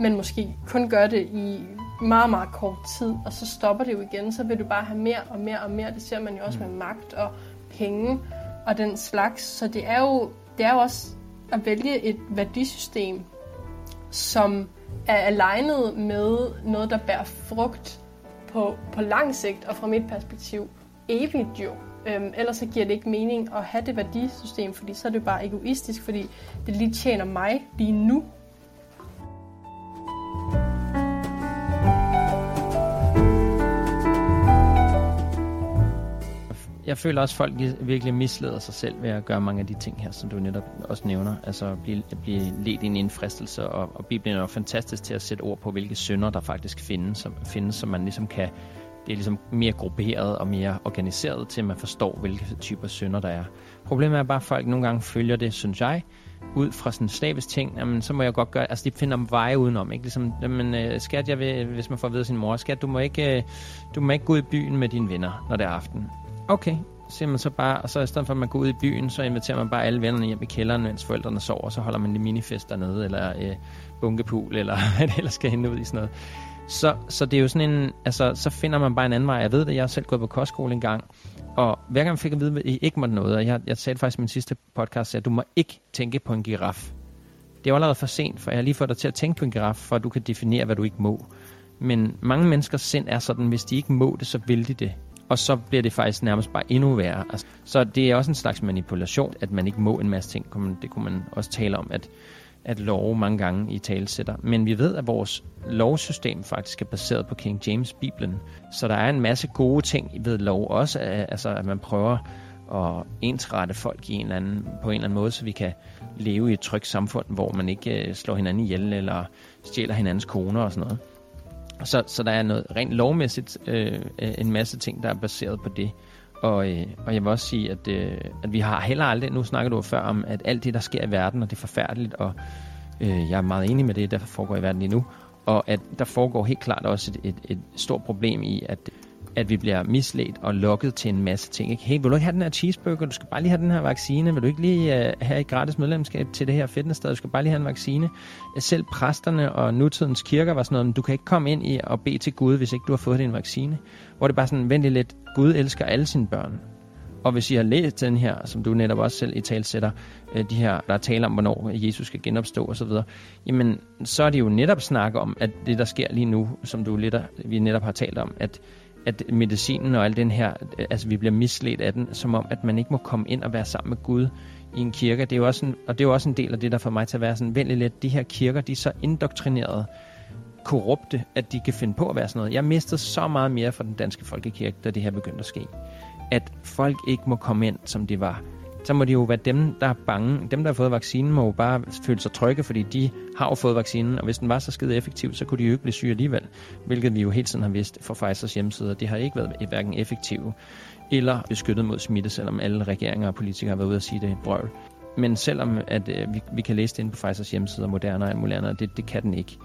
[SPEAKER 3] men måske kun gør det i meget, meget kort tid, og så stopper det jo igen, så vil du bare have mere og mere og mere. Det ser man jo også med magt og penge og den slags. Så det er jo, det er jo også at vælge et værdisystem, som er alignet med noget, der bærer frugt på, på lang sigt, og fra mit perspektiv evigt jo. Øhm, ellers så giver det ikke mening at have det værdisystem, fordi så er det bare egoistisk, fordi det lige tjener mig lige nu,
[SPEAKER 1] jeg føler også, at folk virkelig misleder sig selv ved at gøre mange af de ting her, som du netop også nævner. Altså at blive, at blive ledt ind i en fristelse, og, og Bibelen er jo fantastisk til at sætte ord på, hvilke synder der faktisk findes, som, findes, som man ligesom kan det er ligesom mere grupperet og mere organiseret til, at man forstår, hvilke typer synder der er. Problemet er bare, at folk nogle gange følger det, synes jeg, ud fra sådan slavisk ting, jamen, så må jeg godt gøre, altså de finder veje udenom, ikke? Ligesom, jamen, øh, skat, jeg vil, hvis man får ved sin mor, skat, du må ikke, øh, du må ikke gå ud i byen med dine venner, når det er aften. Okay, siger man så bare, og så i stedet for at man går ud i byen, så inviterer man bare alle vennerne hjem i kælderen, mens forældrene sover, og så holder man en minifest dernede, eller øh, bunkepul, eller hvad det ellers skal hende ud i sådan noget. Så, så det er jo sådan en, altså, så finder man bare en anden vej. Jeg ved det, jeg har selv gået på kostskole en gang, og hver gang jeg fik at vide, at I ikke måtte noget, og jeg, jeg sagde faktisk i min sidste podcast, at du må ikke tænke på en giraf. Det er allerede for sent, for jeg har lige fået dig til at tænke på en giraf, for at du kan definere, hvad du ikke må. Men mange menneskers sind er sådan, hvis de ikke må det, så vil de det og så bliver det faktisk nærmest bare endnu værre. Altså, så det er også en slags manipulation, at man ikke må en masse ting. Det kunne man også tale om, at, at lov mange gange i talesætter. Men vi ved, at vores lovsystem faktisk er baseret på King James Bibelen. Så der er en masse gode ting ved lov også, altså at man prøver at ensrette folk i en eller anden, på en eller anden måde, så vi kan leve i et trygt samfund, hvor man ikke øh, slår hinanden ihjel eller stjæler hinandens koner og sådan noget. Så, så der er noget rent lovmæssigt øh, øh en masse ting, der er baseret på det. Og, øh, og jeg vil også sige, at, øh, at vi har heller aldrig, nu snakker du før om, at alt det, der sker i verden, og det er forfærdeligt, og øh, jeg er meget enig med det, der foregår i verden lige nu, og at der foregår helt klart også et, et, et stort problem i, at at vi bliver misledt og lokket til en masse ting. Ikke? Hey, vil du ikke have den her cheeseburger? Du skal bare lige have den her vaccine. Vil du ikke lige uh, have et gratis medlemskab til det her fitnesssted? Du skal bare lige have en vaccine. Selv præsterne og nutidens kirker var sådan noget, men du kan ikke komme ind i og bede til Gud, hvis ikke du har fået din vaccine. Hvor det bare sådan, vent lidt, Gud elsker alle sine børn. Og hvis I har læst den her, som du netop også selv i talsætter, øh, de her, der taler om, hvornår Jesus skal genopstå osv., jamen, så er det jo netop snak om, at det, der sker lige nu, som du lidt, vi netop har talt om, at at medicinen og al den her, altså vi bliver misledt af den, som om, at man ikke må komme ind og være sammen med Gud i en kirke. Det er jo også en, og det er jo også en del af det, der får mig til at være sådan, vældig lidt, de her kirker, de er så indoktrineret korrupte, at de kan finde på at være sådan noget. Jeg mistede så meget mere fra den danske folkekirke, da det her begyndte at ske. At folk ikke må komme ind, som de var så må det jo være dem, der er bange. Dem, der har fået vaccinen, må jo bare føle sig trygge, fordi de har jo fået vaccinen, og hvis den var så skide effektiv, så kunne de jo ikke blive syge alligevel, hvilket vi jo hele tiden har vidst fra Pfizers hjemmeside. Det har ikke været hverken effektive eller beskyttet mod smitte, selvom alle regeringer og politikere har været ude at sige det brøl. Men selvom at, øh, vi, vi kan læse det inde på Pfizers hjemmeside, Moderna og alt muligt andet, det, det kan den ikke.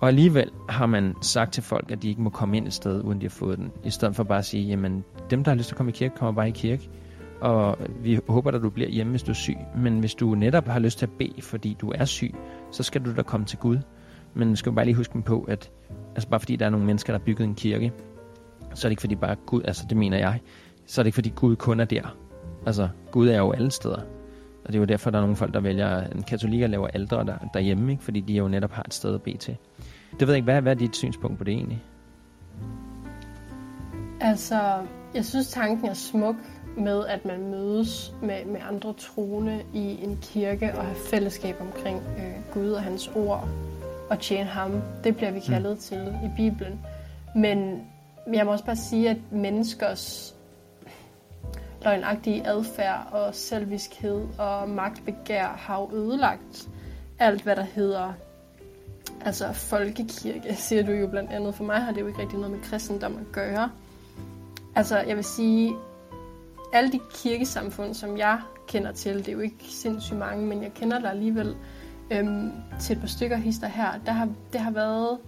[SPEAKER 1] Og alligevel har man sagt til folk, at de ikke må komme ind et sted, uden de har fået den. I stedet for bare at sige, jamen dem, der har lyst til at komme i kirke, kommer bare i kirke og vi håber, at du bliver hjemme, hvis du er syg. Men hvis du netop har lyst til at bede, fordi du er syg, så skal du da komme til Gud. Men skal bare lige huske på, at altså bare fordi der er nogle mennesker, der har bygget en kirke, så er det ikke fordi bare Gud, altså det mener jeg, så er det ikke fordi Gud kun er der. Altså Gud er jo alle steder. Og det er jo derfor, der er nogle folk, der vælger en katolik og laver aldre der, derhjemme, ikke? fordi de jo netop har et sted at bede til. Det ved jeg ikke, hvad, hvad er dit synspunkt på det egentlig?
[SPEAKER 3] Altså, jeg synes tanken er smuk, med, at man mødes med, med andre troende i en kirke og have fællesskab omkring øh, Gud og hans ord og tjene ham. Det bliver vi mm. kaldet mm. til i Bibelen. Men jeg må også bare sige, at menneskers løgnagtige adfærd og selviskhed og magtbegær har jo ødelagt alt, hvad der hedder altså folkekirke, siger du jo blandt andet. For mig har det jo ikke rigtig noget med kristendom at gøre. Altså, jeg vil sige, alle de kirkesamfund, som jeg kender til, det er jo ikke sindssygt mange, men jeg kender der alligevel, øhm, til et par stykker hister her, der har, det har været,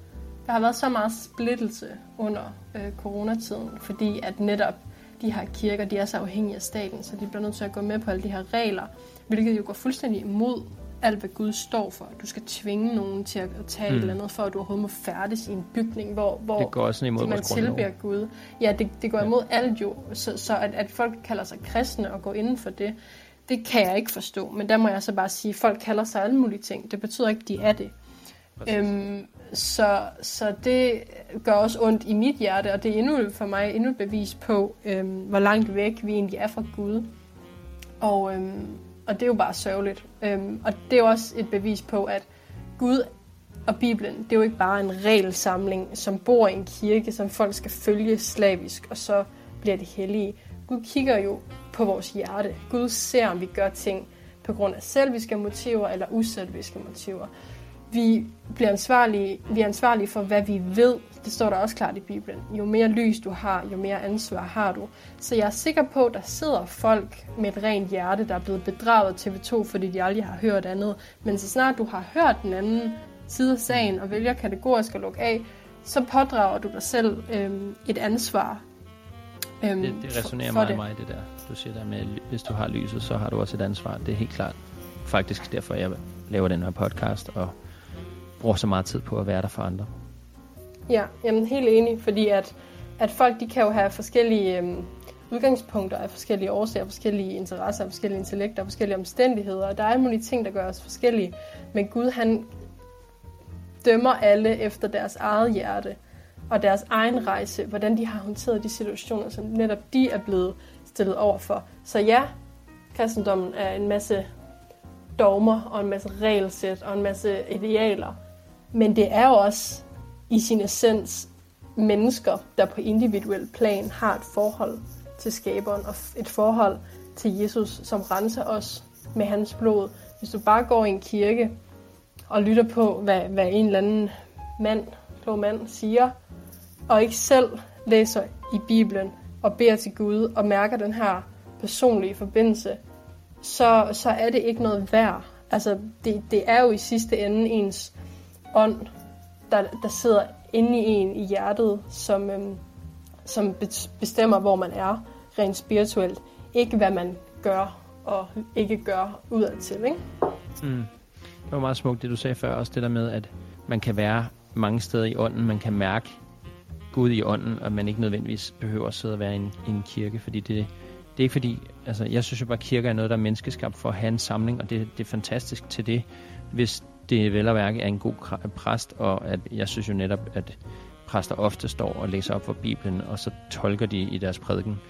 [SPEAKER 3] der har været så meget splittelse under øh, coronatiden, fordi at netop de her kirker, de er så afhængige af staten, så de bliver nødt til at gå med på alle de her regler, hvilket jo går fuldstændig imod alt, hvad Gud står for. Du skal tvinge nogen til at tage mm. et eller andet, for at du overhovedet må færdes i en bygning, hvor, hvor
[SPEAKER 1] det går også imod
[SPEAKER 3] man tilbeder Gud. Ja, det, det går imod ja. alt jo. Så, så at, at folk kalder sig kristne og går inden for det, det kan jeg ikke forstå. Men der må jeg så bare sige, at folk kalder sig alle mulige ting. Det betyder ikke, at de er det. Øhm, så, så det gør også ondt i mit hjerte, og det er endnu for mig endnu et bevis på, øhm, hvor langt væk vi egentlig er fra Gud. Og, øhm, og det er jo bare sørgeligt. Øhm, og det er også et bevis på, at Gud og Bibelen, det er jo ikke bare en regelsamling, som bor i en kirke, som folk skal følge slavisk, og så bliver det hellige. Gud kigger jo på vores hjerte. Gud ser, om vi gør ting på grund af selviske motiver eller uselviske motiver. Vi bliver ansvarlige, vi er ansvarlige for, hvad vi ved. Det står der også klart i Bibelen. Jo mere lys du har, jo mere ansvar har du. Så jeg er sikker på, at der sidder folk med et rent hjerte, der er blevet bedraget af TV2, fordi de aldrig har hørt andet. Men så snart du har hørt den anden side af sagen og vælger kategorisk at lukke af, så pådrager du dig selv øhm, et ansvar.
[SPEAKER 1] Øhm, det, det resonerer meget mig, det der. Du siger der med, hvis du har lyset, så har du også et ansvar. Det er helt klart faktisk derfor, jeg laver den her podcast og bruger så meget tid på at være der for andre.
[SPEAKER 3] Ja, jamen helt enig, fordi at, at folk de kan jo have forskellige øhm, udgangspunkter af forskellige årsager, forskellige interesser, forskellige intellekter, forskellige omstændigheder, og der er alle mulige ting, der gør os forskellige. Men Gud, han dømmer alle efter deres eget hjerte og deres egen rejse, hvordan de har håndteret de situationer, som netop de er blevet stillet over for. Så ja, kristendommen er en masse dogmer og en masse regelsæt og en masse idealer, men det er jo også i sin essens mennesker, der på individuel plan har et forhold til skaberen og et forhold til Jesus, som renser os med hans blod. Hvis du bare går i en kirke og lytter på, hvad, hvad en eller anden mand, klog mand siger, og ikke selv læser i Bibelen og beder til Gud og mærker den her personlige forbindelse, så, så er det ikke noget værd. Altså, det, det er jo i sidste ende ens ånd, der, der sidder inde i en i hjertet, som, øhm, som bestemmer, hvor man er rent spirituelt. Ikke hvad man gør og ikke gør udadtil. Ikke?
[SPEAKER 1] Mm. Det var meget smukt, det du sagde før, også det der med, at man kan være mange steder i ånden, man kan mærke Gud i ånden, og man ikke nødvendigvis behøver at sidde og være i en, i en kirke, fordi det, det er ikke fordi, altså jeg synes jo bare, at kirker er noget, der er menneskeskabt for at have en samling, og det, det er fantastisk til det, hvis det vel at værke er en god præst, og at jeg synes jo netop, at præster ofte står og læser op for Bibelen, og så tolker de i deres prædiken.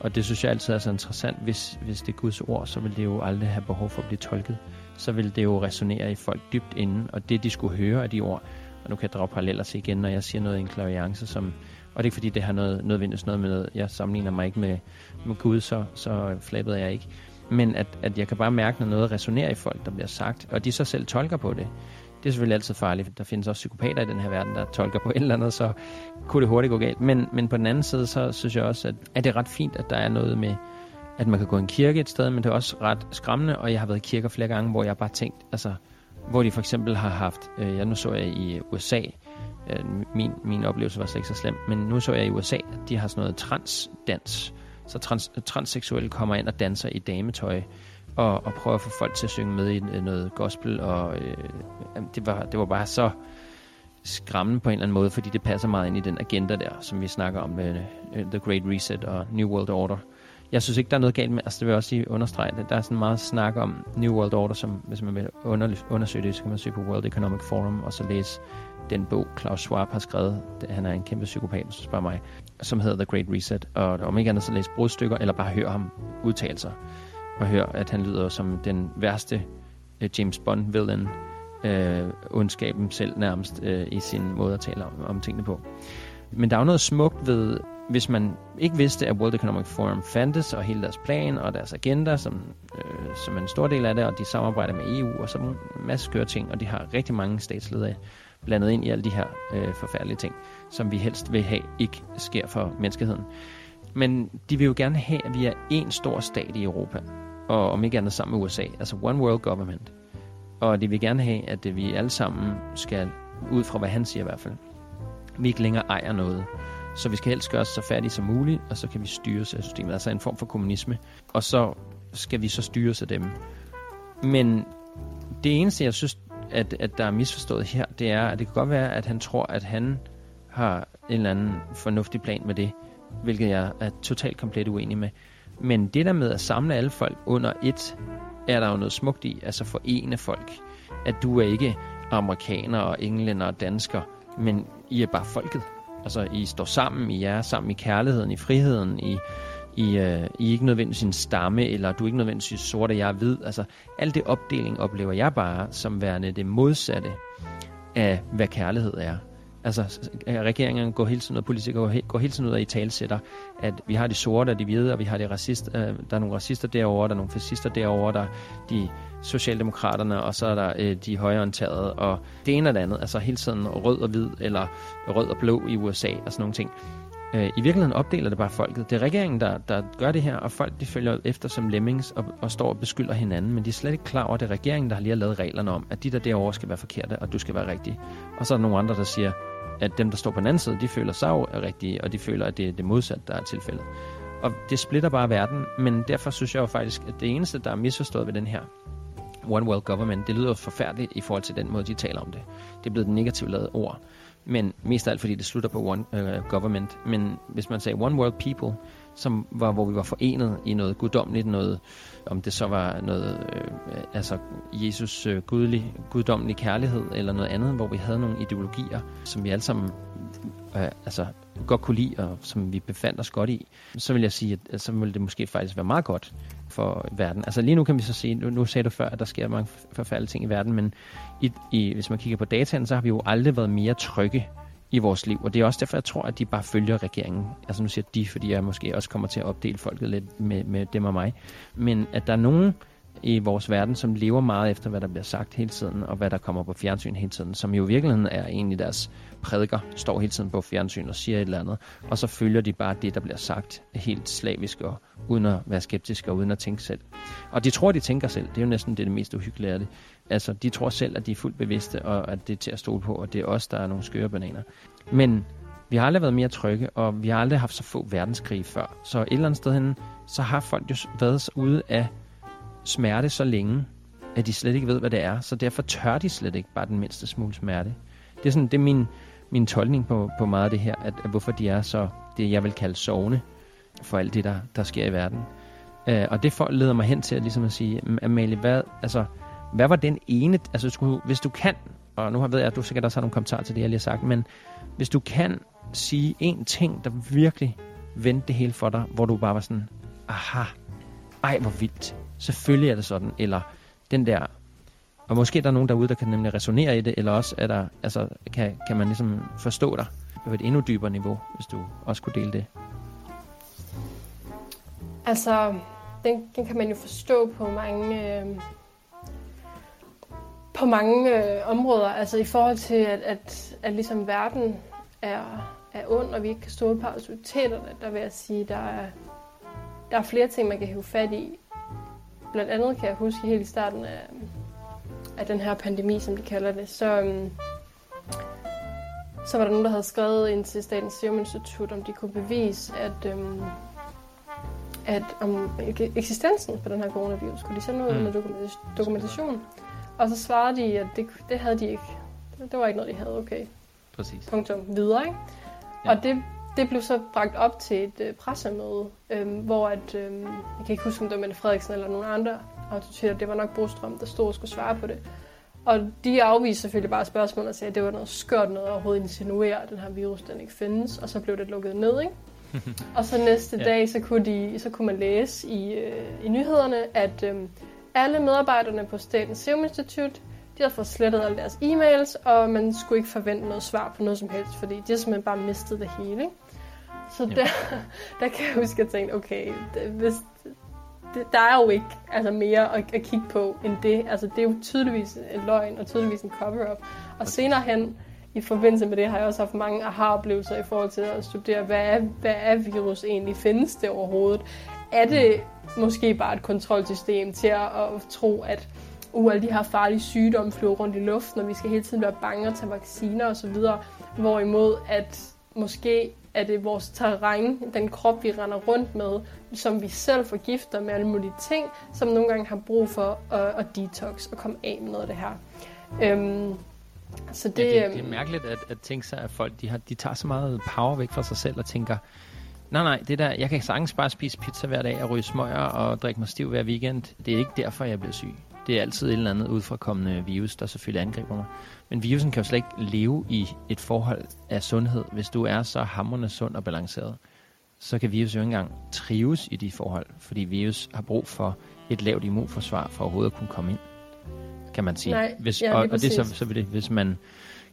[SPEAKER 1] Og det synes jeg altid er så interessant. Hvis, hvis det er Guds ord, så vil det jo aldrig have behov for at blive tolket. Så vil det jo resonere i folk dybt inden, og det de skulle høre af de ord. Og nu kan jeg drage paralleller til igen, når jeg siger noget i en klaviance, som, og det er ikke fordi, det har noget, nødvendigvis noget med. Jeg sammenligner mig ikke med, med Gud, så, så flabet jeg ikke. Men at, at jeg kan bare mærke, når noget resonerer i folk, der bliver sagt, og de så selv tolker på det. Det er selvfølgelig altid farligt. Der findes også psykopater i den her verden, der tolker på et eller andet, så kunne det hurtigt gå galt. Men, men på den anden side, så synes jeg også, at, at det er ret fint, at der er noget med, at man kan gå i en kirke et sted, men det er også ret skræmmende, og jeg har været i kirker flere gange, hvor jeg bare tænkt, altså, hvor de for eksempel har haft, øh, jeg nu så jeg i USA, øh, min, min oplevelse var slet ikke så slem, men nu så jeg i USA, at de har sådan noget transdans, så trans, transseksuelle kommer ind og danser i dametøj, og, og prøver at få folk til at synge med i noget gospel, og øh, det, var, det var bare så skræmmende på en eller anden måde, fordi det passer meget ind i den agenda der, som vi snakker om med øh, The Great Reset og New World Order. Jeg synes ikke, der er noget galt med, altså det vil jeg også sige understrege, at der er sådan meget snak om New World Order, som hvis man vil undersøge det, så kan man søge på World Economic Forum, og så læse den bog, Klaus Schwab har skrevet. Han er en kæmpe psykopat, så spørger mig som hedder The Great Reset. Og om ikke andet så læse brudstykker, eller bare høre ham udtale sig. Og høre, at han lyder som den værste uh, James Bond-villain. Uh, øh, ondskaben selv nærmest uh, i sin måde at tale om, om tingene på. Men der er jo noget smukt ved, hvis man ikke vidste, at World Economic Forum fandtes, og hele deres plan og deres agenda, som, øh, som en stor del af det, og de samarbejder med EU og så en masse skøre ting, og de har rigtig mange statsledere blandet ind i alle de her øh, forfærdelige ting, som vi helst vil have ikke sker for menneskeheden. Men de vil jo gerne have, at vi er en stor stat i Europa, og om ikke andet sammen med USA, altså One World Government. Og det vil gerne have, at vi alle sammen skal, ud fra hvad han siger i hvert fald, vi ikke længere ejer noget. Så vi skal helst gøre os så færdige som muligt, og så kan vi styres af systemet. Altså en form for kommunisme. Og så skal vi så styres af dem. Men det eneste, jeg synes, at, at der er misforstået her, det er, at det kan godt være, at han tror, at han har en eller anden fornuftig plan med det, hvilket jeg er totalt komplet uenig med. Men det der med at samle alle folk under et, er der jo noget smukt i, altså forene folk. At du er ikke amerikaner og englænder og dansker, men I er bare folket. Altså, I står sammen, I er sammen i kærligheden, i friheden, i, i, øh, I er ikke nødvendigvis en stamme, eller du er ikke nødvendigvis sort, og jeg er hvid. Altså, alt det opdeling oplever jeg bare som værende det modsatte af, hvad kærlighed er. Altså, regeringen går hele tiden, og politikere går hele tiden ud og i talsætter, at vi har de sorte og de hvide, og vi har de racist, øh, der er nogle racister derovre, der er nogle fascister derovre, der er de socialdemokraterne, og så er der øh, de højreorienterede, og det ene og det andet, altså hele tiden rød og hvid, eller rød og blå i USA, og sådan nogle ting. Øh, I virkeligheden opdeler det bare folket. Det er regeringen, der, der gør det her, og folk de følger efter som lemmings og, og står og beskylder hinanden, men de er slet ikke klar over, at det er regeringen, der har lige har lavet reglerne om, at de der derovre skal være forkerte, og du skal være rigtig. Og så er der nogle andre, der siger, at dem, der står på den anden side, de føler sig jo rigtige, og de føler, at det er det modsatte, der er tilfældet. Og det splitter bare verden, men derfor synes jeg jo faktisk, at det eneste, der er misforstået ved den her One World Government, det lyder forfærdeligt i forhold til den måde, de taler om det. Det er blevet et negativt lavet ord. Men mest af alt, fordi det slutter på One uh, Government. Men hvis man sagde One World People, som var, hvor vi var forenet i noget guddommeligt, noget, om det så var noget, øh, altså Jesus øh, gudlig, guddommelig kærlighed, eller noget andet, hvor vi havde nogle ideologier, som vi alle sammen øh, altså, godt kunne lide, og som vi befandt os godt i, så vil jeg sige, at så ville det måske faktisk være meget godt for verden. Altså lige nu kan vi så se, nu, nu sagde du før, at der sker mange forfærdelige ting i verden, men i, i, hvis man kigger på dataen, så har vi jo aldrig været mere trygge i vores liv. Og det er også derfor, jeg tror, at de bare følger regeringen. Altså nu siger de, fordi jeg måske også kommer til at opdele folket lidt med, med dem og mig. Men at der er nogen i vores verden, som lever meget efter, hvad der bliver sagt hele tiden, og hvad der kommer på fjernsyn hele tiden, som jo i virkeligheden er egentlig deres prædiker, står hele tiden på fjernsyn og siger et eller andet, og så følger de bare det, der bliver sagt helt slavisk og uden at være skeptiske og uden at tænke selv. Og de tror, de tænker selv. Det er jo næsten det, det mest uhyggelige af det. Altså, de tror selv, at de er fuldt bevidste, og at det er til at stole på, og det er os, der er nogle skøre bananer. Men vi har aldrig været mere trygge, og vi har aldrig haft så få verdenskrige før. Så et eller andet sted hen, så har folk jo været ude af smerte så længe, at de slet ikke ved, hvad det er. Så derfor tør de slet ikke bare den mindste smule smerte. Det er, sådan, det er min, min tolkning på, på meget af det her, at, at hvorfor de er så, det jeg vil kalde sovende for alt det, der, der sker i verden. Øh, og det for, leder mig hen til at, ligesom at sige, Amalie, hvad, altså, hvad var den ene, altså skulle, hvis du kan, og nu ved jeg, at du sikkert også har nogle kommentarer til det, jeg lige har sagt, men hvis du kan sige en ting, der virkelig vendte det hele for dig, hvor du bare var sådan, aha, ej hvor vildt, selvfølgelig er det sådan, eller den der, og måske er der nogen derude, der kan nemlig resonere i det, eller også er der, altså, kan, kan man ligesom forstå dig på et endnu dybere niveau, hvis du også kunne dele det.
[SPEAKER 3] Altså, den, den kan man jo forstå på mange, øh, på mange øh, områder. Altså i forhold til, at, at, at ligesom verden er, er ond, og vi ikke kan stå på autoriteterne, der vil jeg sige, der er, der er flere ting, man kan hive fat i. Blandt andet kan jeg huske helt i starten af, af den her pandemi, som de kalder det, så, um, så var der nogen, der havde skrevet ind til Statens Serum Institut, om de kunne bevise, at, um, at om eksistensen på den her coronavirus, kunne de sende ud mm. med dokumentation. Og så svarede de, at det, det havde de ikke. Det var ikke noget, de havde. Okay.
[SPEAKER 1] Præcis.
[SPEAKER 3] Punktum. Videre, ikke? Ja. Og det, det blev så bragt op til et øh, pressemøde, øh, hvor at, øh, jeg kan ikke huske, om det var Mette Frederiksen eller nogen andre autoriteter, det var nok Brostrøm, der stod og skulle svare på det. Og de afviste selvfølgelig bare spørgsmålet og sagde, at det var noget skørt noget overhovedet insinuere, at den her virus den ikke findes, og så blev det lukket ned, ikke? og så næste ja. dag, så kunne, de, så kunne man læse i, øh, i nyhederne, at øh, alle medarbejderne på Statens Serum Institut, de havde fået slettet alle deres e-mails, og man skulle ikke forvente noget svar på noget som helst, fordi de har simpelthen bare mistet det hele. Ikke? Så der, der kan jeg huske, at jeg tænkte, okay, det, hvis, det, der er jo ikke altså, mere at, at kigge på end det. Altså, det er jo tydeligvis en løgn, og tydeligvis en cover-up. Og senere hen, i forbindelse med det, har jeg også haft mange aha-oplevelser i forhold til at studere, hvad er, hvad er virus egentlig? Findes det overhovedet? Er det måske bare et kontrolsystem til at, at tro, at uh, alle de her farlige sygdomme flyver rundt i luften, og vi skal hele tiden være bange og tage vacciner osv. Hvorimod at måske er det vores terræn, den krop, vi render rundt med, som vi selv forgifter med alle mulige ting, som nogle gange har brug for at, at detox og komme af med noget af det her. Øhm,
[SPEAKER 1] så det, ja, det, det er øhm, mærkeligt at, at tænke sig, at folk de har, de tager så meget power væk fra sig selv og tænker, nej nej, det der, jeg kan sagtens bare spise pizza hver dag og ryge smøger og drikke mig stiv hver weekend. Det er ikke derfor, jeg bliver syg. Det er altid et eller andet udfrakommende virus, der selvfølgelig angriber mig. Men virusen kan jo slet ikke leve i et forhold af sundhed. Hvis du er så hammerende sund og balanceret, så kan virus jo ikke engang trives i de forhold, fordi virus har brug for et lavt immunforsvar for overhovedet at kunne komme ind, kan man sige.
[SPEAKER 3] Nej,
[SPEAKER 1] hvis,
[SPEAKER 3] ja,
[SPEAKER 1] og, og det så, så vil det, hvis man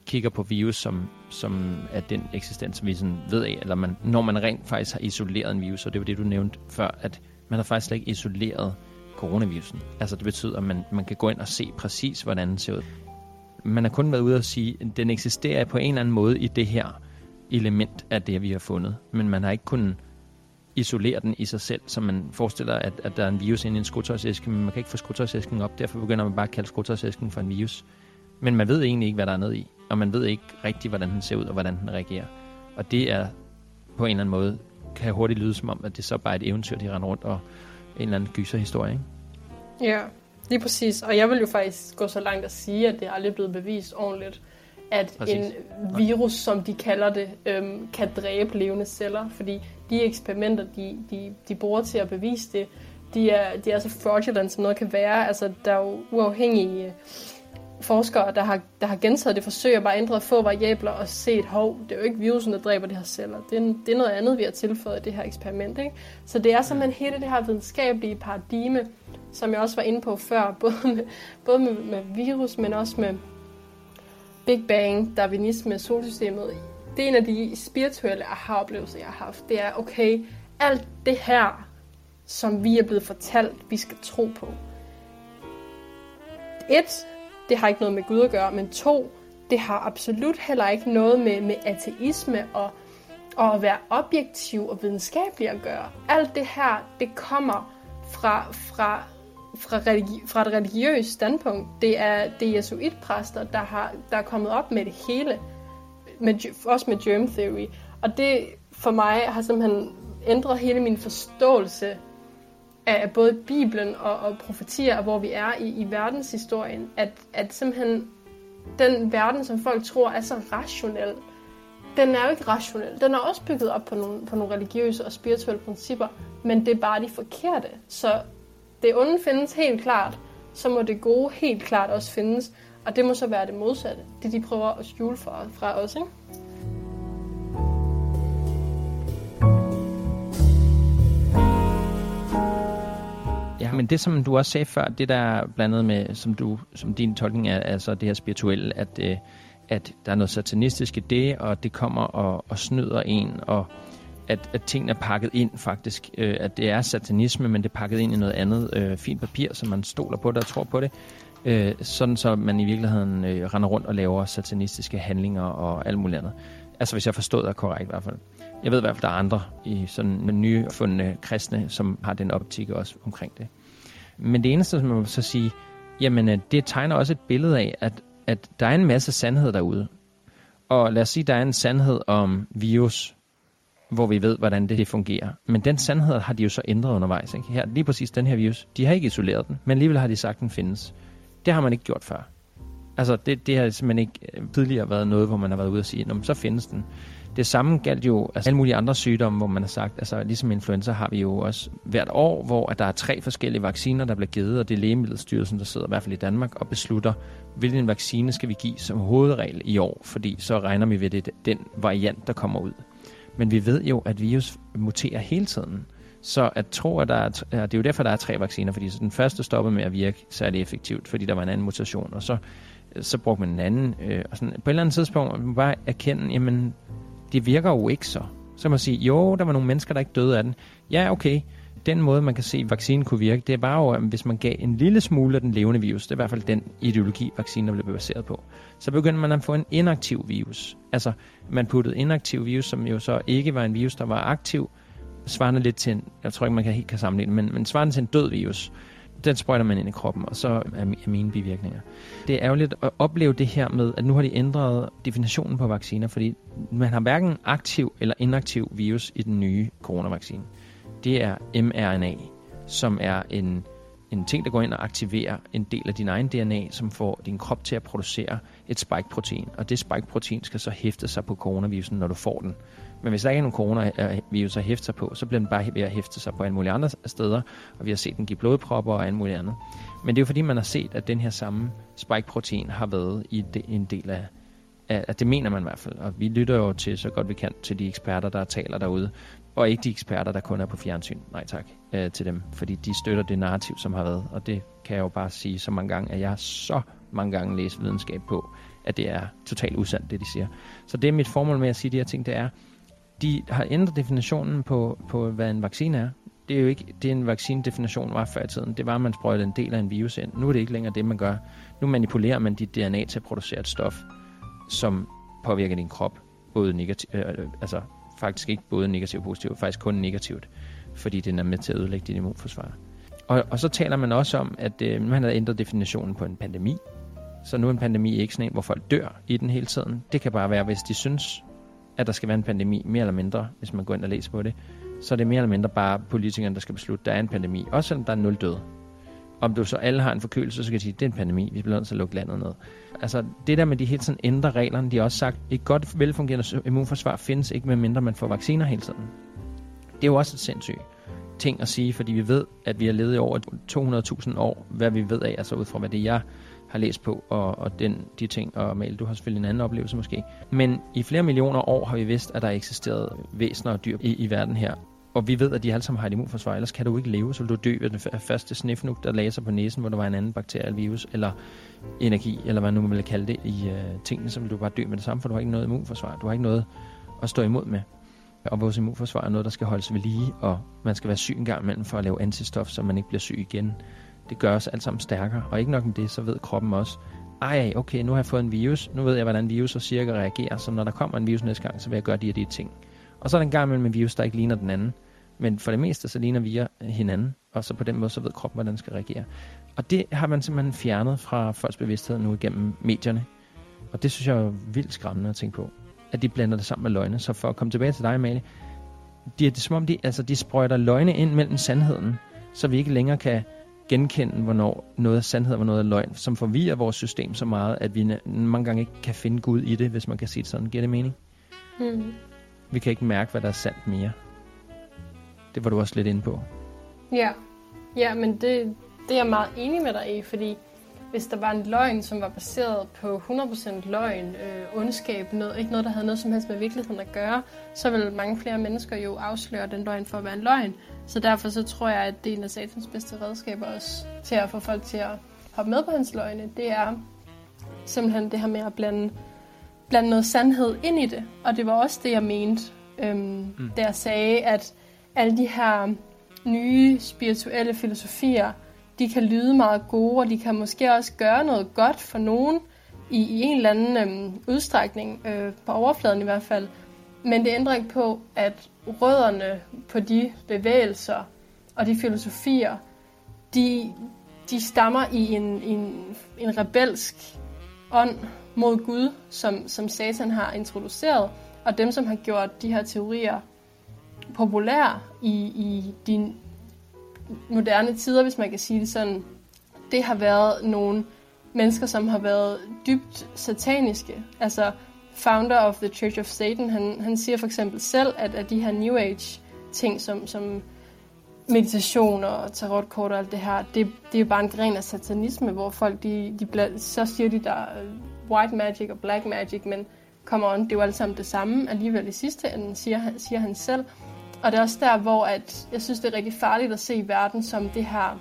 [SPEAKER 1] kigger på virus, som, som er den eksistens, som vi sådan ved af, eller man, når man rent faktisk har isoleret en virus, og det var det, du nævnte før, at man har faktisk slet ikke isoleret coronavirusen. Altså det betyder, at man, man kan gå ind og se præcis, hvordan den ser ud. Man har kun været ude og sige, at den eksisterer på en eller anden måde i det her element af det, vi har fundet. Men man har ikke kunnet isolere den i sig selv, så man forestiller, at, at der er en virus inde i en skotøjsæske, men man kan ikke få skotøjsæsken op, derfor begynder man bare at kalde skotøjsæsken for en virus. Men man ved egentlig ikke, hvad der er nede i, og man ved ikke rigtigt, hvordan den ser ud, og hvordan den reagerer. Og det er på en eller anden måde, kan hurtigt lyde som om, at det så bare er et eventyr, de render rundt og en eller anden gyserhistorie, ikke?
[SPEAKER 3] Ja, lige præcis. Og jeg vil jo faktisk gå så langt at sige, at det er aldrig blevet bevist ordentligt, at præcis. en virus, som de kalder det, øhm, kan dræbe levende celler. Fordi de eksperimenter, de, de, de bruger til at bevise det, de er, de er så fraudulent, som noget kan være. Altså, der er jo uafhængige forskere, der har, der har gentaget det forsøg at bare ændre få variabler og set, hov, det er jo ikke virusen, der dræber de her celler. Det er, det er noget andet, vi har tilføjet i det her eksperiment. Ikke? Så det er simpelthen hele det her videnskabelige paradigme, som jeg også var inde på før, både med, både med, med virus, men også med Big Bang, darwinisme, solsystemet. Det er en af de spirituelle aha-oplevelser, jeg har haft. Det er, okay, alt det her, som vi er blevet fortalt, vi skal tro på. Et, det har ikke noget med Gud at gøre, men to, det har absolut heller ikke noget med, med ateisme og, og at være objektiv og videnskabelig at gøre. Alt det her, det kommer fra, fra, fra, religi- fra et religiøst standpunkt. Det er, det er jesuitpræster, der, har, der er kommet op med det hele, med, også med germ theory. Og det for mig har simpelthen ændret hele min forståelse af både Bibelen og, og profetier, og hvor vi er i, i verdenshistorien, at, at simpelthen den verden, som folk tror er så rationel, den er jo ikke rationel. Den er også bygget op på nogle, på nogle religiøse og spirituelle principper, men det er bare de forkerte. Så det onde findes helt klart, så må det gode helt klart også findes, og det må så være det modsatte. Det de prøver at skjule fra, fra os, ikke?
[SPEAKER 1] Ja, men det, som du også sagde før, det der blandet med, som, du, som din tolkning er, altså det her spirituelle, at, øh, at der er noget satanistisk i det, og det kommer og, og snyder en, og at, at tingene er pakket ind faktisk. Øh, at det er satanisme, men det er pakket ind i noget andet øh, fint papir, så man stoler på det og tror på det. Øh, sådan så man i virkeligheden øh, render rundt og laver satanistiske handlinger og alt muligt andet. Altså hvis jeg forstod det korrekt i hvert fald. Jeg ved i hvert fald, der er andre i sådan nyfundne kristne, som har den optik også omkring det. Men det eneste, som man må så sige, jamen øh, det tegner også et billede af, at, at der er en masse sandhed derude. Og lad os sige, der er en sandhed om virus, hvor vi ved, hvordan det fungerer. Men den sandhed har de jo så ændret undervejs. Ikke? Her, lige præcis den her virus, de har ikke isoleret den, men alligevel har de sagt, at den findes. Det har man ikke gjort før. Altså, det, det har simpelthen ikke øh, tidligere været noget, hvor man har været ude og sige, så findes den. Det samme galt jo altså alle mulige andre sygdomme, hvor man har sagt, altså ligesom influenza har vi jo også hvert år, hvor at der er tre forskellige vacciner, der bliver givet, og det er Lægemiddelstyrelsen, der sidder i hvert fald i Danmark og beslutter, hvilken vaccine skal vi give som hovedregel i år, fordi så regner vi ved det den variant, der kommer ud. Men vi ved jo, at virus muterer hele tiden. Så at tro, at der er, det er jo derfor, der er tre vacciner, fordi den første stoppede med at virke særlig effektivt, fordi der var en anden mutation, og så, så brugte man en anden. Øh, og sådan, på et eller andet tidspunkt man bare erkende, jamen det virker jo ikke så. Så man sige, jo, der var nogle mennesker, der ikke døde af den. Ja, okay, den måde, man kan se, at vaccinen kunne virke, det er bare jo, at hvis man gav en lille smule af den levende virus, det er i hvert fald den ideologi, vaccinen blev baseret på, så begyndte man at få en inaktiv virus. Altså, man puttede inaktiv virus, som jo så ikke var en virus, der var aktiv, svarende lidt til en, jeg tror ikke, man kan helt kan sammenligne men, men svarende til en død virus. den sprøjter man ind i kroppen, og så er, er mine bivirkninger. Det er ærgerligt at opleve det her med, at nu har de ændret definitionen på vacciner, fordi man har hverken aktiv eller inaktiv virus i den nye coronavaccine. Det er mRNA, som er en, en ting, der går ind og aktiverer en del af din egen DNA, som får din krop til at producere et spike-protein. Og det spike-protein skal så hæfte sig på coronavirusen, når du får den. Men hvis der ikke er nogen coronavirus at hæfte sig på, så bliver den bare ved at hæfte sig på alle mulige andre steder, og vi har set den give blodpropper og alt muligt andet. Men det er jo fordi, man har set, at den her samme spike-protein har været i en del af, at det mener man i hvert fald. Og vi lytter jo til, så godt vi kan, til de eksperter, der taler derude. Og ikke de eksperter, der kun er på fjernsyn. Nej tak øh, til dem. Fordi de støtter det narrativ, som har været. Og det kan jeg jo bare sige så mange gange, at jeg har så mange gange læst videnskab på, at det er totalt usandt, det de siger. Så det er mit formål med at sige de her ting, det er, de har ændret definitionen på, på, hvad en vaccine er. Det er jo ikke det, en vaccinedefinition var før i tiden. Det var, at man sprøjtede en del af en virus ind. Nu er det ikke længere det, man gør. Nu manipulerer man dit DNA til at producere et stof, som påvirker din krop. Både negativt, øh, øh, altså faktisk ikke både negativt og positivt, faktisk kun negativt, fordi den er med til at ødelægge dit immunforsvar. Og, og så taler man også om, at øh, man har ændret definitionen på en pandemi. Så nu er en pandemi ikke sådan en, hvor folk dør i den hele tiden. Det kan bare være, hvis de synes, at der skal være en pandemi, mere eller mindre, hvis man går ind og læser på det, så er det mere eller mindre bare politikerne, der skal beslutte, at der er en pandemi, også selvom der er nul døde. Om du så alle har en forkølelse, så kan de sige, at det er en pandemi, vi bliver nødt til at lukke landet ned. Altså det der med, de hele tiden ændrer reglerne, de har også sagt, et godt velfungerende immunforsvar findes ikke, medmindre man får vacciner hele tiden. Det er jo også et sindssygt ting at sige, fordi vi ved, at vi har levet i over 200.000 år, hvad vi ved af, altså ud fra hvad det jeg har læst på, og, og den, de ting, og Mal, du har selvfølgelig en anden oplevelse måske. Men i flere millioner år har vi vidst, at der eksisterede væsener og dyr i, i verden her. Og vi ved, at de alle sammen har et immunforsvar, ellers kan du ikke leve, så vil du dø ved den første snifnuk, der lagde sig på næsen, hvor der var en anden bakterie eller virus, eller energi, eller hvad nu man vil kalde det, i øh, tingene, så vil du bare dø med det samme, for du har ikke noget immunforsvar. Du har ikke noget at stå imod med. Og vores immunforsvar er noget, der skal holdes ved lige, og man skal være syg en gang imellem for at lave antistof, så man ikke bliver syg igen. Det gør os alt sammen stærkere. Og ikke nok med det, så ved kroppen også, ej, okay, nu har jeg fået en virus. Nu ved jeg, hvordan virus og cirka reagerer. Så når der kommer en virus næste gang, så vil jeg gøre de her de ting. Og så er der en gang imellem en virus, der ikke ligner den anden. Men for det meste, så ligner vi hinanden. Og så på den måde, så ved kroppen, hvordan den skal reagere. Og det har man simpelthen fjernet fra folks bevidsthed nu igennem medierne. Og det synes jeg er vildt skræmmende at tænke på. At de blander det sammen med løgne. Så for at komme tilbage til dig, Amalie. De er det som om, de, altså, de sprøjter løgne ind mellem sandheden. Så vi ikke længere kan genkende, hvornår noget er sandhed og hvornår er løgn, som forvirrer vores system så meget, at vi mange gange ikke kan finde Gud i det, hvis man kan sige det sådan. Giver det mening? Mm. Vi kan ikke mærke, hvad der er sandt mere. Det var du også lidt inde på.
[SPEAKER 3] Ja, ja men det, det er jeg meget enig med dig i, fordi hvis der var en løgn, som var baseret på 100% løgn, øh, ondskab, noget, ikke noget, der havde noget som helst med virkeligheden at gøre, så ville mange flere mennesker jo afsløre den løgn for at være en løgn. Så derfor så tror jeg, at det er en af satans bedste redskaber også til at få folk til at hoppe med på hans løgne. Det er simpelthen det her med at blande, blande noget sandhed ind i det. Og det var også det, jeg mente, øhm, mm. da jeg sagde, at alle de her nye spirituelle filosofier, de kan lyde meget gode, og de kan måske også gøre noget godt for nogen i, i en eller anden øhm, udstrækning, øh, på overfladen i hvert fald. Men det ændrer ikke på, at rødderne på de bevægelser og de filosofier, de, de stammer i en, en, en rebelsk ånd mod Gud, som, som Satan har introduceret, og dem, som har gjort de her teorier populære i, i de moderne tider, hvis man kan sige det sådan, det har været nogle mennesker, som har været dybt sataniske. Altså founder of the Church of Satan, han, han siger for eksempel selv, at, at de her New Age ting, som, som meditation og tarotkort og alt det her, det, det er bare en gren af satanisme, hvor folk, de, de bla, så siger de der øh, white magic og black magic, men come on, det er jo alt sammen det samme alligevel i sidste ende, siger, siger han selv. Og det er også der, hvor at jeg synes, det er rigtig farligt at se verden som det her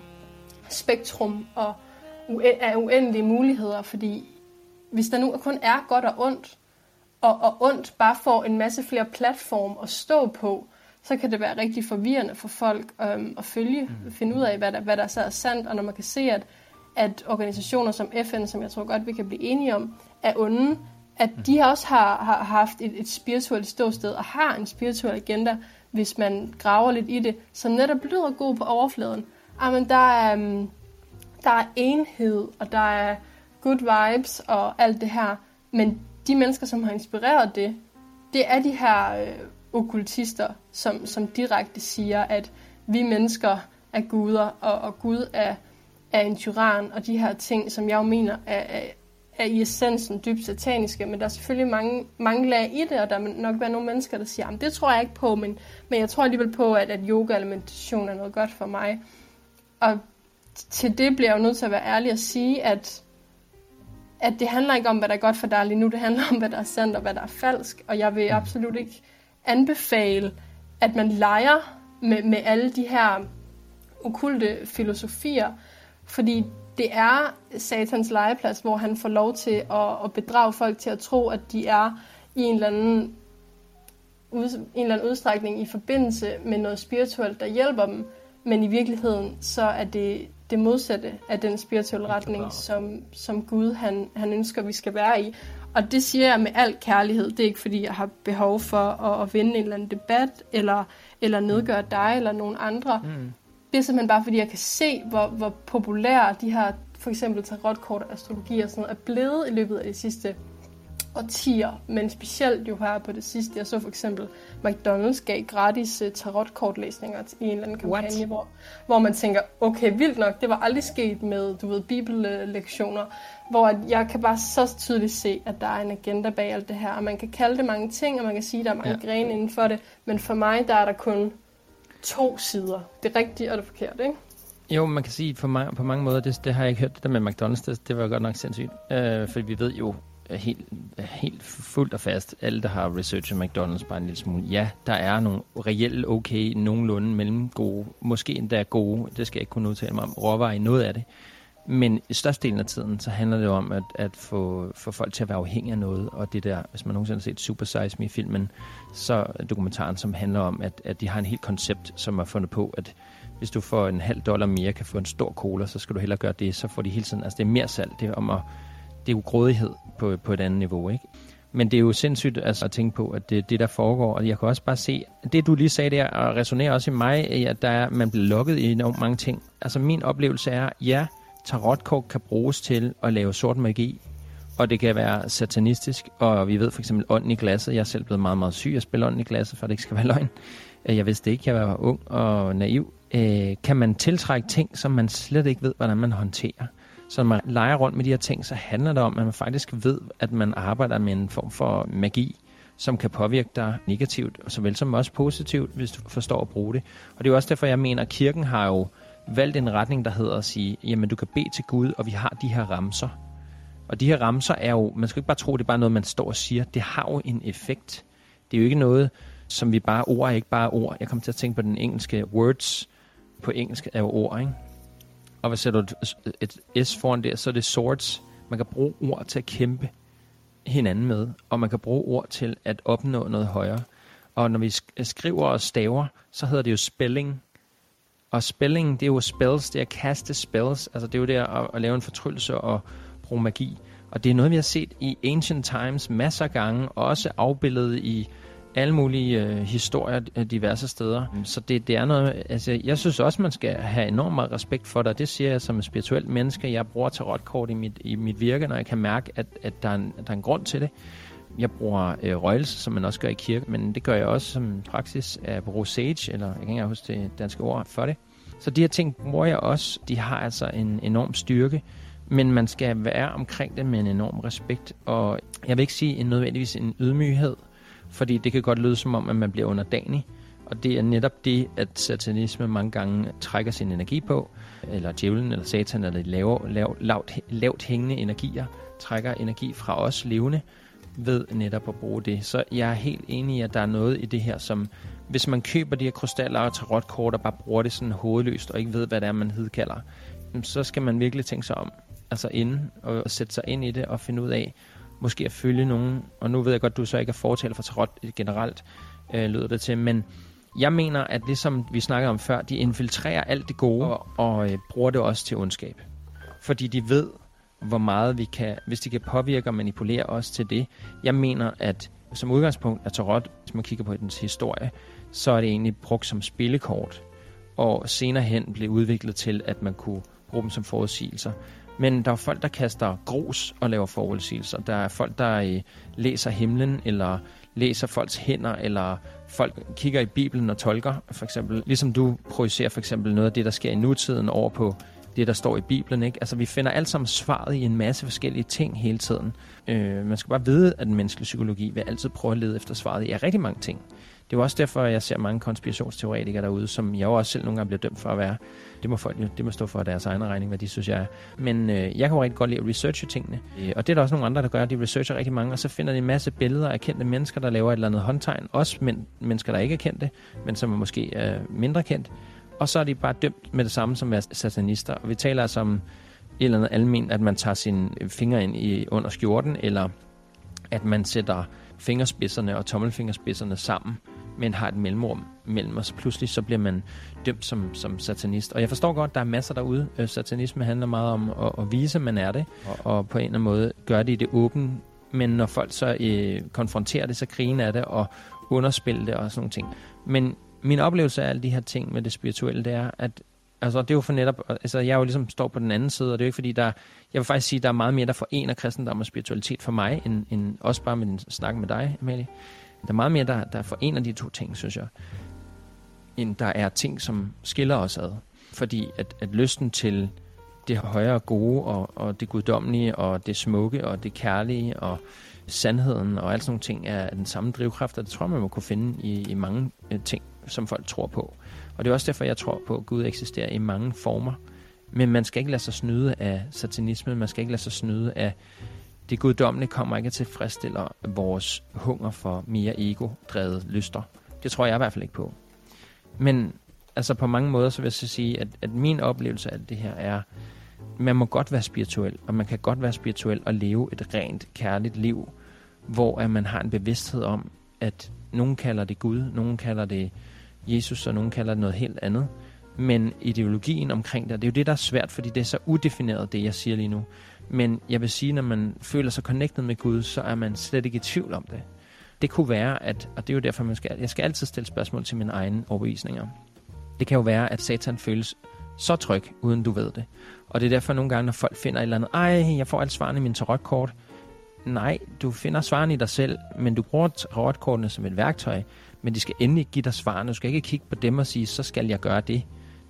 [SPEAKER 3] spektrum og af uendelige muligheder, fordi hvis der nu kun er godt og ondt, og, og ondt bare får en masse flere platform at stå på, så kan det være rigtig forvirrende for folk øhm, at følge, mm. finde ud af, hvad der, hvad der så er sandt, og når man kan se, at, at organisationer som FN, som jeg tror godt, vi kan blive enige om, er onde, at de også har, har haft et, et spirituelt ståsted og har en spirituel agenda, hvis man graver lidt i det, som netop lyder god på overfladen. Ah, Jamen, der er, mm, der er enhed, og der er good vibes og alt det her. Men de mennesker, som har inspireret det, det er de her øh, okkultister, som, som direkte siger, at vi mennesker er guder, og, og Gud er, er en tyran, og de her ting, som jeg jo mener er, er, er i essensen dybt sataniske, men der er selvfølgelig mange, mange lag i det, og der vil nok være nogle mennesker, der siger, det tror jeg ikke på, men, men jeg tror alligevel på, at, at yoga eller meditation er noget godt for mig. Og til det bliver jeg jo nødt til at være ærlig og sige, at, at det handler ikke om, hvad der er godt for dig lige nu, det handler om, hvad der er sandt og hvad der er falsk, og jeg vil absolut ikke anbefale, at man leger med, med alle de her okulte filosofier, fordi det er satans legeplads, hvor han får lov til at, at bedrage folk til at tro, at de er i en eller anden ud, en eller anden udstrækning i forbindelse med noget spirituelt, der hjælper dem, men i virkeligheden så er det det modsatte af den spirituelle retning, som, som Gud han, han ønsker, vi skal være i. Og det siger jeg med al kærlighed. Det er ikke, fordi jeg har behov for at, at vinde en eller anden debat, eller, eller nedgøre dig eller nogen andre. Mm. Det er simpelthen bare, fordi jeg kan se, hvor, hvor populære de her for eksempel tarotkort og astrologi og sådan noget er blevet i løbet af de sidste årtier, men specielt jo her på det sidste. Jeg så for eksempel, McDonald's gav gratis uh, tarotkortlæsninger i en eller anden kampagne, hvor, hvor man tænker, okay, vildt nok, det var aldrig sket med, du ved, bibellektioner, hvor jeg kan bare så tydeligt se, at der er en agenda bag alt det her, og man kan kalde det mange ting, og man kan sige, at der er mange ja. grene inden for det, men for mig, der er der kun to sider. Det rigtige og det forkerte, ikke?
[SPEAKER 1] Jo, man kan sige, på, på mange måder, det, det har jeg ikke hørt, det der med McDonald's, det, det var godt nok sindssygt. Øh, for vi ved jo helt, helt fuldt og fast, alle der har researchet McDonald's bare en lille smule, ja, der er nogle reelle okay, nogenlunde mellem gode, måske endda gode, det skal jeg ikke kunne udtale mig om, råvarer i noget af det. Men i størstedelen af tiden, så handler det om at, at få, få folk til at være afhængige af noget. Og det der, hvis man nogensinde har set Super Size Me-filmen, så dokumentaren, som handler om, at, at de har en helt koncept, som er fundet på, at hvis du får en halv dollar mere, kan få en stor cola, så skal du hellere gøre det. Så får de hele tiden, altså det er mere salg. Det er om at, det er jo grådighed på, på et andet niveau, ikke? Men det er jo sindssygt altså, at tænke på, at det det, der foregår. Og jeg kan også bare se, det du lige sagde der, og resonerer også i mig, at der er, man bliver lukket i enormt mange ting. Altså min oplevelse er, ja, tarotkort kan bruges til at lave sort magi, og det kan være satanistisk, og vi ved for eksempel ånden i glasset. Jeg er selv blevet meget, meget syg at spille ånden i glasset, for det ikke skal være løgn. Øh, jeg vidste ikke, jeg var ung og naiv. Øh, kan man tiltrække ting, som man slet ikke ved, hvordan man håndterer? Så når man leger rundt med de her ting, så handler det om, at man faktisk ved, at man arbejder med en form for magi, som kan påvirke dig negativt, såvel som også positivt, hvis du forstår at bruge det. Og det er jo også derfor, jeg mener, at kirken har jo valgt en retning, der hedder at sige, jamen du kan bede til Gud, og vi har de her ramser. Og de her ramser er jo, man skal ikke bare tro, det er bare noget, man står og siger. Det har jo en effekt. Det er jo ikke noget, som vi bare ord er ikke bare ord. Jeg kommer til at tænke på den engelske words. På engelsk er jo ord, ikke? Og hvis sætter du et, et S foran der, så er det swords. Man kan bruge ord til at kæmpe hinanden med, og man kan bruge ord til at opnå noget højere. Og når vi skriver og staver, så hedder det jo spelling. Og spelling, det er jo spells, det er at kaste spells. Altså det er jo det at, at lave en fortryllelse og bruge magi. Og det er noget, vi har set i Ancient Times masser af gange, også afbildet i alle mulige øh, historier diverse steder. Mm. Så det, det er noget, altså jeg synes også, man skal have enormt meget respekt for det. Det siger jeg som en spirituel menneske. Jeg bruger tarotkort i mit, i mit virke, når jeg kan mærke, at, at der, er en, der er en grund til det. Jeg bruger øh, røgelse, som man også gør i kirke, men det gør jeg også som praksis af bruge sage, eller jeg kan ikke huske det danske ord for det. Så de her ting bruger jeg også. De har altså en enorm styrke, men man skal være omkring det med en enorm respekt, og jeg vil ikke sige en nødvendigvis en ydmyghed, fordi det kan godt lyde som om, at man bliver underdanig. Og det er netop det, at satanisme mange gange trækker sin energi på, eller djævlen, eller satan, eller de lav, lav, lavt, lavt hængende energier, trækker energi fra os levende, ved netop at bruge det. Så jeg er helt enig i, at der er noget i det her, som hvis man køber de her krystaller og tarotkort og bare bruger det sådan hovedløst, og ikke ved, hvad det er, man hedkalder, så skal man virkelig tænke sig om, altså inden, og sætte sig ind i det og finde ud af, måske at følge nogen, og nu ved jeg godt, du så ikke er fortaler for tarot generelt, øh, lyder det til, men jeg mener, at det som vi snakkede om før, de infiltrerer alt det gode, og, og øh, bruger det også til ondskab. Fordi de ved, hvor meget vi kan, hvis de kan påvirke og manipulere os til det. Jeg mener, at som udgangspunkt er tarot, hvis man kigger på dens historie, så er det egentlig brugt som spillekort, og senere hen blev udviklet til, at man kunne bruge dem som forudsigelser. Men der er folk, der kaster grus og laver forudsigelser. Der er folk, der øh, læser himlen, eller læser folks hænder, eller folk kigger i Bibelen og tolker, for eksempel. Ligesom du projicerer for eksempel noget af det, der sker i nutiden over på det, der står i Bibelen. Ikke? Altså, vi finder alt sammen svaret i en masse forskellige ting hele tiden. Øh, man skal bare vide, at den menneskelige psykologi vil altid prøve at lede efter svaret i rigtig mange ting. Det er jo også derfor, jeg ser mange konspirationsteoretikere derude, som jeg jo også selv nogle gange bliver dømt for at være. Det må folk jo det må stå for deres egen regning, hvad de synes, jeg er. Men øh, jeg kan jo rigtig godt lide at researche tingene. Øh, og det er der også nogle andre, der gør. De researcher rigtig mange, og så finder de en masse billeder af kendte mennesker, der laver et eller andet håndtegn. Også men, mennesker, der ikke er kendte, men som er måske øh, mindre kendt. Og så er de bare dømt med det samme som er satanister. Og vi taler altså om et eller andet almen, at man tager sine fingre ind i, under skjorten, eller at man sætter fingerspidserne og tommelfingerspidserne sammen men har et mellemrum mellem, og så pludselig så bliver man dømt som, som satanist. Og jeg forstår godt, der er masser derude. Øh, satanisme handler meget om at, at vise, at man er det, og, og på en eller anden måde gøre det i det åbne. Men når folk så øh, konfronterer det, så griner af det og underspiller det og sådan nogle ting. Men min oplevelse af alle de her ting med det spirituelle, det er, at Altså, det er jo for netop, altså, jeg er jo ligesom står på den anden side, og det er jo ikke fordi, der, jeg vil faktisk sige, der er meget mere, der forener kristendom og spiritualitet for mig, end, end også bare med den snak med dig, Amalie. Der er meget mere, der, der forener de to ting, synes jeg, end der er ting, som skiller os ad. Fordi at, at lysten til det højere gode, og, og det guddommelige, og det smukke, og det kærlige, og sandheden, og alt sådan nogle ting, er den samme drivkraft, og det tror jeg, man må kunne finde i, i mange øh, ting, som folk tror på. Og det er også derfor, jeg tror på, at Gud eksisterer i mange former. Men man skal ikke lade sig snyde af satanismen, man skal ikke lade sig snyde af det guddommelige kommer ikke til at tilfredsstille vores hunger for mere ego-drevet lyster. Det tror jeg i hvert fald ikke på. Men altså på mange måder, så vil jeg så sige, at, at min oplevelse af det her er, man må godt være spirituel, og man kan godt være spirituel og leve et rent, kærligt liv, hvor at man har en bevidsthed om, at nogen kalder det Gud, nogen kalder det Jesus, og nogen kalder det noget helt andet. Men ideologien omkring det, det er jo det, der er svært, fordi det er så udefineret, det jeg siger lige nu. Men jeg vil sige, når man føler sig connected med Gud, så er man slet ikke i tvivl om det. Det kunne være, at, og det er jo derfor, man skal, jeg skal altid stille spørgsmål til mine egne overbevisninger. Det kan jo være, at satan føles så tryg, uden du ved det. Og det er derfor nogle gange, når folk finder et eller andet, ej, jeg får alt svarene i min tarotkort. Nej, du finder svarene i dig selv, men du bruger tarotkortene som et værktøj, men de skal endelig give dig svarene. Du skal ikke kigge på dem og sige, så skal jeg gøre det.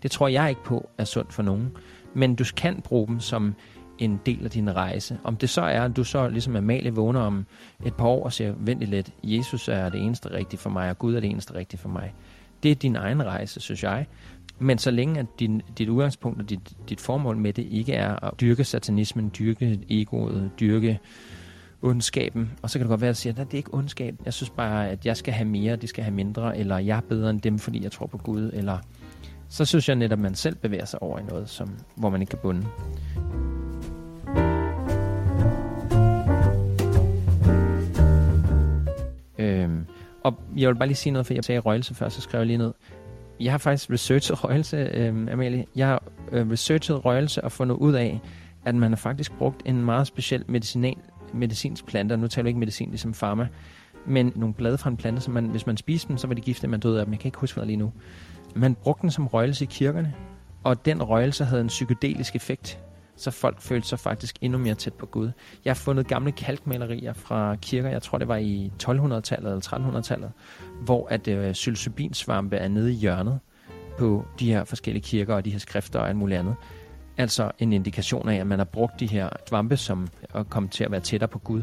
[SPEAKER 1] Det tror jeg ikke på er sundt for nogen. Men du kan bruge dem som en del af din rejse. Om det så er, at du så ligesom Amalie vågner om et par år og siger, vent lidt, Jesus er det eneste rigtige for mig, og Gud er det eneste rigtige for mig. Det er din egen rejse, synes jeg. Men så længe at din, dit udgangspunkt og dit, dit formål med det ikke er at dyrke satanismen, dyrke egoet, dyrke ondskaben, og så kan det godt være, at sige, at det er ikke ondskab. Jeg synes bare, at jeg skal have mere, de skal have mindre, eller jeg er bedre end dem, fordi jeg tror på Gud, eller så synes jeg netop, at man selv bevæger sig over i noget, som, hvor man ikke kan bunde. Øhm, og jeg vil bare lige sige noget, for jeg sagde røgelse før, så skrev jeg lige ned. Jeg har faktisk researchet røgelse, øhm, Amalie. Jeg har øh, researchet røgelse og fundet ud af, at man har faktisk brugt en meget speciel medicinal, medicinsk plante, og nu taler vi ikke medicin ligesom pharma, men nogle blade fra en plante, som man, hvis man spiste dem, så var de gifte, man døde af dem. Jeg kan ikke huske, hvad lige nu. Man brugte den som røgelse i kirkerne, og den røgelse havde en psykedelisk effekt så folk følte sig faktisk endnu mere tæt på Gud. Jeg har fundet gamle kalkmalerier fra kirker, jeg tror det var i 1200-tallet eller 1300-tallet, hvor at øh, psilocybinsvampe er nede i hjørnet på de her forskellige kirker og de her skrifter og alt muligt andet. Altså en indikation af, at man har brugt de her svampe som at komme til at være tættere på Gud.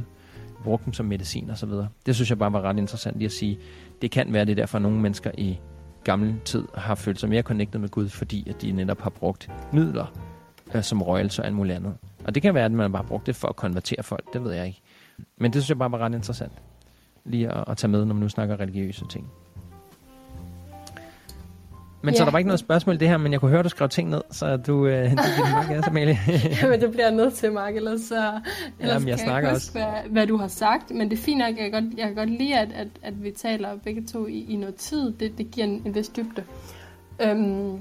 [SPEAKER 1] Brugt dem som medicin og så videre. Det synes jeg bare var ret interessant lige at sige. Det kan være det derfor, at nogle mennesker i gammel tid har følt sig mere connected med Gud, fordi at de netop har brugt midler øh, som røgelse og alt muligt andet. Og det kan være, at man bare brugt det for at konvertere folk, det ved jeg ikke. Men det synes jeg bare var ret interessant, lige at, at tage med, når man nu snakker religiøse ting. Men ja. så der var ikke noget spørgsmål det her, men jeg kunne høre, du skrev ting ned, så du, øh, du vil nok gerne, Amalie.
[SPEAKER 3] Jamen, det bliver nødt til, Mark, ellers, så, ellers Jamen, jeg kan snakker jeg huske, også. Hvad, hvad, du har sagt. Men det er fint nok, jeg kan godt, jeg kan godt lide, at, at, at vi taler begge to i, i noget tid. Det, det giver en, en vis dybde. Øhm,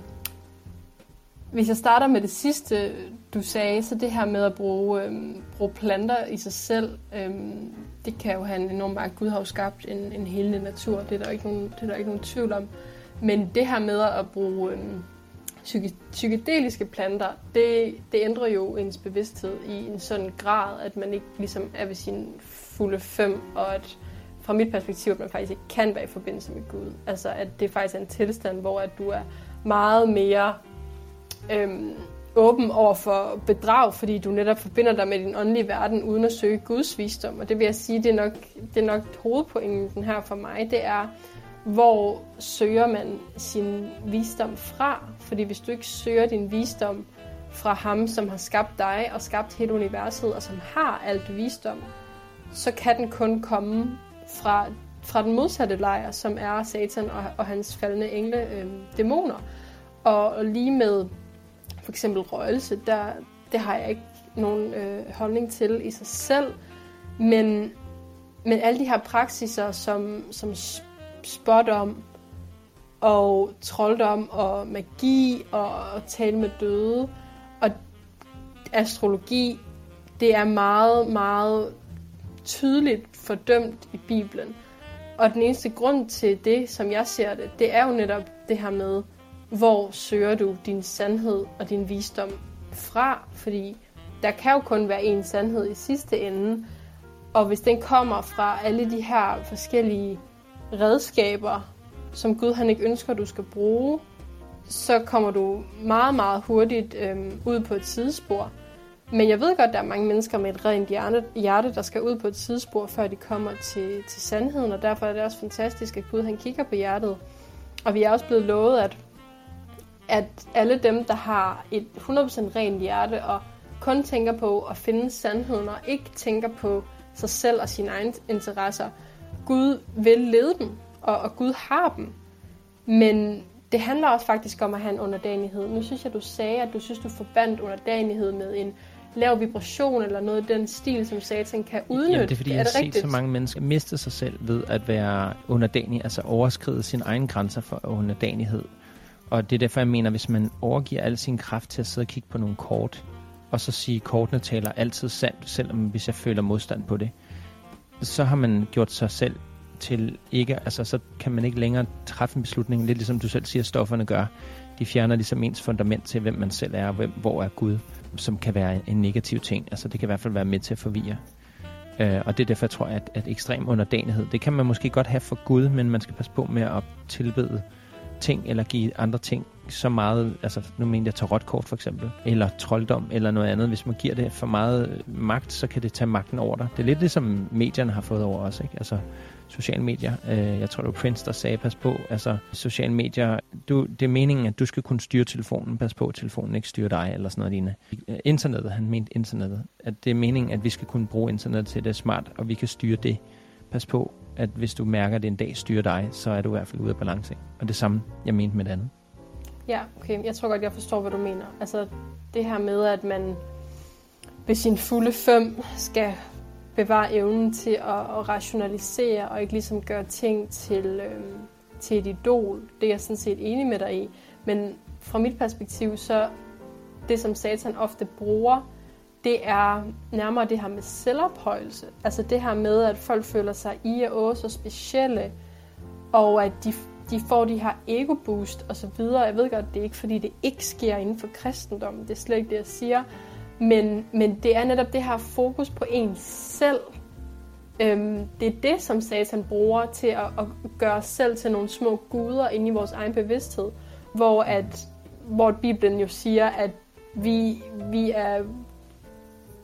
[SPEAKER 3] hvis jeg starter med det sidste, du sagde, så det her med at bruge, øhm, bruge planter i sig selv, øhm, det kan jo have en enorm magt. Gud har jo skabt en, en helende natur, det er, der ikke nogen, det er der ikke nogen tvivl om. Men det her med at bruge øhm, psykedeliske planter, det, det ændrer jo ens bevidsthed i en sådan grad, at man ikke ligesom er ved sin fulde fem, og at fra mit perspektiv, at man faktisk ikke kan være i forbindelse med Gud. Altså at det faktisk er en tilstand, hvor at du er meget mere øhm, åben over for bedrag, fordi du netop forbinder dig med din åndelige verden uden at søge Guds visdom. Og det vil jeg sige, det er nok, det er nok hovedpointen her for mig. Det er, hvor søger man sin visdom fra? Fordi hvis du ikke søger din visdom fra ham, som har skabt dig og skabt hele universet, og som har alt visdom, så kan den kun komme fra, fra den modsatte lejr, som er Satan og, og hans faldende engle, øh, dæmoner. Og, og lige med for eksempel røgelse, der, det har jeg ikke nogen øh, holdning til i sig selv, men, men alle de her praksiser, som, som spådom og trolddom og magi og, og tale med døde og astrologi, det er meget, meget tydeligt fordømt i Bibelen. Og den eneste grund til det, som jeg ser det, det er jo netop det her med, hvor søger du din sandhed og din visdom fra? Fordi der kan jo kun være en sandhed i sidste ende. Og hvis den kommer fra alle de her forskellige redskaber, som Gud han ikke ønsker, du skal bruge, så kommer du meget, meget hurtigt øhm, ud på et sidespor. Men jeg ved godt, at der er mange mennesker med et rent hjerte, der skal ud på et sidespor, før de kommer til, til sandheden, og derfor er det også fantastisk, at Gud han kigger på hjertet. Og vi er også blevet lovet, at, at alle dem, der har et 100% rent hjerte, og kun tænker på at finde sandheden, og ikke tænker på sig selv og sine egne interesser, Gud vil lede dem, og, og Gud har dem. Men det handler også faktisk om at have en underdanighed. Nu synes jeg, du sagde, at du synes, du forbandt underdanighed med en lav vibration eller noget i den stil, som satan kan udnytte.
[SPEAKER 1] Jamen, det er fordi, er jeg har set så mange mennesker miste sig selv ved at være underdanig, altså overskride sine egne grænser for underdanighed. Og det er derfor, jeg mener, hvis man overgiver al sin kraft til at sidde og kigge på nogle kort, og så sige, at kortene taler altid sandt, selvom hvis jeg føler modstand på det, så har man gjort sig selv til ikke, altså så kan man ikke længere træffe en beslutning, lidt ligesom du selv siger, stofferne gør. De fjerner ligesom ens fundament til, hvem man selv er, og hvem, hvor er Gud, som kan være en negativ ting. Altså det kan i hvert fald være med til at forvirre. Uh, og det er derfor, jeg tror, at, at ekstrem underdanighed, det kan man måske godt have for Gud, men man skal passe på med at tilbede ting, eller give andre ting så meget, altså nu mener jeg tarotkort for eksempel, eller trolddom, eller noget andet. Hvis man giver det for meget øh, magt, så kan det tage magten over dig. Det er lidt det, som medierne har fået over os, ikke? Altså sociale medier. Øh, jeg tror, det var Prince, der sagde, pas på, altså sociale medier, du, det er meningen, at du skal kunne styre telefonen, pas på, at telefonen ikke styrer dig, eller sådan noget lignende. Internettet, han mente internettet, at det er meningen, at vi skal kunne bruge internettet til det smart, og vi kan styre det. Pas på, at hvis du mærker, at det en dag styrer dig, så er du i hvert fald ude af balance. Og det samme, jeg mente med det andet.
[SPEAKER 3] Ja, okay. Jeg tror godt, jeg forstår, hvad du mener. Altså det her med, at man ved sin fulde fem skal bevare evnen til at, at rationalisere og ikke ligesom gøre ting til, øhm, til et idol. Det er jeg sådan set enig med dig i. Men fra mit perspektiv, så det som satan ofte bruger, det er nærmere det her med selvophøjelse. Altså det her med, at folk føler sig i og så specielle, og at de, de får de her ego-boost og så videre. Jeg ved godt, det er ikke fordi, det ikke sker inden for kristendommen. Det er slet ikke det, jeg siger. Men, men det er netop det her fokus på en selv. Øhm, det er det, som satan bruger til at, at gøre os selv til nogle små guder inde i vores egen bevidsthed. Hvor, at, hvor Bibelen jo siger, at vi, vi er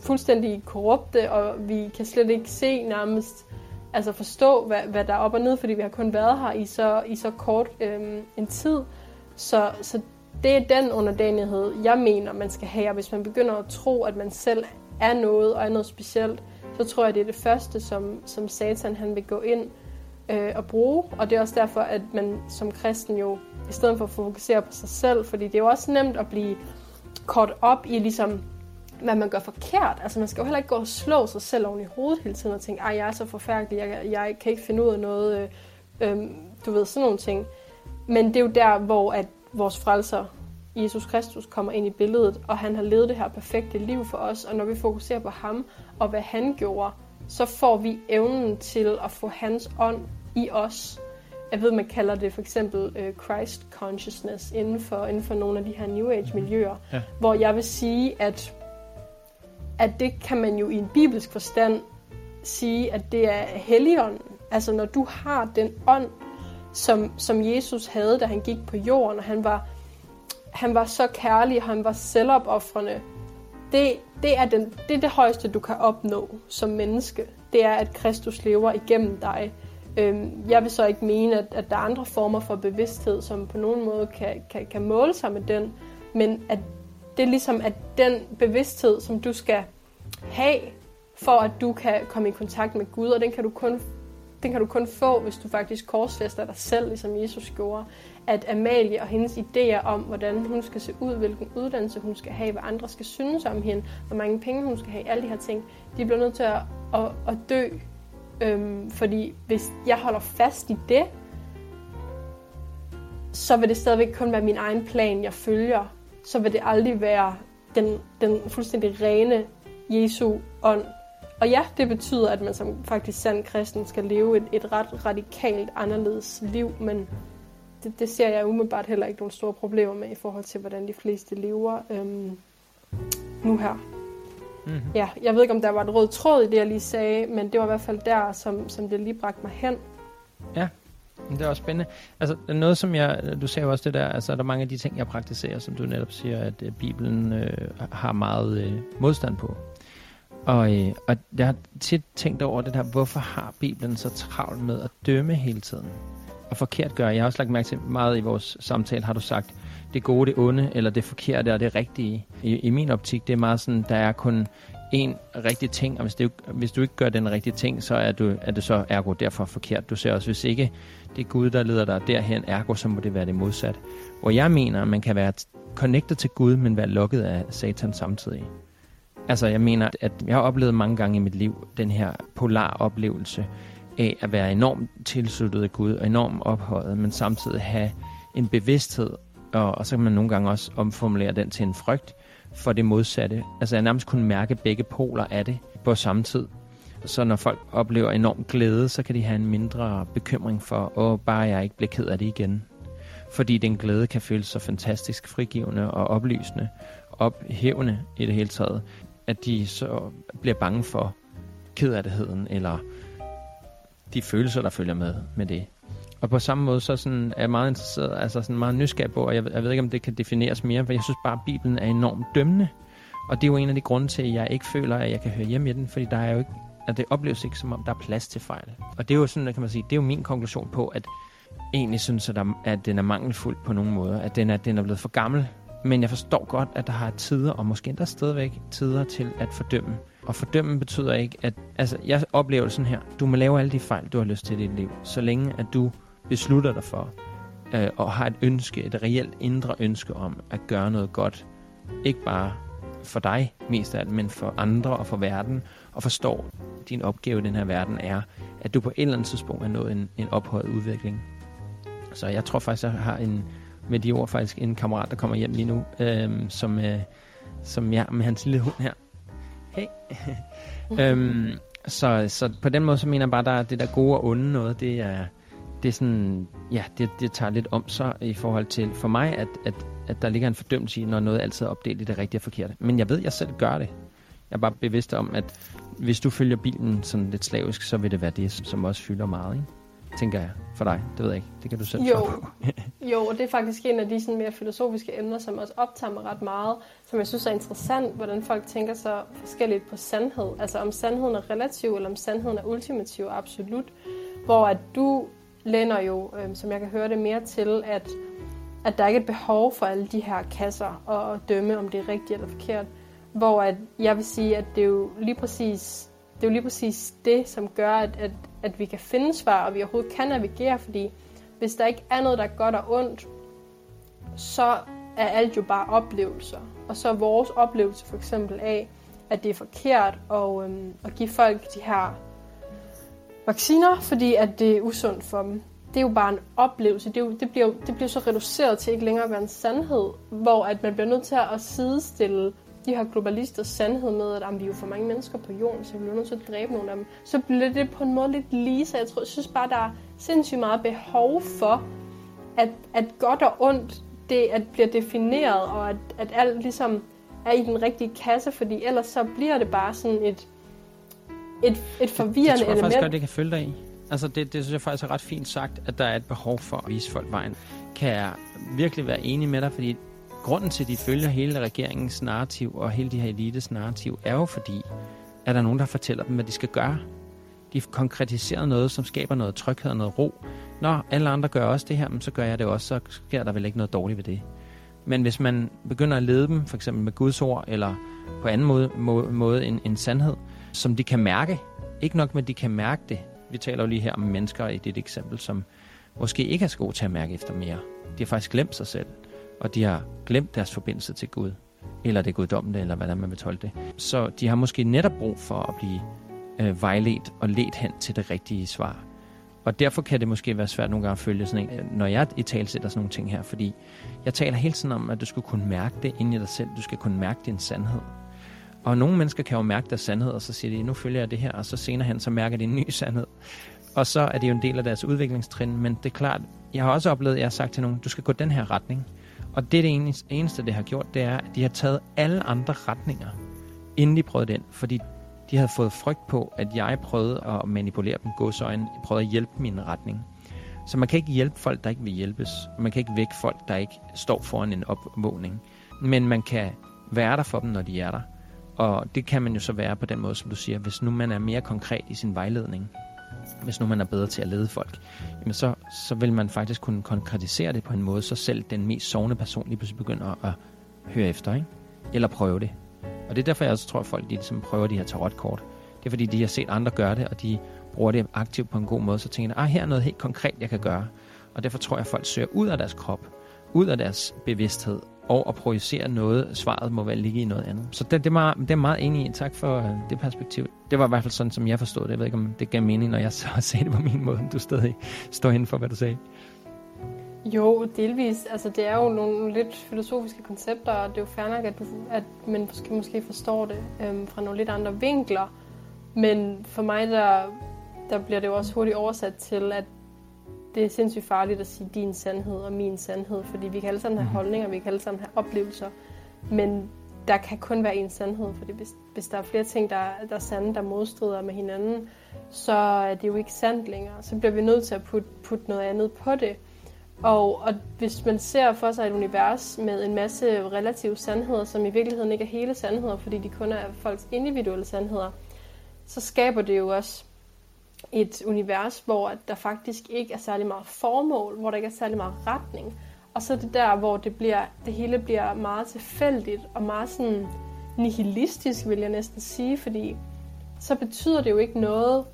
[SPEAKER 3] fuldstændig korrupte, og vi kan slet ikke se nærmest, altså forstå, hvad, hvad der er op og ned, fordi vi har kun været her i så, i så kort øhm, en tid. Så, så det er den underdanighed, jeg mener, man skal have. Og hvis man begynder at tro, at man selv er noget og er noget specielt, så tror jeg, det er det første, som, som satan han vil gå ind øh, og bruge. Og det er også derfor, at man som kristen jo, i stedet for at fokusere på sig selv, fordi det er jo også nemt at blive kort op i ligesom, hvad man gør forkert. Altså man skal jo heller ikke gå og slå sig selv oven i hovedet hele tiden og tænke, ej, jeg er så forfærdelig, jeg, jeg kan ikke finde ud af noget, øh, øh, du ved, sådan nogle ting. Men det er jo der, hvor at vores frelser, Jesus Kristus, kommer ind i billedet, og han har levet det her perfekte liv for os, og når vi fokuserer på ham og hvad han gjorde, så får vi evnen til at få hans ånd i os. jeg ved, man kalder det for eksempel øh, Christ consciousness inden for, inden for nogle af de her New Age-miljøer,
[SPEAKER 1] Ja.
[SPEAKER 3] hvor jeg vil sige, at, at det kan man jo i en bibelsk forstand sige, at det er helligånden. Altså når du har den ånd, som, som Jesus havde, da han gik på jorden, og han var, han var så kærlig, og han var selvopoffrende. Det, det, er den, det er det højeste, du kan opnå som menneske. Det er, at Kristus lever igennem dig. Øhm, jeg vil så ikke mene, at, at der er andre former for bevidsthed, som på nogen måde kan, kan, kan måle sig med den, men at det er ligesom, at den bevidsthed, som du skal have, for at du kan komme i kontakt med Gud, og den kan du kun, den kan du kun få, hvis du faktisk korsfæster dig selv, ligesom Jesus gjorde. At Amalie og hendes idéer om, hvordan hun skal se ud, hvilken uddannelse hun skal have, hvad andre skal synes om hende, hvor mange penge hun skal have, alle de her ting, de bliver nødt til at, at, at dø. Øhm, fordi hvis jeg holder fast i det, så vil det stadigvæk kun være min egen plan, jeg følger. Så vil det aldrig være den, den fuldstændig rene Jesu ånd. Og ja, det betyder, at man som faktisk sand kristen skal leve et, et ret radikalt anderledes liv, men det, det ser jeg umiddelbart heller ikke nogle store problemer med i forhold til, hvordan de fleste lever øhm, nu her.
[SPEAKER 1] Mm-hmm.
[SPEAKER 3] Ja, jeg ved ikke, om der var et rød tråd i det, jeg lige sagde, men det var i hvert fald der, som, som det lige bragte mig hen.
[SPEAKER 1] Det er også spændende. Altså, noget som jeg, du sagde jo også det der, altså, der er mange af de ting, jeg praktiserer, som du netop siger, at øh, Bibelen øh, har meget øh, modstand på. Og, øh, og jeg har tit tænkt over det der, hvorfor har Bibelen så travlt med at dømme hele tiden? Og forkert gør. Jeg har også lagt mærke til meget i vores samtale, har du sagt, det gode, det onde, eller det forkerte og det rigtige. I, i min optik, det er meget sådan, der er kun en rigtig ting, og hvis, det, hvis du ikke gør den rigtige ting, så er, du, er det så ergo derfor forkert. Du ser også, hvis ikke det er Gud, der leder dig derhen, ergo så må det være det modsatte. Hvor jeg mener, at man kan være connected til Gud, men være lukket af Satan samtidig. Altså, jeg mener, at jeg har oplevet mange gange i mit liv den her polar oplevelse af at være enormt tilsluttet af Gud og enormt ophøjet, men samtidig have en bevidsthed, og, og så kan man nogle gange også omformulere den til en frygt for det modsatte. Altså, jeg nærmest kunne mærke begge poler af det på samme tid. Så når folk oplever enorm glæde, så kan de have en mindre bekymring for, åh, bare jeg ikke bliver ked af det igen. Fordi den glæde kan føles så fantastisk frigivende og oplysende, ophævende i det hele taget, at de så bliver bange for kedattigheden, eller de følelser, der følger med, med det. Og på samme måde, så sådan, er jeg meget interesseret, altså sådan meget nysgerrig på, og jeg, ved- jeg ved ikke, om det kan defineres mere, for jeg synes bare, at Bibelen er enormt dømmende. Og det er jo en af de grunde til, at jeg ikke føler, at jeg kan høre hjem i den, fordi der er jo ikke, at det opleves ikke, som om der er plads til fejl. Og det er jo sådan, kan man sige, det er jo min konklusion på, at egentlig synes, at, at den er mangelfuld på nogle måder, at den er, den er blevet for gammel. Men jeg forstår godt, at der har tider, og måske endda stadigvæk tider til at fordømme. Og fordømme betyder ikke, at... Altså, jeg oplever det sådan her. Du må lave alle de fejl, du har lyst til i dit liv. Så længe, at du beslutter dig for, øh, og har et ønske, et reelt indre ønske om at gøre noget godt. Ikke bare for dig mest af alt, men for andre og for verden. Og forstår, at din opgave i den her verden er, at du på et eller andet tidspunkt er nået en, en ophøjet udvikling. Så jeg tror faktisk, jeg har en, med de ord faktisk en kammerat, der kommer hjem lige nu, øhm, som, øh, som jeg med hans lille hund her. Hey. øhm, så, så på den måde, så mener jeg bare, der er det der gode og onde noget, det er, det er sådan, ja, det, det tager lidt om sig i forhold til for mig, at, at, at der ligger en fordømmelse i, når noget altid er opdelt i det rigtige og forkerte. Men jeg ved, at jeg selv gør det. Jeg er bare bevidst om, at hvis du følger bilen sådan lidt slavisk, så vil det være det, som også fylder meget, ikke? Tænker jeg for dig. Det ved jeg ikke. Det kan du selv
[SPEAKER 3] Jo.
[SPEAKER 1] på.
[SPEAKER 3] Jo, og det er faktisk en af de sådan, mere filosofiske emner, som også optager mig ret meget, som jeg synes er interessant, hvordan folk tænker så forskelligt på sandhed. Altså om sandheden er relativ, eller om sandheden er ultimativ, absolut. Hvor at du lænder jo, øhm, som jeg kan høre det, mere til, at, at der ikke er et behov for alle de her kasser og at dømme, om det er rigtigt eller forkert. Hvor at jeg vil sige, at det er jo lige præcis det, er jo lige præcis det som gør, at, at, at vi kan finde svar, og vi overhovedet kan navigere, fordi hvis der ikke er noget, der er godt og ondt, så er alt jo bare oplevelser. Og så er vores oplevelse for eksempel af, at det er forkert at, øhm, at give folk de her vacciner, fordi at det er usundt for dem. Det er jo bare en oplevelse. Det, er jo, det, bliver, jo, det bliver så reduceret til ikke længere at være en sandhed, hvor at man bliver nødt til at sidestille de her globalisters sandhed med, at jamen, vi er jo for mange mennesker på jorden, så vi bliver nødt til at dræbe nogle af dem, så bliver det på en måde lidt lige, så jeg, tror, jeg synes bare, der er sindssygt meget behov for, at, at godt og ondt, det at bliver defineret, og at, at alt ligesom er i den rigtige kasse, fordi ellers så bliver det bare sådan et, et, et forvirrende element. Det tror
[SPEAKER 1] jeg
[SPEAKER 3] faktisk
[SPEAKER 1] godt, det kan følge dig i. Altså det, det synes jeg faktisk er ret fint sagt, at der er et behov for at vise folk vejen. Kan jeg virkelig være enig med dig, fordi grunden til, at de følger hele regeringens narrativ og hele de her elites narrativ, er jo fordi, at der er nogen, der fortæller dem, hvad de skal gøre. De konkretiserer noget, som skaber noget tryghed og noget ro. Når alle andre gør også det her, så gør jeg det også, så sker der vel ikke noget dårligt ved det. Men hvis man begynder at lede dem, for eksempel med Guds ord, eller på anden måde, måde, måde en, en sandhed, som de kan mærke, ikke nok med, at de kan mærke det. Vi taler jo lige her om mennesker i dit eksempel, som måske ikke er så gode til at mærke efter mere. De har faktisk glemt sig selv og de har glemt deres forbindelse til Gud, eller det guddommende, eller hvordan man vil tolke det. Så de har måske netop brug for at blive øh, vejledt og ledt hen til det rigtige svar. Og derfor kan det måske være svært nogle gange at følge sådan en, øh, når jeg i tale sætter sådan nogle ting her, fordi jeg taler hele tiden om, at du skal kunne mærke det inde i dig selv. Du skal kunne mærke din sandhed. Og nogle mennesker kan jo mærke deres sandhed, og så siger de, nu følger jeg det her, og så senere hen, så mærker de en ny sandhed. Og så er det jo en del af deres udviklingstrin, men det er klart, jeg har også oplevet, at jeg har sagt til nogen, du skal gå den her retning. Og det, det eneste, det har gjort, det er, at de har taget alle andre retninger, inden de prøvede den. Fordi de havde fået frygt på, at jeg prøvede at manipulere dem godsøjne, prøvede at hjælpe min retning. Så man kan ikke hjælpe folk, der ikke vil hjælpes. Man kan ikke vække folk, der ikke står foran en opvågning. Men man kan være der for dem, når de er der. Og det kan man jo så være på den måde, som du siger, hvis nu man er mere konkret i sin vejledning hvis nu man er bedre til at lede folk, jamen så, så vil man faktisk kunne konkretisere det på en måde, så selv den mest sovende person lige pludselig begynder at, høre efter, ikke? eller prøve det. Og det er derfor, jeg også tror, at folk de ligesom prøver de her tarotkort. Det er fordi, de har set andre gøre det, og de bruger det aktivt på en god måde, så tænker de, ah, her er noget helt konkret, jeg kan gøre. Og derfor tror jeg, at folk søger ud af deres krop, ud af deres bevidsthed, og at projicere noget, svaret må vel ligge i noget andet. Så det, det, er, meget, det er meget enig i. Tak for øh, det perspektiv. Det var i hvert fald sådan, som jeg forstod det. Jeg ved ikke, om det gav mening, når jeg så sagde det på min måde. Du stadig står inden for, hvad du sagde.
[SPEAKER 3] Jo, delvis. Altså, det er jo nogle lidt filosofiske koncepter, og det er jo fair nok, at, du, at man måske, måske forstår det øhm, fra nogle lidt andre vinkler. Men for mig, der, der bliver det jo også hurtigt oversat til, at det er sindssygt farligt at sige din sandhed og min sandhed, fordi vi kan alle sammen have mhm. holdninger, vi kan alle sammen have oplevelser, men der kan kun være en sandhed, fordi hvis, hvis der er flere ting, der, der er sande, der modstrider med hinanden, så er det jo ikke sandt længere. Så bliver vi nødt til at putte, putte noget andet på det. Og, og hvis man ser for sig et univers med en masse relative sandheder, som i virkeligheden ikke er hele sandheder, fordi de kun er folks individuelle sandheder, så skaber det jo også et univers, hvor der faktisk ikke er særlig meget formål, hvor der ikke er særlig meget retning. Og så er det der, hvor det, bliver, det hele bliver meget tilfældigt og meget sådan nihilistisk, vil jeg næsten sige, fordi så betyder det jo ikke noget,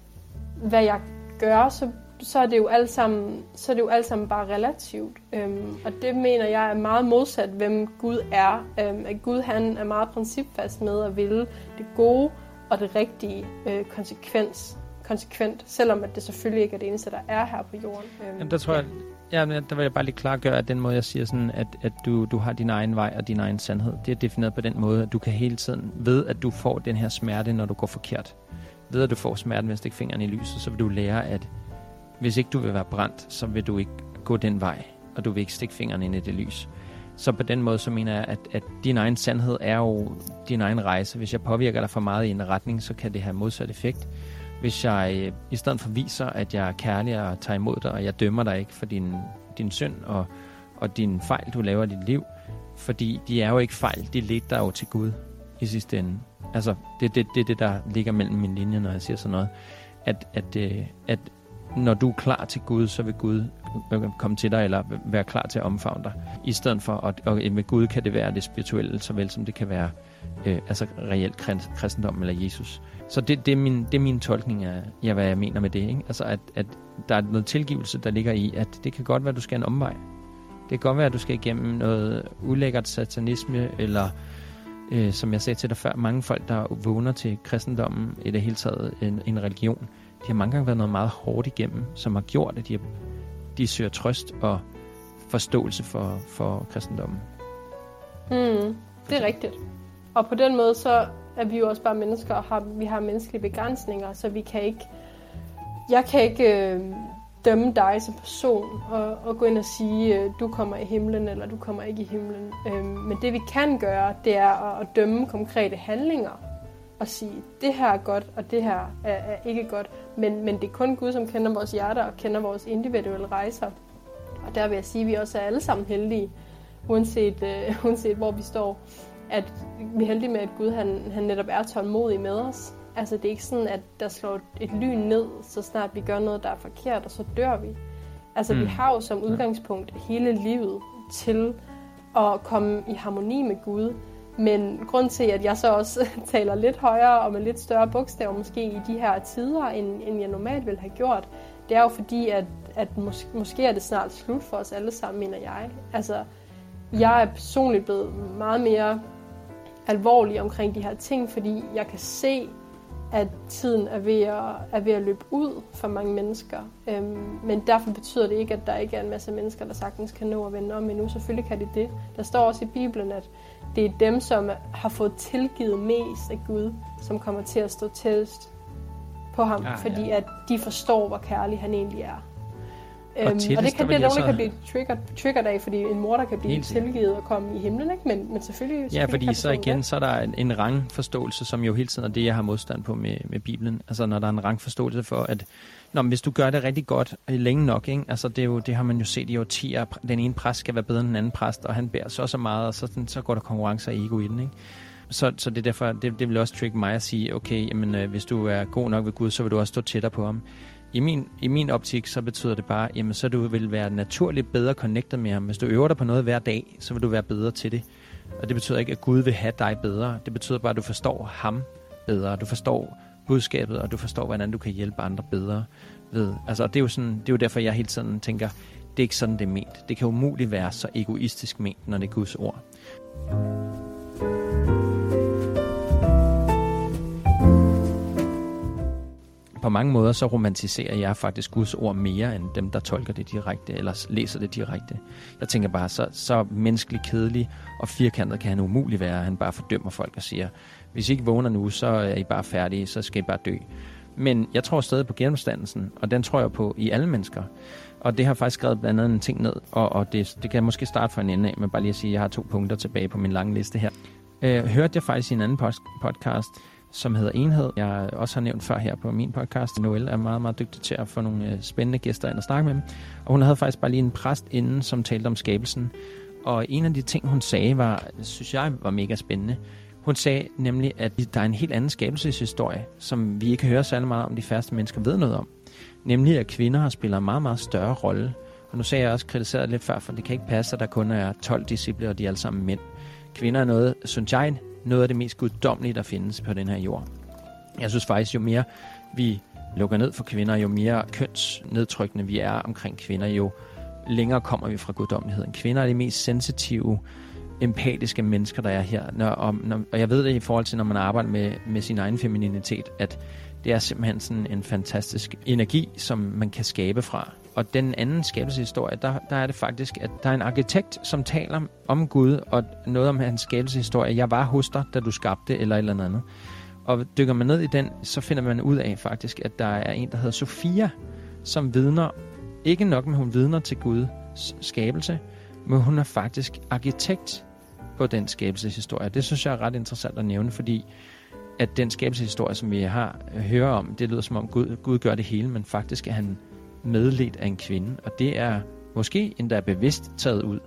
[SPEAKER 3] hvad jeg gør, så, så er det jo alt sammen, så er det jo alt sammen bare relativt. Øhm, og det mener jeg er meget modsat, hvem Gud er. Øhm, at Gud han er meget principfast med at ville det gode og det rigtige øh, konsekvens konsekvent, selvom at det selvfølgelig ikke er det eneste, der er her på jorden.
[SPEAKER 1] Øhm, Jamen, der tror jeg, ja, der vil jeg bare lige klargøre, at den måde, jeg siger sådan, at, at du, du har din egen vej og din egen sandhed, det er defineret på den måde, at du kan hele tiden ved, at du får den her smerte, når du går forkert. Ved, at du får smerten ved at stikke fingeren i lyset, så vil du lære, at hvis ikke du vil være brændt, så vil du ikke gå den vej, og du vil ikke stikke fingeren ind i det lys. Så på den måde, så mener jeg, at, at din egen sandhed er jo din egen rejse. Hvis jeg påvirker dig for meget i en retning, så kan det have modsat effekt. Hvis jeg øh, i stedet for viser, at jeg er kærlig og tager imod dig, og jeg dømmer dig ikke for din, din synd og, og din fejl, du laver i dit liv, fordi de er jo ikke fejl, de ledte dig jo til Gud i sidste ende. Altså, det er det, det, det, der ligger mellem mine linjer, når jeg siger sådan noget. At, at, øh, at når du er klar til Gud, så vil Gud øh, komme til dig, eller være klar til at omfavne dig. I stedet for, at, og øh, med Gud kan det være det spirituelle, såvel som det kan være øh, altså reelt kristendom eller Jesus. Så det, det, er min, det er min tolkning af, ja, hvad jeg mener med det. Ikke? Altså, at, at der er noget tilgivelse, der ligger i, at det kan godt være, at du skal en omvej. Det kan godt være, at du skal igennem noget ulækkert satanisme, eller øh, som jeg sagde til dig før, mange folk, der vågner til kristendommen, i det hele taget en, en religion, de har mange gange været noget meget hårdt igennem, som har gjort, at de, har, de søger trøst og forståelse for, for kristendommen.
[SPEAKER 3] Mm, det er rigtigt. Og på den måde, så er vi jo også bare mennesker, og har, vi har menneskelige begrænsninger, så vi kan ikke, jeg kan ikke øh, dømme dig som person, og, og gå ind og sige, øh, du kommer i himlen, eller du kommer ikke i himlen. Øh, men det vi kan gøre, det er at, at dømme konkrete handlinger, og sige, det her er godt, og det her er, er ikke godt. Men, men det er kun Gud, som kender vores hjerter og kender vores individuelle rejser. Og der vil jeg sige, at vi også er alle sammen heldige, uanset, øh, uanset hvor vi står. At vi er heldige med, at Gud han, han netop er tålmodig med os. Altså det er ikke sådan, at der slår et lyn ned, så snart vi gør noget, der er forkert, og så dør vi. Altså mm. vi har jo som udgangspunkt hele livet til at komme i harmoni med Gud. Men grund til, at jeg så også taler lidt højere og med lidt større bogstaver måske i de her tider, end, end jeg normalt ville have gjort, det er jo fordi, at, at mås- måske er det snart slut for os alle sammen, mener jeg. Altså, jeg er personligt blevet meget mere alvorlig omkring de her ting, fordi jeg kan se, at tiden er ved at, er ved at løbe ud for mange mennesker. Øhm, men derfor betyder det ikke, at der ikke er en masse mennesker, der sagtens kan nå at vende om endnu. Selvfølgelig kan det det. Der står også i Bibelen, at det er dem, som har fået tilgivet mest af Gud, som kommer til at stå tættest på ham, ja, fordi ja. at de forstår, hvor kærlig han egentlig er. Og, øhm, og det kan det nogen, så... kan blive triggered, triggered af, fordi en mor, der kan blive tilgivet og komme i himlen, ikke? Men, men selvfølgelig,
[SPEAKER 1] Ja, fordi så igen, det. så er der en, en rangforståelse, som jo hele tiden er det, jeg har modstand på med, med Bibelen. Altså når der er en rangforståelse for, at Nå, men hvis du gør det rigtig godt øh, længe nok, ikke? Altså, det, er jo, det har man jo set i årtier. Den ene præst skal være bedre end den anden præst, og han bærer så så meget, og så, så går der konkurrence og ego i den. Ikke? Så, så det er derfor, det, det vil også trigge mig at sige, okay, jamen, øh, hvis du er god nok ved Gud, så vil du også stå tættere på ham. I min, I min optik, så betyder det bare, jamen, så du vil være naturligt bedre connectet med ham. Hvis du øver dig på noget hver dag, så vil du være bedre til det. Og det betyder ikke, at Gud vil have dig bedre. Det betyder bare, at du forstår ham bedre. Du forstår budskabet, og du forstår, hvordan du kan hjælpe andre bedre ved. Altså, det er jo, sådan, det er jo derfor, jeg hele tiden tænker, det er ikke sådan, det er ment. Det kan umuligt være så egoistisk ment, når det er Guds ord. På mange måder så romantiserer jeg faktisk Guds ord mere end dem, der tolker det direkte eller læser det direkte. Jeg tænker bare, så, så menneskeligt kedelig og firkantet kan han umuligt være. Han bare fordømmer folk og siger, hvis I ikke vågner nu, så er I bare færdige, så skal I bare dø. Men jeg tror stadig på genopstandelsen, og den tror jeg på i alle mennesker. Og det har faktisk skrevet blandt andet en ting ned, og, og det, det kan jeg måske starte for en ende af, men bare lige at sige, at jeg har to punkter tilbage på min lange liste her. Øh, hørte jeg faktisk i en anden podcast, som hedder Enhed. Jeg også har nævnt før her på min podcast. Noel er meget, meget dygtig til at få nogle øh, spændende gæster ind og snakke med dem. Og hun havde faktisk bare lige en præst inden, som talte om skabelsen. Og en af de ting, hun sagde, var, synes jeg var mega spændende. Hun sagde nemlig, at der er en helt anden skabelseshistorie, som vi ikke hører særlig meget om, de færreste mennesker ved noget om. Nemlig, at kvinder har spillet en meget, meget større rolle. Og nu sagde jeg også kritiseret lidt før, for det kan ikke passe, at der kun er 12 disciple, og de er alle sammen mænd. Kvinder er noget, synes jeg, noget af det mest guddommelige, der findes på den her jord. Jeg synes faktisk, jo mere vi lukker ned for kvinder, jo mere kønsnedtrykkende vi er omkring kvinder, jo længere kommer vi fra guddommeligheden. Kvinder er de mest sensitive, empatiske mennesker, der er her. Når, og, når, og jeg ved det i forhold til, når man arbejder med, med sin egen femininitet, at det er simpelthen sådan en fantastisk energi, som man kan skabe fra. Og den anden skabelseshistorie, der, der er det faktisk, at der er en arkitekt, som taler om Gud, og noget om hans skabelseshistorie. Jeg var hos dig, da du skabte, eller et eller andet. Og dykker man ned i den, så finder man ud af faktisk, at der er en, der hedder Sofia, som vidner, ikke nok med hun vidner til Guds skabelse, men hun er faktisk arkitekt på den skabelseshistorie. Det synes jeg er ret interessant at nævne, fordi at den skabelseshistorie, som vi har øh, hører om, det lyder som om Gud, Gud gør det hele, men faktisk er han medledt af en kvinde, og det er måske endda bevidst taget ud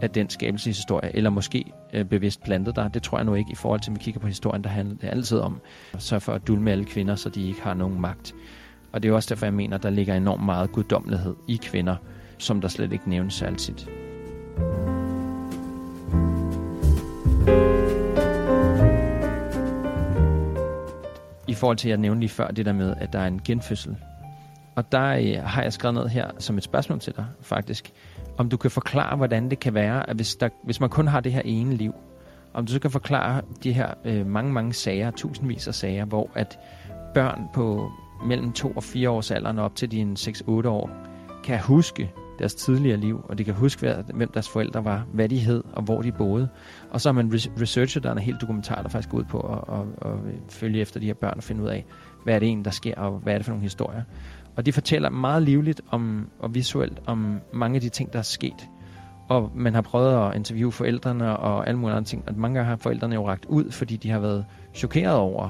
[SPEAKER 1] af den skabelseshistorie, eller måske øh, bevidst plantet der. Det tror jeg nu ikke i forhold til, at vi kigger på historien, der handler det altid om at sørge for at dulme alle kvinder, så de ikke har nogen magt. Og det er også derfor, jeg mener, der ligger enormt meget guddommelighed i kvinder, som der slet ikke nævnes særligt. I forhold til, at jeg nævnte lige før, det der med, at der er en genfødsel. Og der øh, har jeg skrevet ned her som et spørgsmål til dig, faktisk. Om du kan forklare, hvordan det kan være, at hvis, der, hvis man kun har det her ene liv, om du så kan forklare de her øh, mange, mange sager, tusindvis af sager, hvor at børn på mellem 2 og 4 års alderen op til dine 6-8 år, kan huske deres tidligere liv, og de kan huske, hvem deres forældre var, hvad de hed, og hvor de boede. Og så har man researchet, der er en helt dokumentar, der faktisk går ud på at, at, at følge efter de her børn og finde ud af, hvad er det egentlig, der sker, og hvad er det for nogle historier. Og de fortæller meget livligt om, og visuelt om mange af de ting, der er sket. Og man har prøvet at interviewe forældrene og alle mulige andre ting, og mange gange har forældrene jo ragt ud, fordi de har været chokeret over,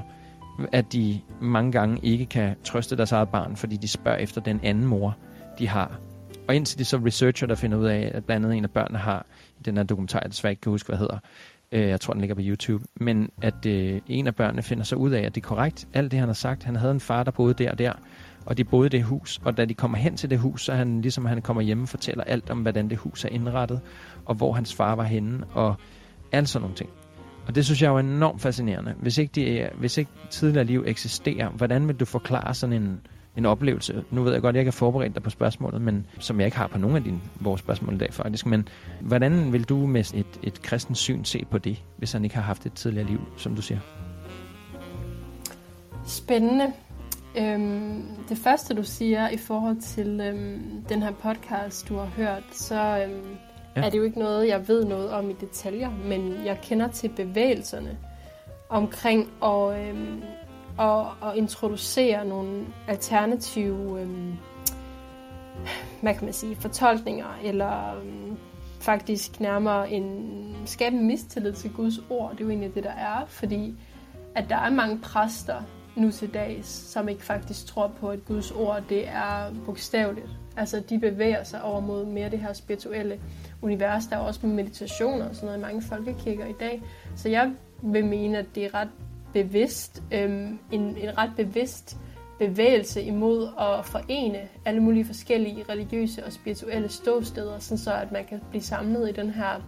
[SPEAKER 1] at de mange gange ikke kan trøste deres eget barn, fordi de spørger efter den anden mor, de har. Og indtil det så researcher, der finder ud af, at blandt andet en af børnene har, i den her dokumentar, jeg desværre ikke kan huske, hvad hedder, øh, jeg tror, den ligger på YouTube, men at øh, en af børnene finder så ud af, at det er korrekt, alt det, han har sagt. Han havde en far, der boede der og der, og de boede i det hus, og da de kommer hen til det hus, så han ligesom han kommer hjem og fortæller alt om, hvordan det hus er indrettet, og hvor hans far var henne, og alt sådan nogle ting. Og det synes jeg er enormt fascinerende. Hvis ikke, de, hvis ikke tidligere liv eksisterer, hvordan vil du forklare sådan en, en oplevelse? Nu ved jeg godt, at jeg ikke har forberedt dig på spørgsmålet, men som jeg ikke har på nogen af dine, vores spørgsmål i dag faktisk. Men hvordan vil du med et, et kristens syn se på det, hvis han ikke har haft et tidligere liv, som du siger?
[SPEAKER 3] Spændende. Øhm, det første, du siger i forhold til øhm, den her podcast, du har hørt, så øhm, ja. er det jo ikke noget, jeg ved noget om i detaljer, men jeg kender til bevægelserne omkring at, øhm, at, at introducere nogle alternative øhm, hvad kan man sige, fortolkninger, eller øhm, faktisk nærmere en skabe en mistillid til Guds ord. Det er jo egentlig det, der er, fordi at der er mange præster, nu til dags, som ikke faktisk tror på, at Guds ord det er bogstaveligt. Altså de bevæger sig over mod mere det her spirituelle univers. Der er også meditationer og sådan noget i mange folkekirker i dag. Så jeg vil mene, at det er ret bevidst, øhm, en, en ret bevidst bevægelse imod at forene alle mulige forskellige religiøse og spirituelle ståsteder, sådan så at man kan blive samlet i den her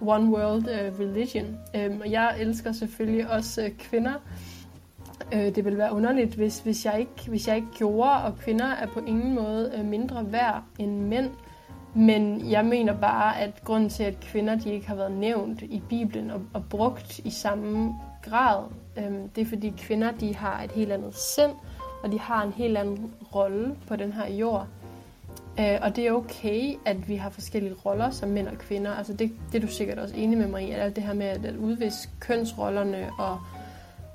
[SPEAKER 3] one world øh, religion. Øhm, og jeg elsker selvfølgelig også øh, kvinder, Øh, det ville være underligt, hvis, hvis, jeg ikke, hvis jeg ikke gjorde, og kvinder er på ingen måde øh, mindre værd end mænd. Men jeg mener bare, at grunden til, at kvinder de ikke har været nævnt i Bibelen og, og brugt i samme grad, øh, det er fordi kvinder de har et helt andet sind, og de har en helt anden rolle på den her jord. Øh, og det er okay, at vi har forskellige roller som mænd og kvinder. Altså det, det er du sikkert også enig med mig i, at alt det her med at, at udvise kønsrollerne og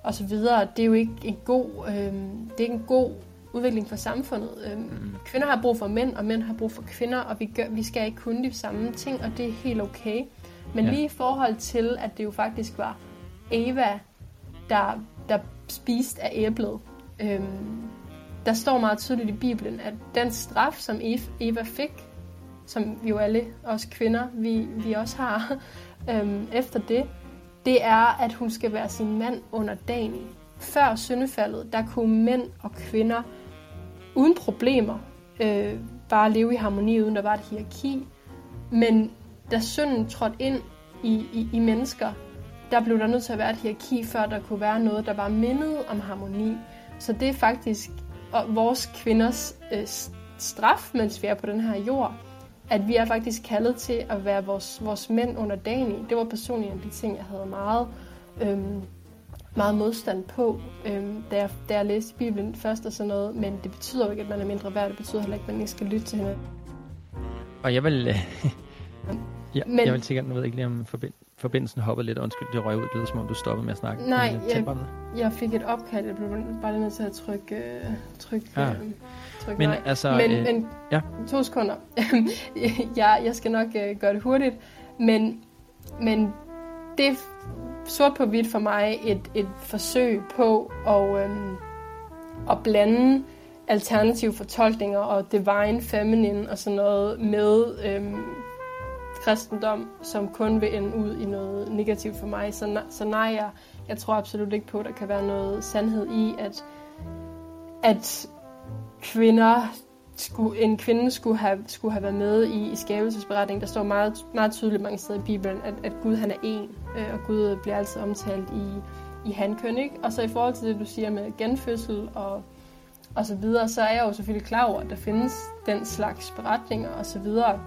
[SPEAKER 3] og så videre. Det er jo ikke en god, øh, det er ikke en god udvikling for samfundet. Øh, mm. Kvinder har brug for mænd, og mænd har brug for kvinder, og vi, gør, vi skal ikke kunne de samme ting, og det er helt okay. Men ja. lige i forhold til, at det jo faktisk var Eva, der, der spiste af æblet, øh, der står meget tydeligt i Bibelen, at den straf, som Eva fik, som jo alle os kvinder, vi, vi også har, øh, efter det, det er, at hun skal være sin mand under dagen. Før syndefaldet, der kunne mænd og kvinder uden problemer øh, bare leve i harmoni, uden der var et hierarki. Men da synden trådte ind i, i, i mennesker, der blev der nødt til at være et hierarki, før der kunne være noget, der var mindet om harmoni. Så det er faktisk vores kvinders øh, straf, mens vi er på den her jord at vi er faktisk kaldet til at være vores, vores mænd under dagen i. Det var personligt en af de ting, jeg havde meget, øhm, meget modstand på, øhm, da, jeg, da jeg læste Bibelen først og sådan noget. Men det betyder jo ikke, at man er mindre værd. Det betyder heller ikke, at man ikke skal lytte til hende.
[SPEAKER 1] Og jeg vil... ja, men, jeg vil sikkert, nu ved ikke lige om forbind, forbindelsen hopper lidt. Undskyld, det røg ud. Det lyder som om, du stoppede med at snakke.
[SPEAKER 3] Nej, jeg, jeg fik et opkald. Jeg blev bare nødt til at trykke, øh, trykke ah. øh, tryk men, nej. Altså, men, øh, men ja. to sekunder. jeg, jeg skal nok øh, gøre det hurtigt. Men, men det er sort på hvidt for mig et, et forsøg på at, øh, at blande alternative fortolkninger og divine feminine og sådan noget med øh, kristendom, som kun vil ende ud i noget negativt for mig. Så, så nej, jeg, jeg tror absolut ikke på, at der kan være noget sandhed i, at, at kvinder skulle, en kvinde skulle have, skulle have været med i, i skabelsesberetningen. Der står meget, meget tydeligt mange steder i Bibelen, at, at Gud han er en, øh, og Gud bliver altid omtalt i, i hankøn. Ikke? Og så i forhold til det, du siger med genfødsel og, og så videre, så er jeg jo selvfølgelig klar over, at der findes den slags beretninger og så videre.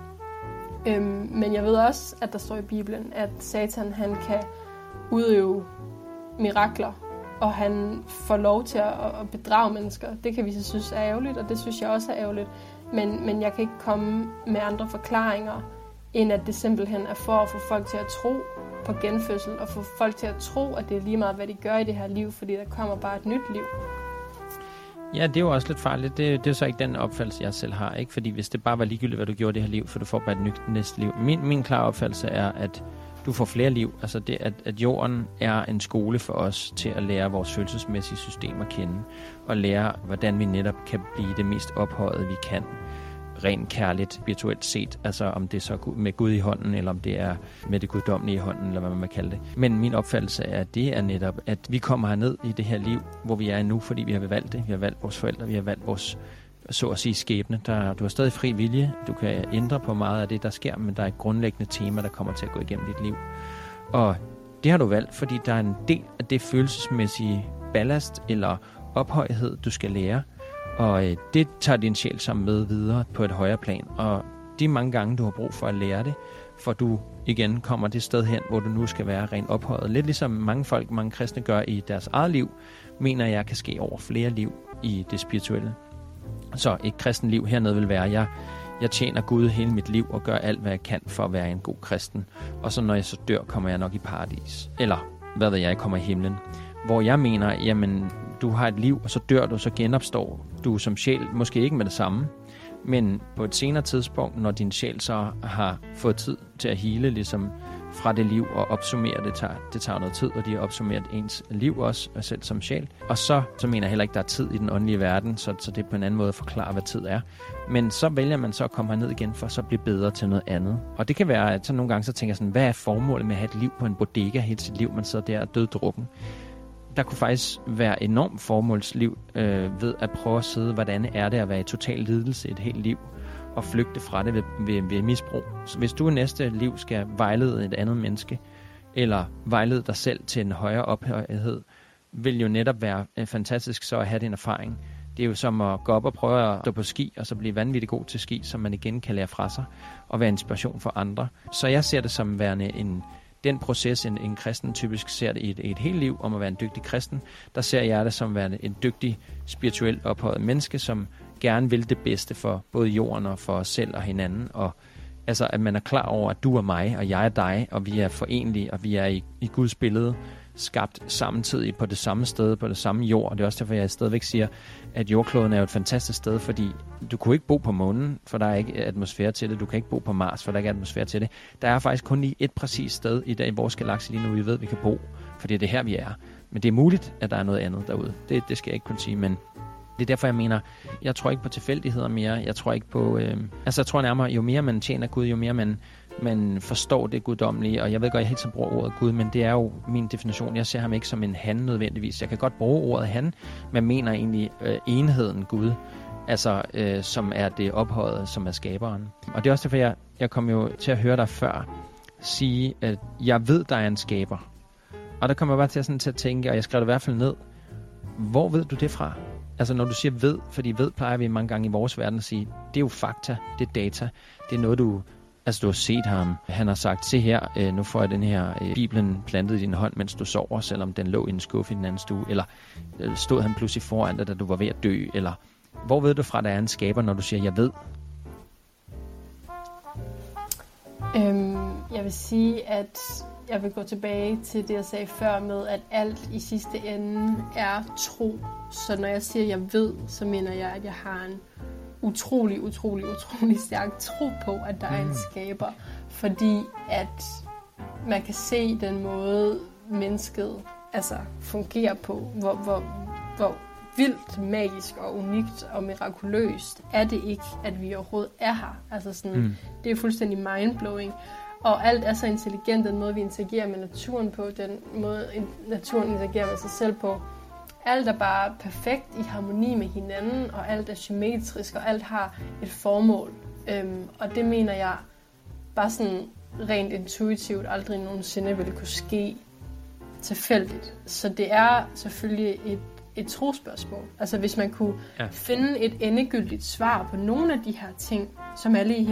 [SPEAKER 3] Øhm, men jeg ved også, at der står i Bibelen, at Satan han kan udøve mirakler og han får lov til at, at bedrage mennesker. Det kan vi så synes er ærgerligt, og det synes jeg også er ærgerligt. Men, men jeg kan ikke komme med andre forklaringer, end at det simpelthen er for at få folk til at tro på genfødsel, og få folk til at tro, at det er lige meget, hvad de gør i det her liv, fordi der kommer bare et nyt liv.
[SPEAKER 1] Ja, det er jo også lidt farligt. Det, det er så ikke den opfattelse, jeg selv har. Ikke? Fordi hvis det bare var ligegyldigt, hvad du gjorde i det her liv, for du får bare et nyt næste liv. Min, min klare opfattelse er, at du får flere liv. Altså det, at, at jorden er en skole for os til at lære vores følelsesmæssige system at kende. Og lære, hvordan vi netop kan blive det mest ophøjet, vi kan rent kærligt, virtuelt set. Altså om det er så med Gud i hånden, eller om det er med det guddommelige i hånden, eller hvad man må kalde det. Men min opfattelse er, at det er netop, at vi kommer herned i det her liv, hvor vi er nu, fordi vi har valgt det. Vi har valgt vores forældre, vi har valgt vores så at sige skæbne. Der, du har stadig fri vilje. Du kan ændre på meget af det, der sker, men der er et grundlæggende tema, der kommer til at gå igennem dit liv. Og det har du valgt, fordi der er en del af det følelsesmæssige ballast eller ophøjhed, du skal lære. Og øh, det tager din sjæl sammen med videre på et højere plan. Og de mange gange, du har brug for at lære det, for du igen kommer det sted hen, hvor du nu skal være rent ophøjet. Lidt ligesom mange folk, mange kristne gør i deres eget liv, mener jeg kan ske over flere liv i det spirituelle. Så et kristen liv hernede vil være, jeg, jeg tjener Gud hele mit liv og gør alt, hvad jeg kan for at være en god kristen. Og så når jeg så dør, kommer jeg nok i paradis. Eller hvad ved jeg, kommer i himlen. Hvor jeg mener, jamen, du har et liv, og så dør du, så genopstår du som sjæl. Måske ikke med det samme, men på et senere tidspunkt, når din sjæl så har fået tid til at hele, ligesom fra det liv og opsummere det tager, det tager noget tid, og de har opsummeret ens liv også, og selv som sjæl. Og så, så mener jeg heller ikke, der er tid i den åndelige verden, så, så det er på en anden måde at forklare, hvad tid er. Men så vælger man så at komme herned igen, for så at blive bedre til noget andet. Og det kan være, at så nogle gange så tænker jeg sådan, hvad er formålet med at have et liv på en bodega hele sit liv? Man sidder der og døddrukken der kunne faktisk være enormt formålsliv øh, ved at prøve at sidde, hvordan er det at være i total lidelse et helt liv og flygte fra det ved, ved, ved misbrug. Så hvis du i næste liv skal vejlede et andet menneske, eller vejlede dig selv til en højere ophøjhed, vil jo netop være øh, fantastisk så at have den erfaring. Det er jo som at gå op og prøve at stå på ski, og så blive vanvittigt god til ski, som man igen kan lære fra sig, og være inspiration for andre. Så jeg ser det som værende en, den proces, en, en kristen typisk ser det i et, et helt liv om at være en dygtig kristen, der ser jeg det som værende en dygtig, spirituelt ophøjet menneske, som gerne vil det bedste for både jorden og for os selv og hinanden. Og altså, at man er klar over, at du er mig, og jeg er dig, og vi er forenlige, og vi er i, i Guds billede skabt samtidig på det samme sted, på det samme jord. Og det er også derfor, jeg stadigvæk siger, at jordkloden er jo et fantastisk sted, fordi du kunne ikke bo på månen, for der er ikke atmosfære til det. Du kan ikke bo på Mars, for der er ikke atmosfære til det. Der er faktisk kun lige et præcist sted i dag i vores galakse lige nu, vi ved, at vi kan bo, for det er det her, vi er. Men det er muligt, at der er noget andet derude. Det, det skal jeg ikke kunne sige, men det er derfor, jeg mener, jeg tror ikke på tilfældigheder mere. Jeg tror ikke på... Øh, altså, jeg tror nærmere, jo mere man tjener Gud, jo mere man, man forstår det guddommelige. Og jeg ved godt, jeg helt så bruger ordet Gud, men det er jo min definition. Jeg ser ham ikke som en han nødvendigvis. Jeg kan godt bruge ordet han, men mener egentlig øh, enheden Gud. Altså, øh, som er det ophøjet, som er skaberen. Og det er også derfor, jeg, jeg kom jo til at høre dig før sige, at jeg ved, der er en skaber. Og der kommer jeg bare til, sådan, til at tænke, og jeg skrev det i hvert fald ned. Hvor ved du det fra? Altså når du siger ved, fordi ved plejer vi mange gange i vores verden at sige, det er jo fakta, det er data, det er noget du, altså du har set ham, han har sagt, se her, øh, nu får jeg den her øh, Bibelen plantet i din hånd, mens du sover, selvom den lå i en skuffe i den anden stue, eller øh, stod han pludselig foran dig, da du var ved at dø, eller hvor ved du fra, at der er en skaber, når du siger, jeg ved?
[SPEAKER 3] Øhm, jeg vil sige, at jeg vil gå tilbage til det, jeg sagde før med, at alt i sidste ende er tro. Så når jeg siger, at jeg ved, så mener jeg, at jeg har en utrolig, utrolig, utrolig stærk tro på, at der er en mm. skaber. Fordi at man kan se den måde, mennesket altså, fungerer på, hvor, hvor, hvor vildt magisk og unikt og mirakuløst er det ikke, at vi overhovedet er her. Altså sådan, mm. det er fuldstændig mindblowing. Og alt er så intelligent, den måde, vi interagerer med naturen på, den måde, naturen interagerer med sig selv på. Alt er bare perfekt i harmoni med hinanden, og alt er symmetrisk, og alt har et formål. Øhm, og det mener jeg bare sådan rent intuitivt aldrig nogensinde ville kunne ske tilfældigt. Så det er selvfølgelig et, et trospørgsmål. Altså hvis man kunne ja. finde et endegyldigt svar på nogle af de her ting, som alle i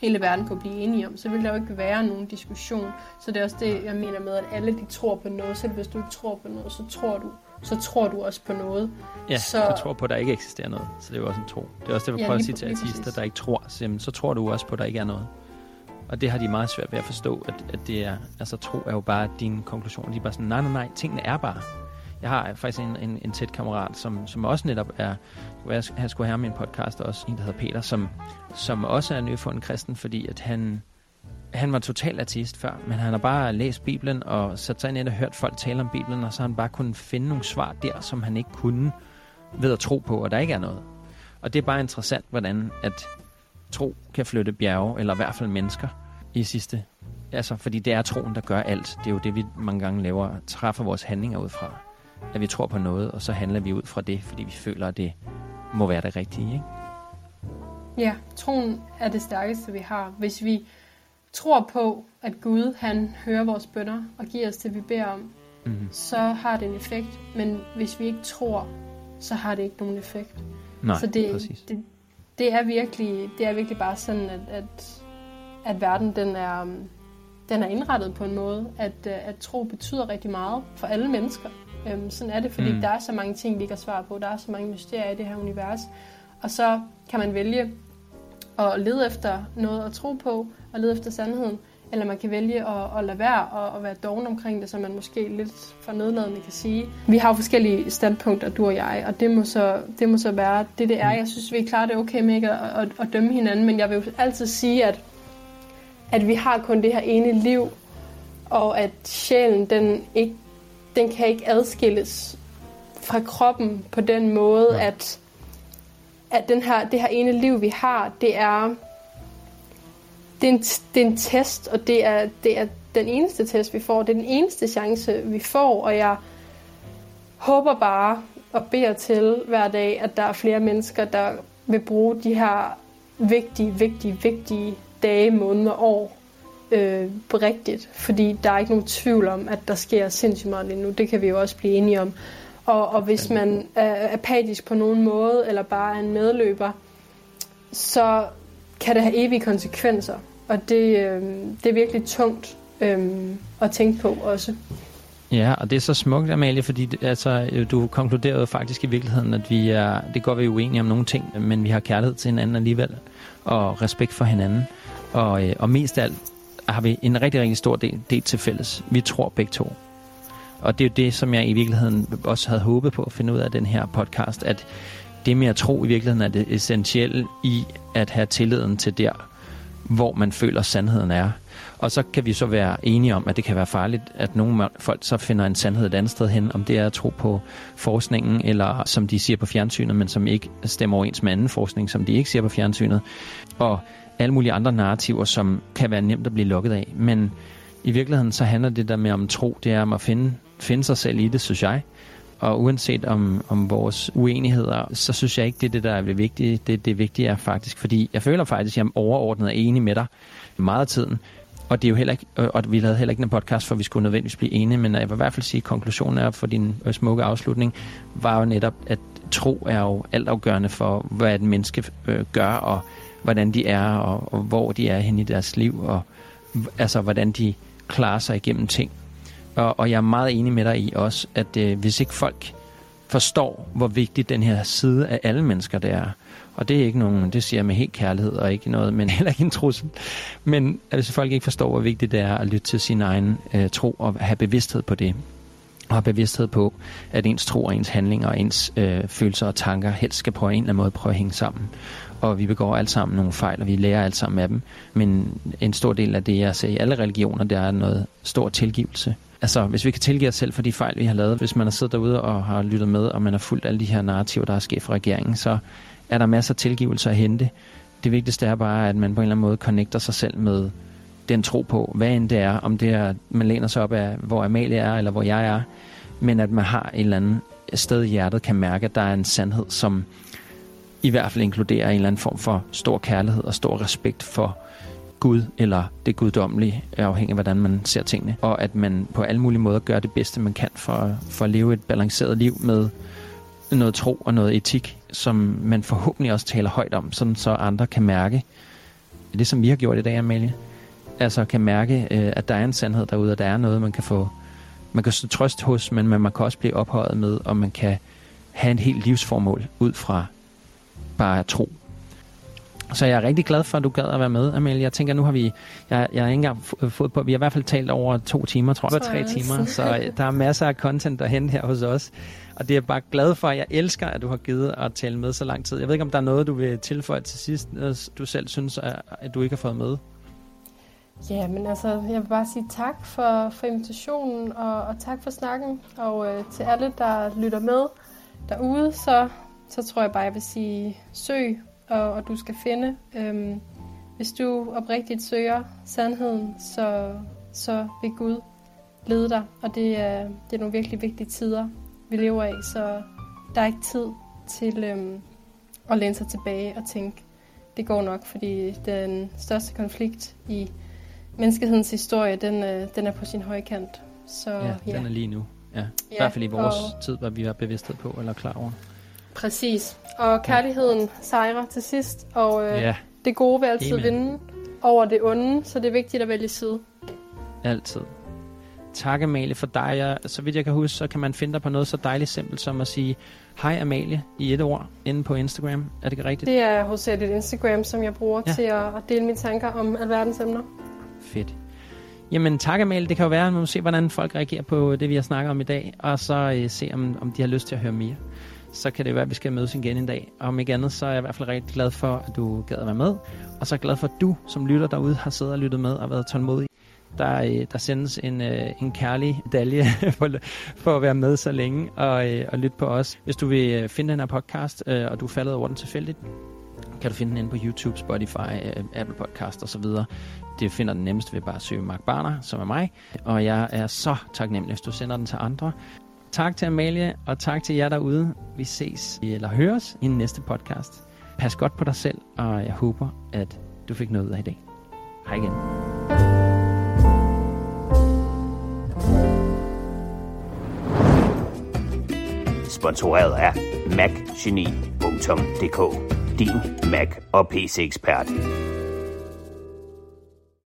[SPEAKER 3] hele verden kunne blive enige om, så vil der jo ikke være nogen diskussion. Så det er også det, jeg mener med, at alle de tror på noget. Selv hvis du ikke tror på noget, så tror du så tror du også på noget.
[SPEAKER 1] Ja,
[SPEAKER 3] Så-
[SPEAKER 1] jeg tror på, at der ikke eksisterer noget. Så det er jo også en tro. Det er også det, vi
[SPEAKER 3] Ja,
[SPEAKER 1] prøver at sige til artister, der ikke tror. Så, så tror du også på, at der ikke er noget. Og det har de meget svært ved at forstå, at, at det er, altså tro er jo bare din konklusion. De er bare sådan, nej, nej, nej, tingene er bare. Jeg har faktisk en, en, en tæt kammerat, som, som også netop er, jeg han skulle have min podcast også, en der hedder Peter, som, som også er nyfundet kristen, fordi at han, han var total ateist før, men han har bare læst Bibelen og sat sig ind og hørt folk tale om Bibelen, og så har han bare kunnet finde nogle svar der, som han ikke kunne ved at tro på, og der ikke er noget. Og det er bare interessant, hvordan at tro kan flytte bjerge, eller i hvert fald mennesker i sidste. Altså, fordi det er troen, der gør alt. Det er jo det, vi mange gange laver, træffer vores handlinger ud fra. At vi tror på noget, og så handler vi ud fra det, fordi vi føler, at det må være det rigtige. Ikke?
[SPEAKER 3] Ja, troen er det stærkeste, vi har. Hvis vi tror på, at Gud han hører vores bønder og giver os det, vi beder om,
[SPEAKER 1] Mm-hmm.
[SPEAKER 3] så har det en effekt. Men hvis vi ikke tror, så har det ikke nogen effekt.
[SPEAKER 1] Nej,
[SPEAKER 3] så det,
[SPEAKER 1] præcis.
[SPEAKER 3] det, det, er virkelig, det er virkelig bare sådan, at, at, at verden den er, den er indrettet på en måde, at, at tro betyder rigtig meget for alle mennesker. Um, sådan er det, fordi
[SPEAKER 1] Mm.
[SPEAKER 3] mm. der er så mange ting, vi ikke har svar på. Der er så mange mysterier i det her univers. Og så kan man vælge at lede efter noget at tro på, og lede efter sandheden. Eller man kan vælge at, at lade være og at være doven omkring det, så man måske lidt for nedladende kan sige. Vi har jo forskellige standpunkter, du og jeg, og det må så, det må så være det, det er. Jeg synes, vi klarer det okay med ikke at, at, at dømme hinanden, men jeg vil jo altid sige, at, at vi har kun det her ene liv, og at sjælen, den, ikke, den kan ikke adskilles fra kroppen på den måde,
[SPEAKER 1] Ja.
[SPEAKER 3] at, at den her, det her ene liv, vi har, det er, det er, en, det er en test, og det er, det er den eneste test, vi får. Det er den eneste chance, vi får, og jeg håber bare og beder til hver dag, at der er flere mennesker, der vil bruge de her vigtige, vigtige, vigtige dage, måneder, år øh, på rigtigt. Fordi der er ikke nogen tvivl om, at der sker sindssygt meget lige nu. Det kan vi jo også blive enige om. Og, og hvis man er apatisk på nogen måde, eller bare er en medløber, så kan det have evige konsekvenser. Og det, øh, det er virkelig tungt øh, at tænke på også.
[SPEAKER 1] Ja, og det er så smukt, Amalie, fordi altså, øh, du konkluderede faktisk i virkeligheden, at vi er, det går vi er uenige om nogle ting, men vi har kærlighed til hinanden alligevel, og respekt for hinanden. Og, øh, og mest af alt har vi en rigtig, rigtig stor del, del til fælles. Vi tror begge to. Og det er jo det, som jeg i virkeligheden også havde håbet på at finde ud af den her podcast, at det med at tro i virkeligheden er det essentielle i at have tilliden til der, hvor man føler sandheden er. Og så kan vi så være enige om, at det kan være farligt, at nogle folk så finder en sandhed et andet sted hen, om det er at tro på forskningen, eller som de siger på fjernsynet, men som ikke stemmer overens med anden forskning, som de ikke siger på fjernsynet. Og alle mulige andre narrativer, som kan være nemt at blive lukket af. Men i virkeligheden så handler det der med om tro, det er om at finde, finde sig selv i det, synes jeg. Og uanset om, om vores uenigheder, så synes jeg ikke, det er det, der er det. Det, det vigtige er faktisk, fordi jeg føler faktisk, at jeg overordnet er enig med dig meget af tiden. Og det er jo heller ikke, og vi lavede heller ikke en podcast, for vi skulle nødvendigvis blive enige, men jeg vil i hvert fald sige, at konklusionen er for din øh, smukke afslutning, var jo netop, at tro er jo altafgørende for, hvad et menneske øh, gør, og hvordan de er, og, og hvor de er henne i deres liv, og altså hvordan de klarer sig igennem ting. Og, og jeg er meget enig med dig i også, at øh, hvis ikke folk forstår, hvor vigtig den her side af alle mennesker det er, og det er ikke nogen, det siger jeg med helt kærlighed, og ikke noget, men heller ikke en trussel. Men at hvis folk ikke forstår, hvor vigtigt det er at lytte til sin egen øh, tro, og have bevidsthed på det, og have bevidsthed på, at ens tro og ens handlinger og ens øh, følelser og tanker helst skal på en eller anden måde prøve at hænge sammen. Og vi begår alt sammen nogle fejl, og vi lærer alt sammen af dem. Men en stor del af det, jeg ser i alle religioner, det er noget stor tilgivelse. Altså, hvis vi kan tilgive os selv for de fejl, vi har lavet, hvis man har siddet derude og har lyttet med, og man har fulgt alle de her narrativer, der er sket fra regeringen, så er der masser af tilgivelse at hente. Det vigtigste er bare, at man på en eller anden måde connecter sig selv med den tro på, hvad end det er, om det er, man læner sig op af, hvor Amalie er, eller hvor jeg er, men at man har et eller andet sted i hjertet, kan mærke, at der er en sandhed, som i hvert fald inkluderer en eller anden form for stor kærlighed og stor respekt for Gud eller det guddommelige, afhængig af hvordan man ser tingene. Og at man på alle mulige måder gør det bedste, man kan for, for at leve et balanceret liv med noget tro og noget etik, som man forhåbentlig også taler højt om, sådan så andre kan mærke det, som vi har gjort i dag, Amalie. Altså kan mærke, øh, at der er en sandhed derude, og der er noget, man kan få man kan stå trøst hos, men man kan også blive ophøjet med, og man kan have en helt livsformål ud fra bare tro. Så jeg er rigtig glad for, at du gad at være med, Amalie. Jeg tænker, nu har vi, jeg, jeg har ikke engang fået på, vi har i hvert fald talt over to timer, tror jeg, tre timer, så øh, der er masser af content at hente her hos os. Og det er jeg bare glad for. Jeg elsker, at du har givet at tale med så lang tid. Jeg ved ikke, om der er noget, du vil tilføje til sidst, du selv synes, at du ikke har fået med.
[SPEAKER 3] Ja, men altså, jeg vil bare sige tak for, for invitationen, og, og tak for snakken. Og øh, til alle, der lytter med derude, så, så tror jeg bare, jeg vil sige, søg, og, og du skal finde. Øhm, hvis du oprigtigt søger sandheden, så, så vil Gud lede dig. Og det er, det er nogle virkelig vigtige tider, vi lever af, så der er ikke tid til øhm, at læne sig tilbage og tænke, det går nok, fordi den største konflikt i menneskehedens historie, den, øh, den er på sin højkant. Så,
[SPEAKER 1] ja, ja, den er lige nu. Ja. I hvert fald i vores og... tid, hvor vi har bevidsthed på eller klar over.
[SPEAKER 3] Præcis. Og kærligheden ja. sejrer til sidst, og øh, ja. det gode vil altid Amen. vinde over det onde, så det er vigtigt at vælge side.
[SPEAKER 1] Altid. Tak Amalie for dig. Jeg, så vidt jeg kan huske, så kan man finde dig på noget så dejligt simpelt som at sige Hej Amalie i et ord inde på Instagram. Er det ikke rigtigt?
[SPEAKER 3] Det er hos et Instagram, som jeg bruger ja. til at, at dele mine tanker om alverdens emner.
[SPEAKER 1] Fedt. Jamen tak Amalie, det kan jo være, at man må se, hvordan folk reagerer på det, vi har snakket om i dag, og så øh, se, om, om de har lyst til at høre mere. Så kan det være, at vi skal mødes igen en dag. Og om ikke andet, så er jeg i hvert fald rigtig glad for, at du gad at være med. Og så er jeg glad for, at du, som lytter derude, har siddet og lyttet med og været tålmodig. Der, øh, der sendes en, øh, en kærlig dalje for, for at være med så længe og, øh, og lytte på os. Hvis du vil finde den her podcast, og du er faldet over den tilfældigt, kan du finde den inde på YouTube, Spotify, Apple Podcast osv. Det finder den nemmest ved bare at søge Mark Barner, som er mig. Og jeg er så taknemmelig, hvis du sender den til andre. Tak til Amalie, og tak til jer derude. Vi ses eller høres i den næste podcast. Pas godt på dig selv, og jeg håber, at du fik noget ud af i dag. Hej igen.
[SPEAKER 2] Sponsoreret af macgeni.dk din Mac og PC-ekspert.